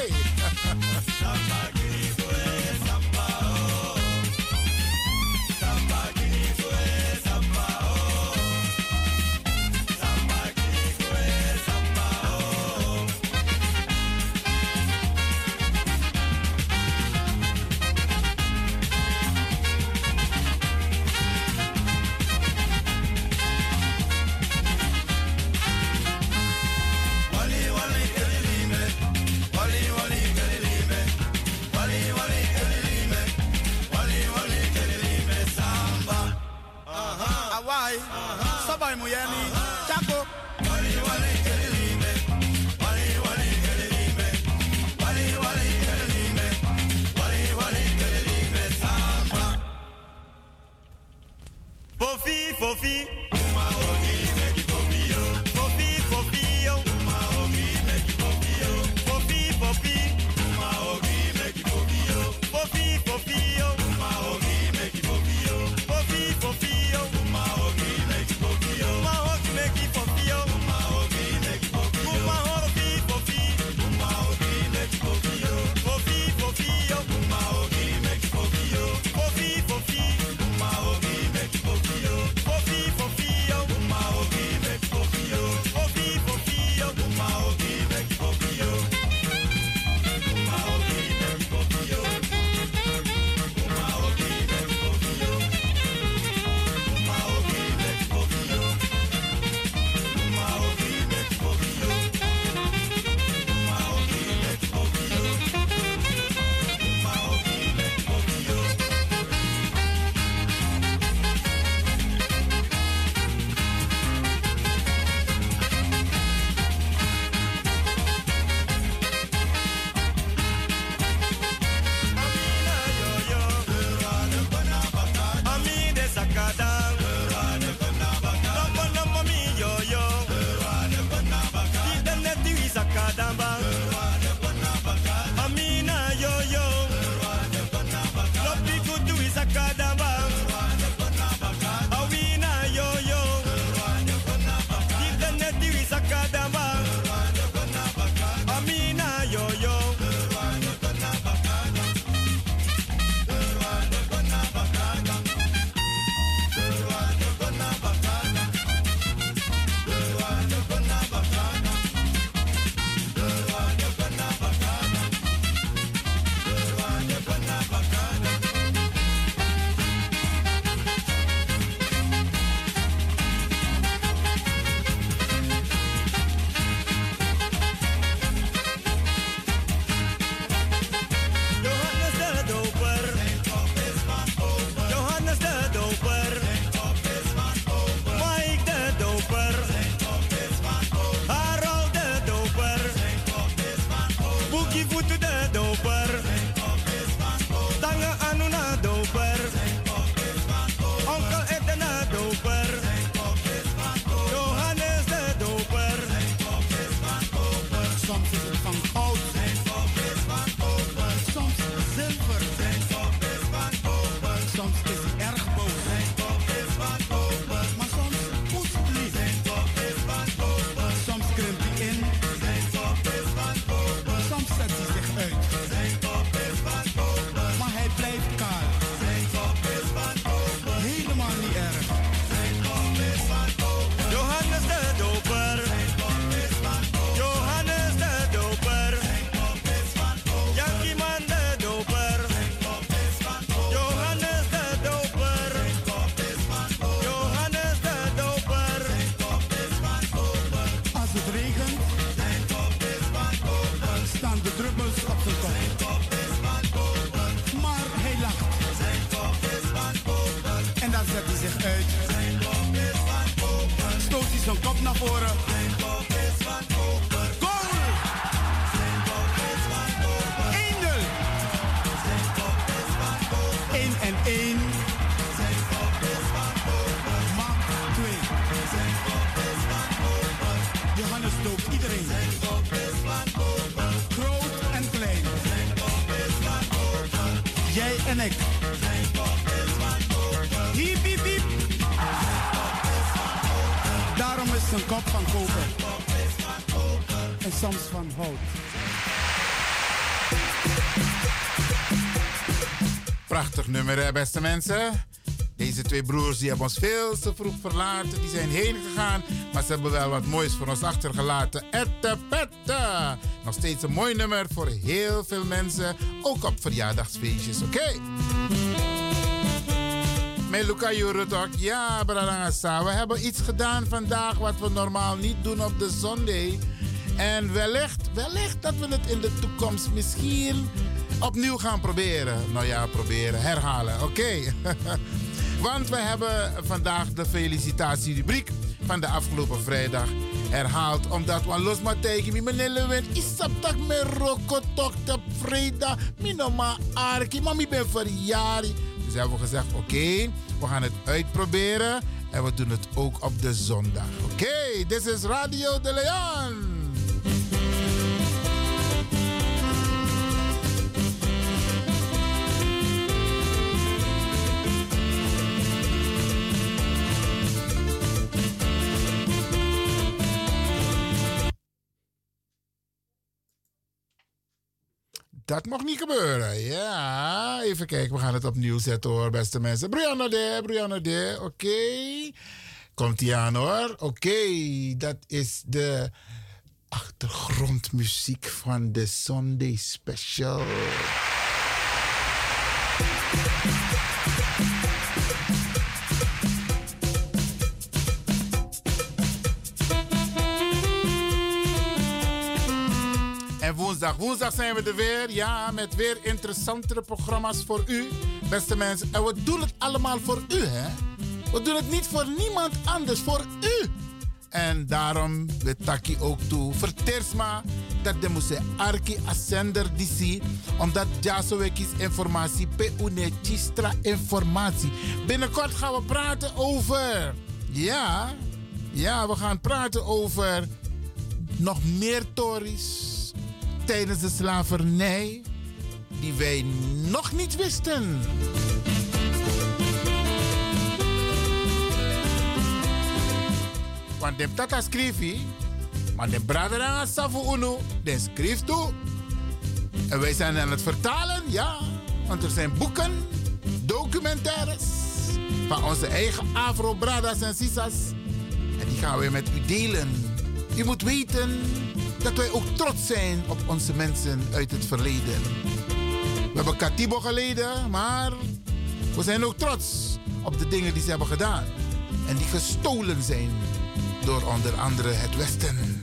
Prachtig nummer, hè, beste mensen. Deze twee broers die hebben ons veel te vroeg verlaten. Die zijn heen gegaan. Maar ze hebben wel wat moois voor ons achtergelaten. Ette pette. Nog steeds een mooi nummer voor heel veel mensen. Ook op verjaardagsfeestjes, oké? Met Luca Jurutok. Ja, Bradangasa. We hebben iets gedaan vandaag wat we normaal niet doen op de Sunday. En wellicht, wellicht dat we het in de toekomst misschien opnieuw gaan proberen. Nou ja, proberen, herhalen, oké. Want we hebben vandaag de felicitatierubriek van de afgelopen vrijdag herhaald. Omdat we los maar tegen me, meneer Lewin, isaptak me rokotok vrijdag. Minoma arki, maar ik ben verjaardag. Dus hebben we gezegd, oké, we gaan het uitproberen. En we doen het ook op de zondag. Oké, dit is Radio de Leon. Mag niet gebeuren. Ja, even kijken. We gaan het opnieuw zetten hoor, beste mensen. Brianna de, Brianna de. Oké. Komt ie aan hoor. Oké, dat is de achtergrondmuziek van de Sunday Special. Woensdag, woensdag zijn we er weer. Ja, met weer interessantere programma's voor u, beste mensen. En we doen het allemaal voor u, hè? We doen het niet voor niemand anders, voor u. En daarom we taki ook toe. Vertersma dat de moest arki ascender disi. Omdat jaso wekis informatie pe une chistra informatie. Binnenkort gaan we praten over. Ja, ja, we gaan praten over nog meer tories tijdens de slavernij die wij nog niet wisten. Want de tata schreef, maar de brader aan Safu Uno, de schreef toe. En wij zijn aan het vertalen, ja. Want er zijn boeken, documentaires van onze eigen Afro-bradas en sisas. En die gaan we met u delen. U moet weten dat wij ook trots zijn op onze mensen uit het verleden. We hebben Katibo geleden, maar we zijn ook trots op de dingen die ze hebben gedaan. En die gestolen zijn door onder andere het Westen.